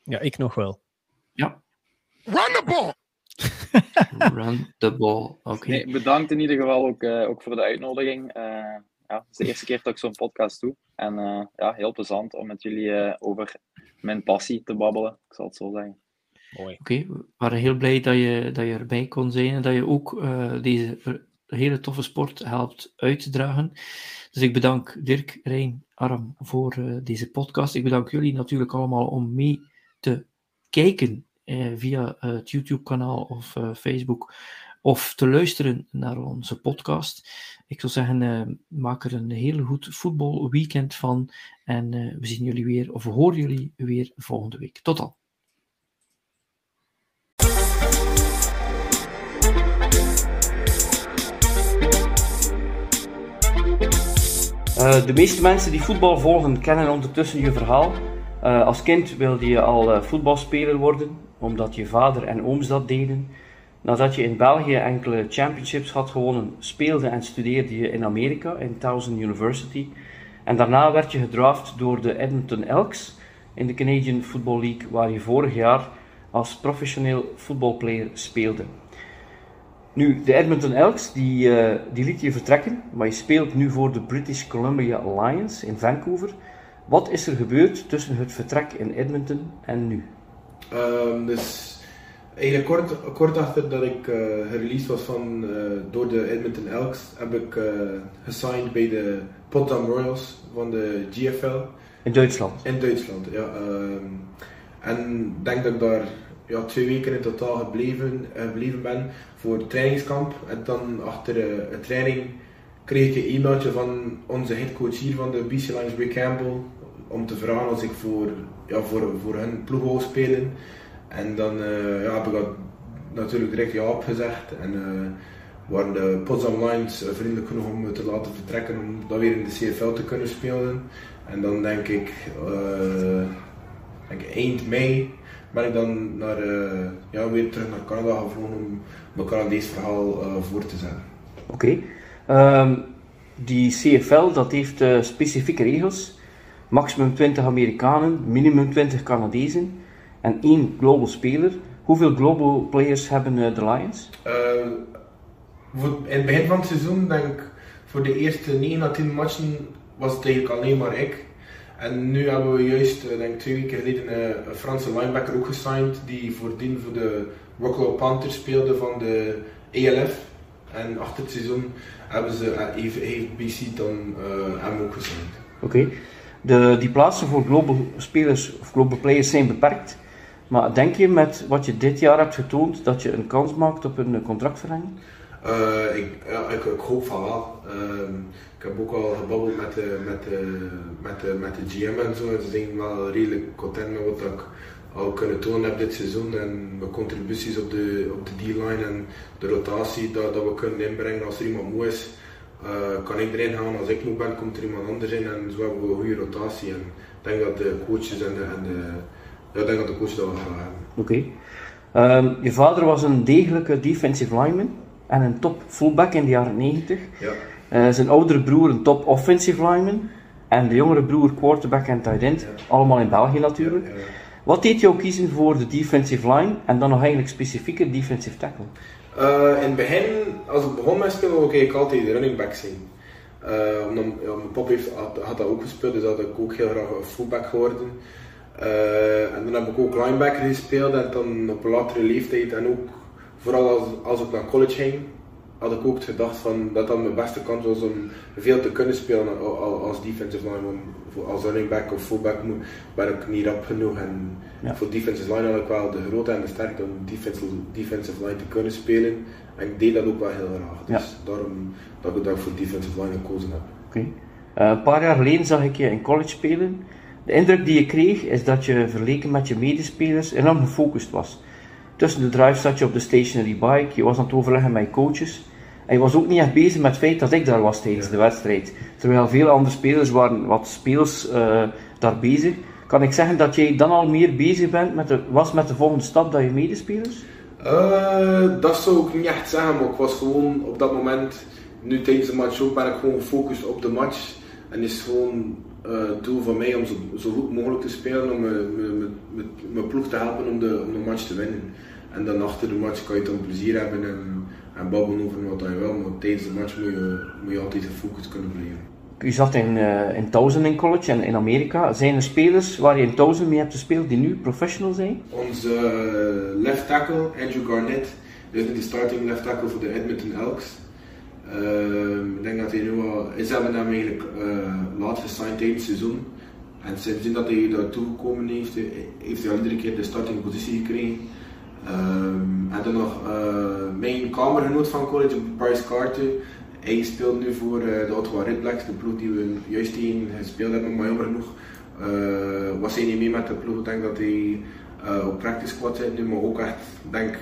Ja, ik nog wel. Ja. Run the ball! Run the ball. Oké. Nee, bedankt in ieder geval ook, uh, ook voor de uitnodiging. Uh, ja, het is de eerste keer dat ik zo'n podcast doe. En uh, ja, heel plezant om met jullie over mijn passie te babbelen. Ik zal het zo zeggen. Mooi. Oké, okay, we waren heel blij dat je, dat je erbij kon zijn en dat je ook deze hele toffe sport helpt uit te dragen. Dus ik bedank Dirk, Rijn, Arm voor deze podcast. Ik bedank jullie natuurlijk allemaal om mee te kijken eh, via het YouTube-kanaal of eh, Facebook of te luisteren naar onze podcast. Ik zou zeggen, uh, maak er een heel goed voetbalweekend van. En we zien jullie weer, of we horen jullie weer volgende week. Tot dan. De meeste mensen die voetbal volgen kennen ondertussen je verhaal. als kind wilde je al voetbalspeler worden omdat je vader en ooms dat deden. Nadat je in België enkele championships had gewonnen, speelde en studeerde je in Amerika, in Towson University. En daarna werd je gedraft door de Edmonton Elks in de Canadian Football League, waar je vorig jaar als professioneel voetbalplayer speelde. Nu, de Edmonton Elks, die, uh, die liet je vertrekken, maar je speelt nu voor de British Columbia Alliance in Vancouver. Wat is er gebeurd tussen het vertrek in Edmonton en nu? Um, dus eigenlijk kort, kort achter dat ik uh, gereleased was van, uh, door de Edmonton Elks, heb ik uh, gesigned bij de Potsdam Royals van de GFL. In Duitsland? In Duitsland, ja. Um, en ik denk dat ik daar ja, twee weken in totaal gebleven, gebleven ben voor het trainingskamp. En dan achter de training kreeg ik een e-mailtje van onze headcoach hier van de BC Lions, Rick Campbell, om te vragen als ik voor, ja, voor, voor hun ploeg wou spelen. En dan uh, ja, heb ik dat natuurlijk direct ja opgezegd. En uh, waren de Potsdam Lions vriendelijk genoeg om me te laten vertrekken om dan weer in de CFL te kunnen spelen. En dan denk ik, eind mei ben ik dan naar, ja, weer terug naar Canada gevlogen om mijn Canadees verhaal voor te zetten. Oké. Um, die CFL dat heeft specifieke regels. Maximum 20 Amerikanen, minimum 20 Canadezen en één global speler. Hoeveel global players hebben uh, de Lions? Uh, in het begin van het seizoen, denk ik, voor de eerste 9 à 10 matchen was het eigenlijk alleen maar ik. En nu hebben we juist, uh, denk twee weken geleden, een Franse linebacker ook gesigned, die voordien voor de Rocklow Panthers speelde van de ELF. En achter het seizoen hebben ze, heeft, heeft BC dan hem ook gesigned. Oké. Okay. Die plaatsen voor global spelers of global players zijn beperkt. Maar denk je met wat je dit jaar hebt getoond dat je een kans maakt op een contractverlenging? Uh, ik, ik, ik, hoop van wel. Uh, ik heb ook al gebabbeld met de, met de, met de, met de GM en zo. Ze zijn wel redelijk content met wat ik al kunnen tonen heb dit seizoen. En mijn contributies op de, op de D-line en de rotatie dat, dat we kunnen inbrengen als er iemand moe is. Uh, kan ik erin gaan, als ik moe ben, komt er iemand anders in en zo hebben we een goede rotatie. En ik denk dat de coaches en de, en de ja, ik denk dat de coach dat wel gaat hebben. Oké. Okay. Um, je vader was een degelijke defensive lineman en een top fullback in de jaren 90. Ja. Uh, zijn oudere broer een top offensive lineman en de jongere broer quarterback en tight end. Ja. Allemaal in België natuurlijk. Ja, Wat deed jou kiezen voor de defensive line en dan nog eigenlijk specifieke defensive tackle? Uh, in het begin, als ik begon met spelen, wilde ik altijd running back zien. Uh, omdat, mijn pop heeft, had, dat ook gespeeld, dus had ik ook heel graag een fullback geworden. Uh, en dan heb ik ook linebacker gespeeld en dan op een latere leeftijd en ook vooral als, als ik naar college ging, had ik ook gedacht van dat dat mijn beste kans was om veel te kunnen spelen als defensive line. Als running back of fullback ben ik niet rap genoeg. En ja. voor defensive line had ik wel de grootte en de sterkte om defensive, defensive line te kunnen spelen. En ik deed dat ook wel heel graag. Dus ja. daarom dat ik daar voor defensive line gekozen heb. Okay. Uh, een paar jaar geleden zag ik je in college spelen. De indruk die je kreeg is dat je vergeleken met je medespelers enorm gefocust was. Tussen de drive zat je op de stationary bike, je was aan het overleggen met je coaches. Je was ook niet echt bezig met het feit dat ik daar was tijdens de wedstrijd. Terwijl veel andere spelers waren wat speels uh, daar bezig. Kan ik zeggen dat jij dan al meer bezig bent met de, was met de volgende stap dan je medespelers? Uh, dat zou ik niet echt zeggen, maar ik was gewoon op dat moment, nu tijdens de match ook, ben ik gewoon gefocust op de match. En is gewoon uh, doel van mij om zo, zo, goed mogelijk te spelen, om mijn ploeg te helpen om de, om de match te winnen. En dan achter de match kan je dan plezier hebben en, en babbelen over wat je wil, maar tijdens de match moet je, moet je altijd gefocust kunnen blijven. U zat in, uh, in Towson in college en in Amerika. Zijn er spelers waar je in Towson mee hebt gespeeld die nu professional zijn? Onze uh, left tackle, Andrew Garnett, is de starting left tackle voor de Edmonton Elks. Uh, ik denk dat hij nu al. Ze hebben hem eigenlijk uh, laat gesigned tijdens het seizoen. En sinds dat hij daartoe gekomen heeft, heeft hij al iedere keer de starting positie gekregen. Um, en dan nog uh, mijn kamergenoot van college, Bryce Carter. Hij speelt nu voor uh, de Ottawa Redblacks, de ploeg die we juist tegen gespeeld hebben, maar jammer genoeg was hij niet mee met de ploeg. Ik denk dat hij op practice squad nu, maar ook echt, denk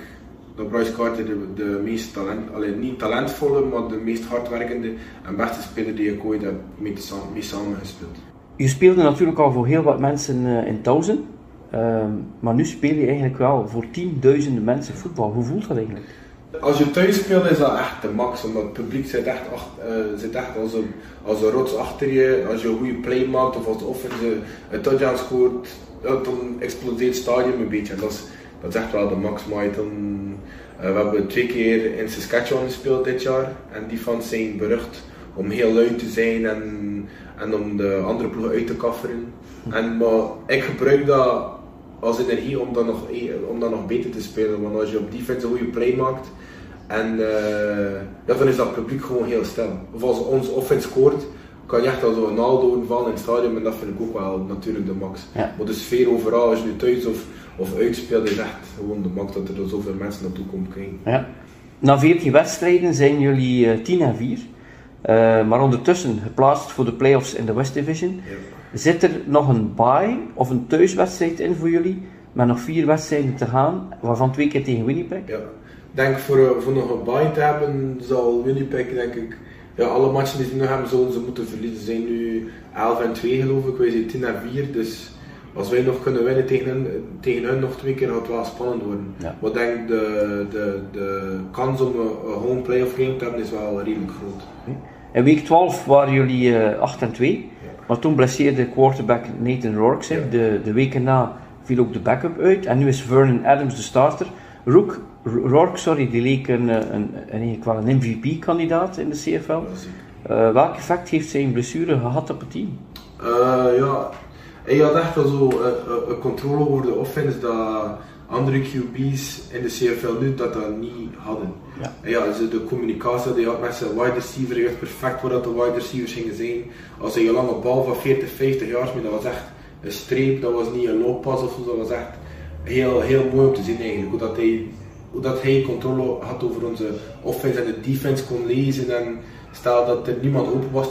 dat Bryce Carter de, de meest talent, alleen niet talentvolle, maar de meest hardwerkende en beste speler die ik ooit heb mee, mee samengespeeld. Je speelde natuurlijk al voor heel wat mensen in Towson, uh, maar nu speel je eigenlijk wel voor tienduizenden mensen voetbal. Hoe voelt dat eigenlijk? Als je thuis speelt is dat echt de max, omdat het publiek zit echt, achter, uh, zit echt als, een, als een rots achter je. Als je een goede play maakt of als offense een touchdown scoort, dan explodeert het stadion een beetje. Dat is, dat is echt wel de max. Maar dan, uh, we hebben twee keer in Saskatchewan gespeeld dit jaar en die fans zijn berucht om heel luid te zijn en, en om de andere ploegen uit te kafferen. En, maar ik gebruik dat als energie om dan, nog, om dan nog beter te spelen. Want als je op defense een goede play maakt, en uh, ja, dan is dat publiek gewoon heel stil. Of als ons offense scoort, kan je echt al zo'n naaldoorn vallen in het stadion. En dat vind ik ook wel natuurlijk de max. Ja. Maar de sfeer overal, als je nu thuis of, of uitspeelt, is echt gewoon de max dat er zoveel mensen naartoe komen kijken. Ja. Na 14 wedstrijden zijn jullie uh, 10 en 4. Uh, maar ondertussen geplaatst voor de playoffs in de West Division. Ja. Zit er nog een bye of een thuiswedstrijd in voor jullie? Met nog vier wedstrijden te gaan, waarvan twee keer tegen Winnipeg? Ja. Ik denk voor, voor nog een bye te hebben, zal Winnipeg denk ik, ja, alle matchen die ze nu hebben, zullen ze moeten verliezen. Ze zijn nu 11 en 2 geloof ik, wij zijn 10 en 4, dus als wij nog kunnen winnen tegen hun, tegen hun nog twee keer, gaat het wel spannend worden. Ja. Maar ik denk de, de, de kans om een, home playoff game te hebben is wel redelijk groot. In week 12 waren jullie uh, 8 en 2, maar toen blesseerde quarterback Nathan Rourke zich. De, de weken na viel ook de backup uit en nu is Vernon Adams de starter. Rook, Rourke, sorry, die leek een, een, een, eigenlijk wel een MVP-kandidaat in de CFL. Uh, welk effect heeft zijn blessure gehad op het team? Uh, ja, hij had echt wel zo een controle over de offense dat andere QB's in de CFL nu dat dat niet hadden. Ja. Ja, dus de communicatie die had met zijn wide receiver, wist perfect waar de wide receivers gingen zijn. Als hij een lange bal van 40, 50 jaar mee, dat was echt een streep, dat was niet een looppas of zo, dat was echt heel, heel mooi om te zien eigenlijk. Hoe dat hij, dat hij controle had over onze offense en de defense kon lezen. En stel dat er niemand open was,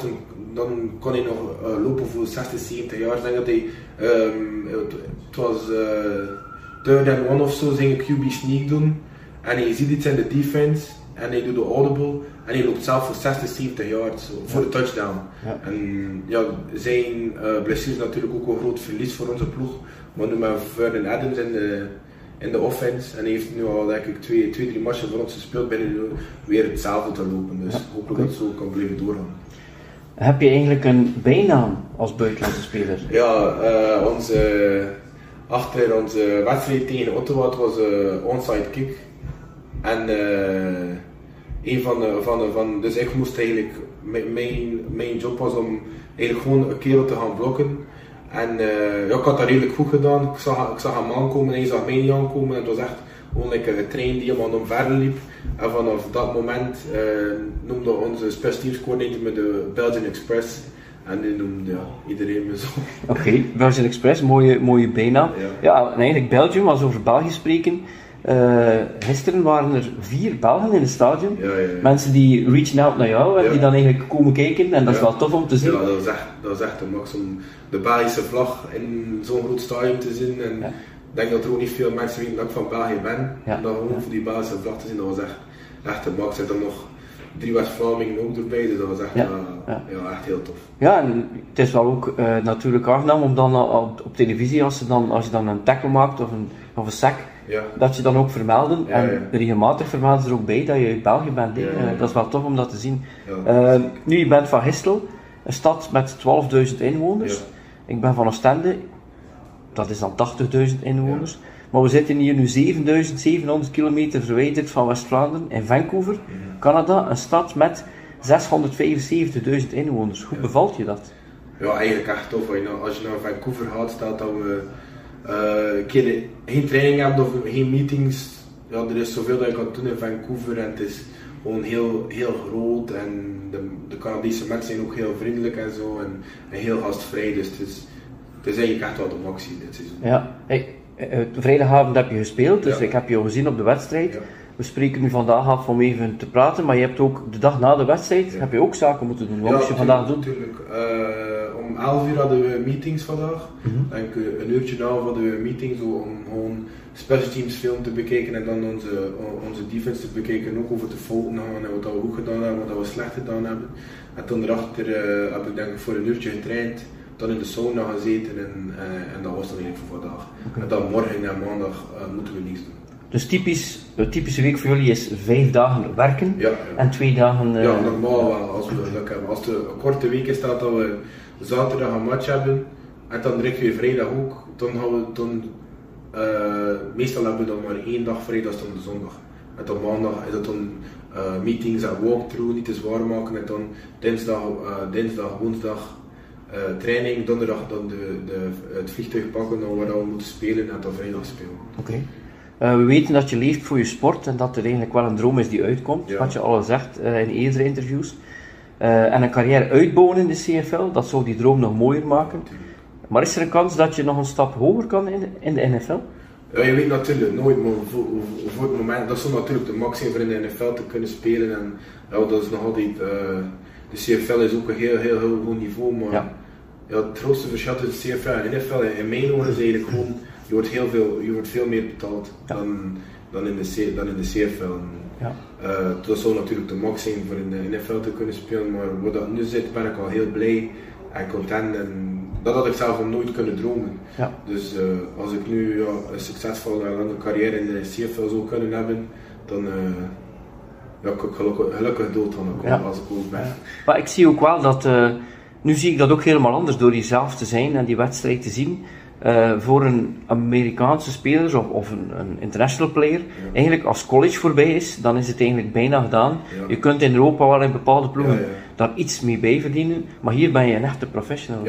dan, kon hij nog uh, lopen voor 60, 70 jaar. Ik denk dat hij, het, het, was uh, third and one of zo, zijn QB sneak doen. En je ziet iets in de defense en hij doet de audible en hij loopt zelf voor 60, 70 yards zo, voor de touchdown. En ja, zijn uh, blessure is natuurlijk ook een groot verlies voor onze ploeg. Maar nu met Vernon Adams in de, in de offense en hij heeft nu al denk ik twee, twee drie matchen voor ons gespeeld binnen nu weer hetzelfde te lopen. Dus hopelijk dat het zo kan blijven doorgaan. Heb je eigenlijk een bijnaam als buitenlandse speler? Ja, uh, onze, achter onze wedstrijd tegen Ottawa was een onside kick. En uh, een van de, van de, van, dus ik moest eigenlijk, mijn, mijn job was om eigenlijk gewoon een kerel te gaan blokken. En uh, ja, ik had dat redelijk goed gedaan. Ik zag, ik zag hem aankomen en hij zag mij niet aankomen. En het was echt gewoon like een trein die iemand omver liep. En vanaf dat moment uh, noemde onze specialteamscoördinator me de Belgian Express. En die noemde ja, iedereen me zo. Oké, okay, Belgian Express, mooie, mooie bijnaam. Ja. Ja, en eigenlijk Belgium, als we over België spreken. Uh, gisteren waren er vier Belgen in het stadion. Ja, ja, ja. Mensen die reachen out naar jou en die dan eigenlijk komen kijken. En dat is wel tof om te zien. Ja, dat was echt, dat was echt een max om de Belgische vlag in zo'n groot stadion te zien. En ik denk dat er ook niet veel mensen weten dat ik van België ben. En dan gewoon voor die Belgische vlag te zien, dat was echt, echt een max. En dan nog drie West-Vlamingen ook erbij, dus dat was echt, Ja. eh, Ja. ja, echt heel tof. Ja, en het is wel ook uh, natuurlijk aangenaam om dan op, op televisie, als je, dan, als je dan een tackle maakt of een, of een sack, Ja. dat je dan ook vermelden. Ja, en regelmatig vermelden ze er ook bij dat je uit België bent. Uh, dat is wel tof om dat te zien. Uh, nu, je bent van Gistel, een stad met 12.000 inwoners. Ik ben van Oostende, dat is dan 80.000 inwoners. Maar we zitten hier nu 7.700 kilometer verwijderd van West-Vlaanderen, in Vancouver, Canada, een stad met 675.000 inwoners. Hoe bevalt je dat? Ja, eigenlijk echt tof. Als je, als je naar Vancouver gaat, staat dat we eh, een keer geen training hebben of geen meetings. Ja, er is zoveel dat je kan doen in Vancouver en het is gewoon heel, heel groot. En de, de Canadese mensen zijn ook heel vriendelijk en zo en, en heel gastvrij. Dus het is, het is eigenlijk echt wel de maxi dit seizoen. Ja, hey, eh, vrijdagavond heb je gespeeld, dus Ja. ik heb je gezien op de wedstrijd. Ja. We spreken nu vandaag af om even te praten, maar je hebt ook de dag na de wedstrijd Ja. heb je ook zaken moeten doen. Wat moest je vandaag doen? Natuurlijk. Uh, om 11 uur hadden we meetings vandaag. Denk, uh, een uurtje na hadden we een meeting zo om gewoon special teams film te bekijken en dan onze, onze defense te bekijken. Ook over de fouten gaan en wat we goed gedaan hebben, wat we slecht gedaan hebben. En toen erachter uh, heb ik denk ik voor een uurtje getraind. Dan in de sauna gezeten en, uh, en dat was dan eigenlijk voor vandaag. En dan morgen en maandag moeten we niets doen. Dus typisch, de typische week voor jullie is vijf dagen werken Ja, ja. en twee dagen... eh, Ja, normaal wel, als we geluk hebben. Als het een korte week is dat we zaterdag een match hebben en dan direct weer vrijdag ook, dan gaan we dan, eh, meestal hebben we dan maar één dag vrij, dat is dan de zondag. En dan maandag is het dan eh, meetings en walkthrough, niet te zwaar maken. En dan dinsdag, eh, dinsdag woensdag training, donderdag dan de, de, het vliegtuig pakken dan waar we moeten spelen en dan vrijdag spelen. Oké. We weten dat je leeft voor je sport en dat er eigenlijk wel een droom is die uitkomt, Ja. wat je al uh, in eerdere interviews. Uh, en een carrière uitbouwen in de CFL, dat zou die droom nog mooier maken. Maar is er een kans dat je nog een stap hoger kan in, in de NFL? Ja, je weet natuurlijk nooit, maar voor, voor het moment, dat is natuurlijk de maximum voor in de NFL te kunnen spelen. En ja, dat is nog altijd, uh, de CFL is ook een heel, heel, heel hoog niveau, maar ja. Ja, het grootste verschil tussen CFL en NFL in mijn ogen is eigenlijk gewoon, je wordt, heel veel, je wordt veel meer betaald ja. dan, dan, in de, dan in de CFL. Ja. Uh, dat zou natuurlijk de maximum voor in de NFL te kunnen spelen, maar waar dat nu zit ben ik al heel blij en content. En dat had ik zelf nog nooit kunnen dromen. Ja. Dus uh, als ik nu ja, een succesvolle en lange carrière in de CFL zou kunnen hebben, dan uh, ja, ik gelukkig, gelukkig dood ja. als ik ook ben. Maar ik zie ook wel dat, uh, nu zie ik dat ook helemaal anders door jezelf te zijn en die wedstrijd te zien. Uh, voor een Amerikaanse speler of, of een, een, international player, ja. eigenlijk als college voorbij is, dan is het eigenlijk bijna gedaan. Ja. Je kunt in Europa wel in bepaalde ploegen ja, daar iets mee bij verdienen, maar hier ben je een echte professional.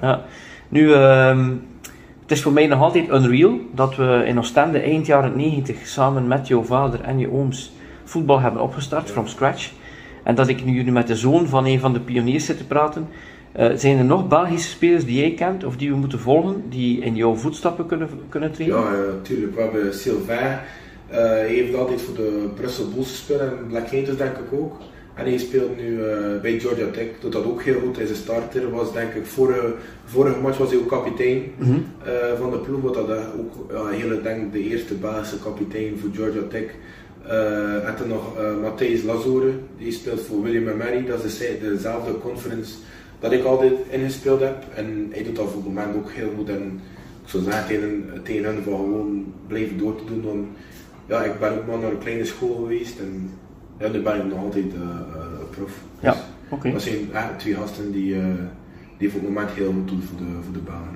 Ja, Nu, uh, het is voor mij nog altijd unreal dat we in Oostende eind jaren 90 samen met jouw vader en je ooms voetbal hebben opgestart, from scratch. En dat ik nu, nu met de zoon van een van de pioniers zit te praten. Uh, zijn er nog Belgische spelers die jij kent of die we moeten volgen, die in jouw voetstappen kunnen, kunnen treden? Ja, natuurlijk. Uh, we hebben Sylvain. Uh, hij heeft altijd voor de Brussel Bulls gespeeld en Black Angels denk ik ook. En hij speelt nu bij Georgia Tech, doet dat ook heel goed. Hij is een starter, was denk ik vorige, vorige match was hij ook kapitein Mhm. mm -hmm. van de ploeg, wat dat ook ja, heel denk de eerste Belgische kapitein voor Georgia Tech. Uh, en dan nog Matthijs Lazore, die speelt voor William Mary, dat is de, dezelfde conference dat ik altijd ingespeeld heb. En hij doet dat voor het moment ook heel goed. En ik zou zeggen tegen, tegen hen van gewoon blijven door te doen. Dan, ja, ik ben ook maar naar een kleine school geweest en ja, nu ben ik nog altijd uh, prof. Dus ja, oké. Okay. Dat zijn eigenlijk twee gasten die, die voor het moment heel goed doen voor de, voor de baan.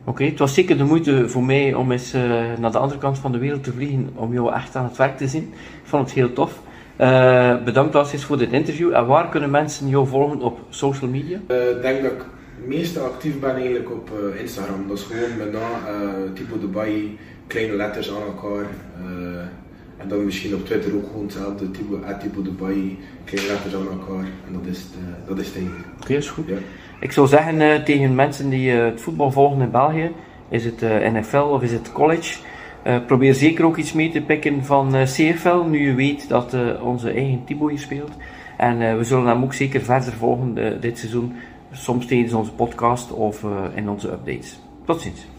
Oké, okay, het was zeker de moeite voor mij om eens uh, naar de andere kant van de wereld te vliegen, om jou echt aan het werk te zien. Ik vond het heel tof. Uh, bedankt alsjeblieft voor dit interview. En waar kunnen mensen jou volgen op social media? Uh, ik denk dat ik het meeste actief ben eigenlijk op uh, Instagram. Dat is gewoon met na Typo Dubai, kleine letters aan elkaar. en dan misschien op Twitter ook gewoon hetzelfde, typo, typo Dubai, kleine letters aan elkaar. En dat is het, dat is het eigenlijk. Oké, okay, is goed. Ja. Ik zou zeggen tegen mensen die het voetbal volgen in België, is het NFL of is het college? Uh, probeer zeker ook iets mee te pikken van uh, CFL, nu je weet dat uh, onze eigen Thibaut hier speelt. En we zullen hem ook zeker verder volgen dit seizoen, soms tijdens onze podcast of in onze updates. Tot ziens.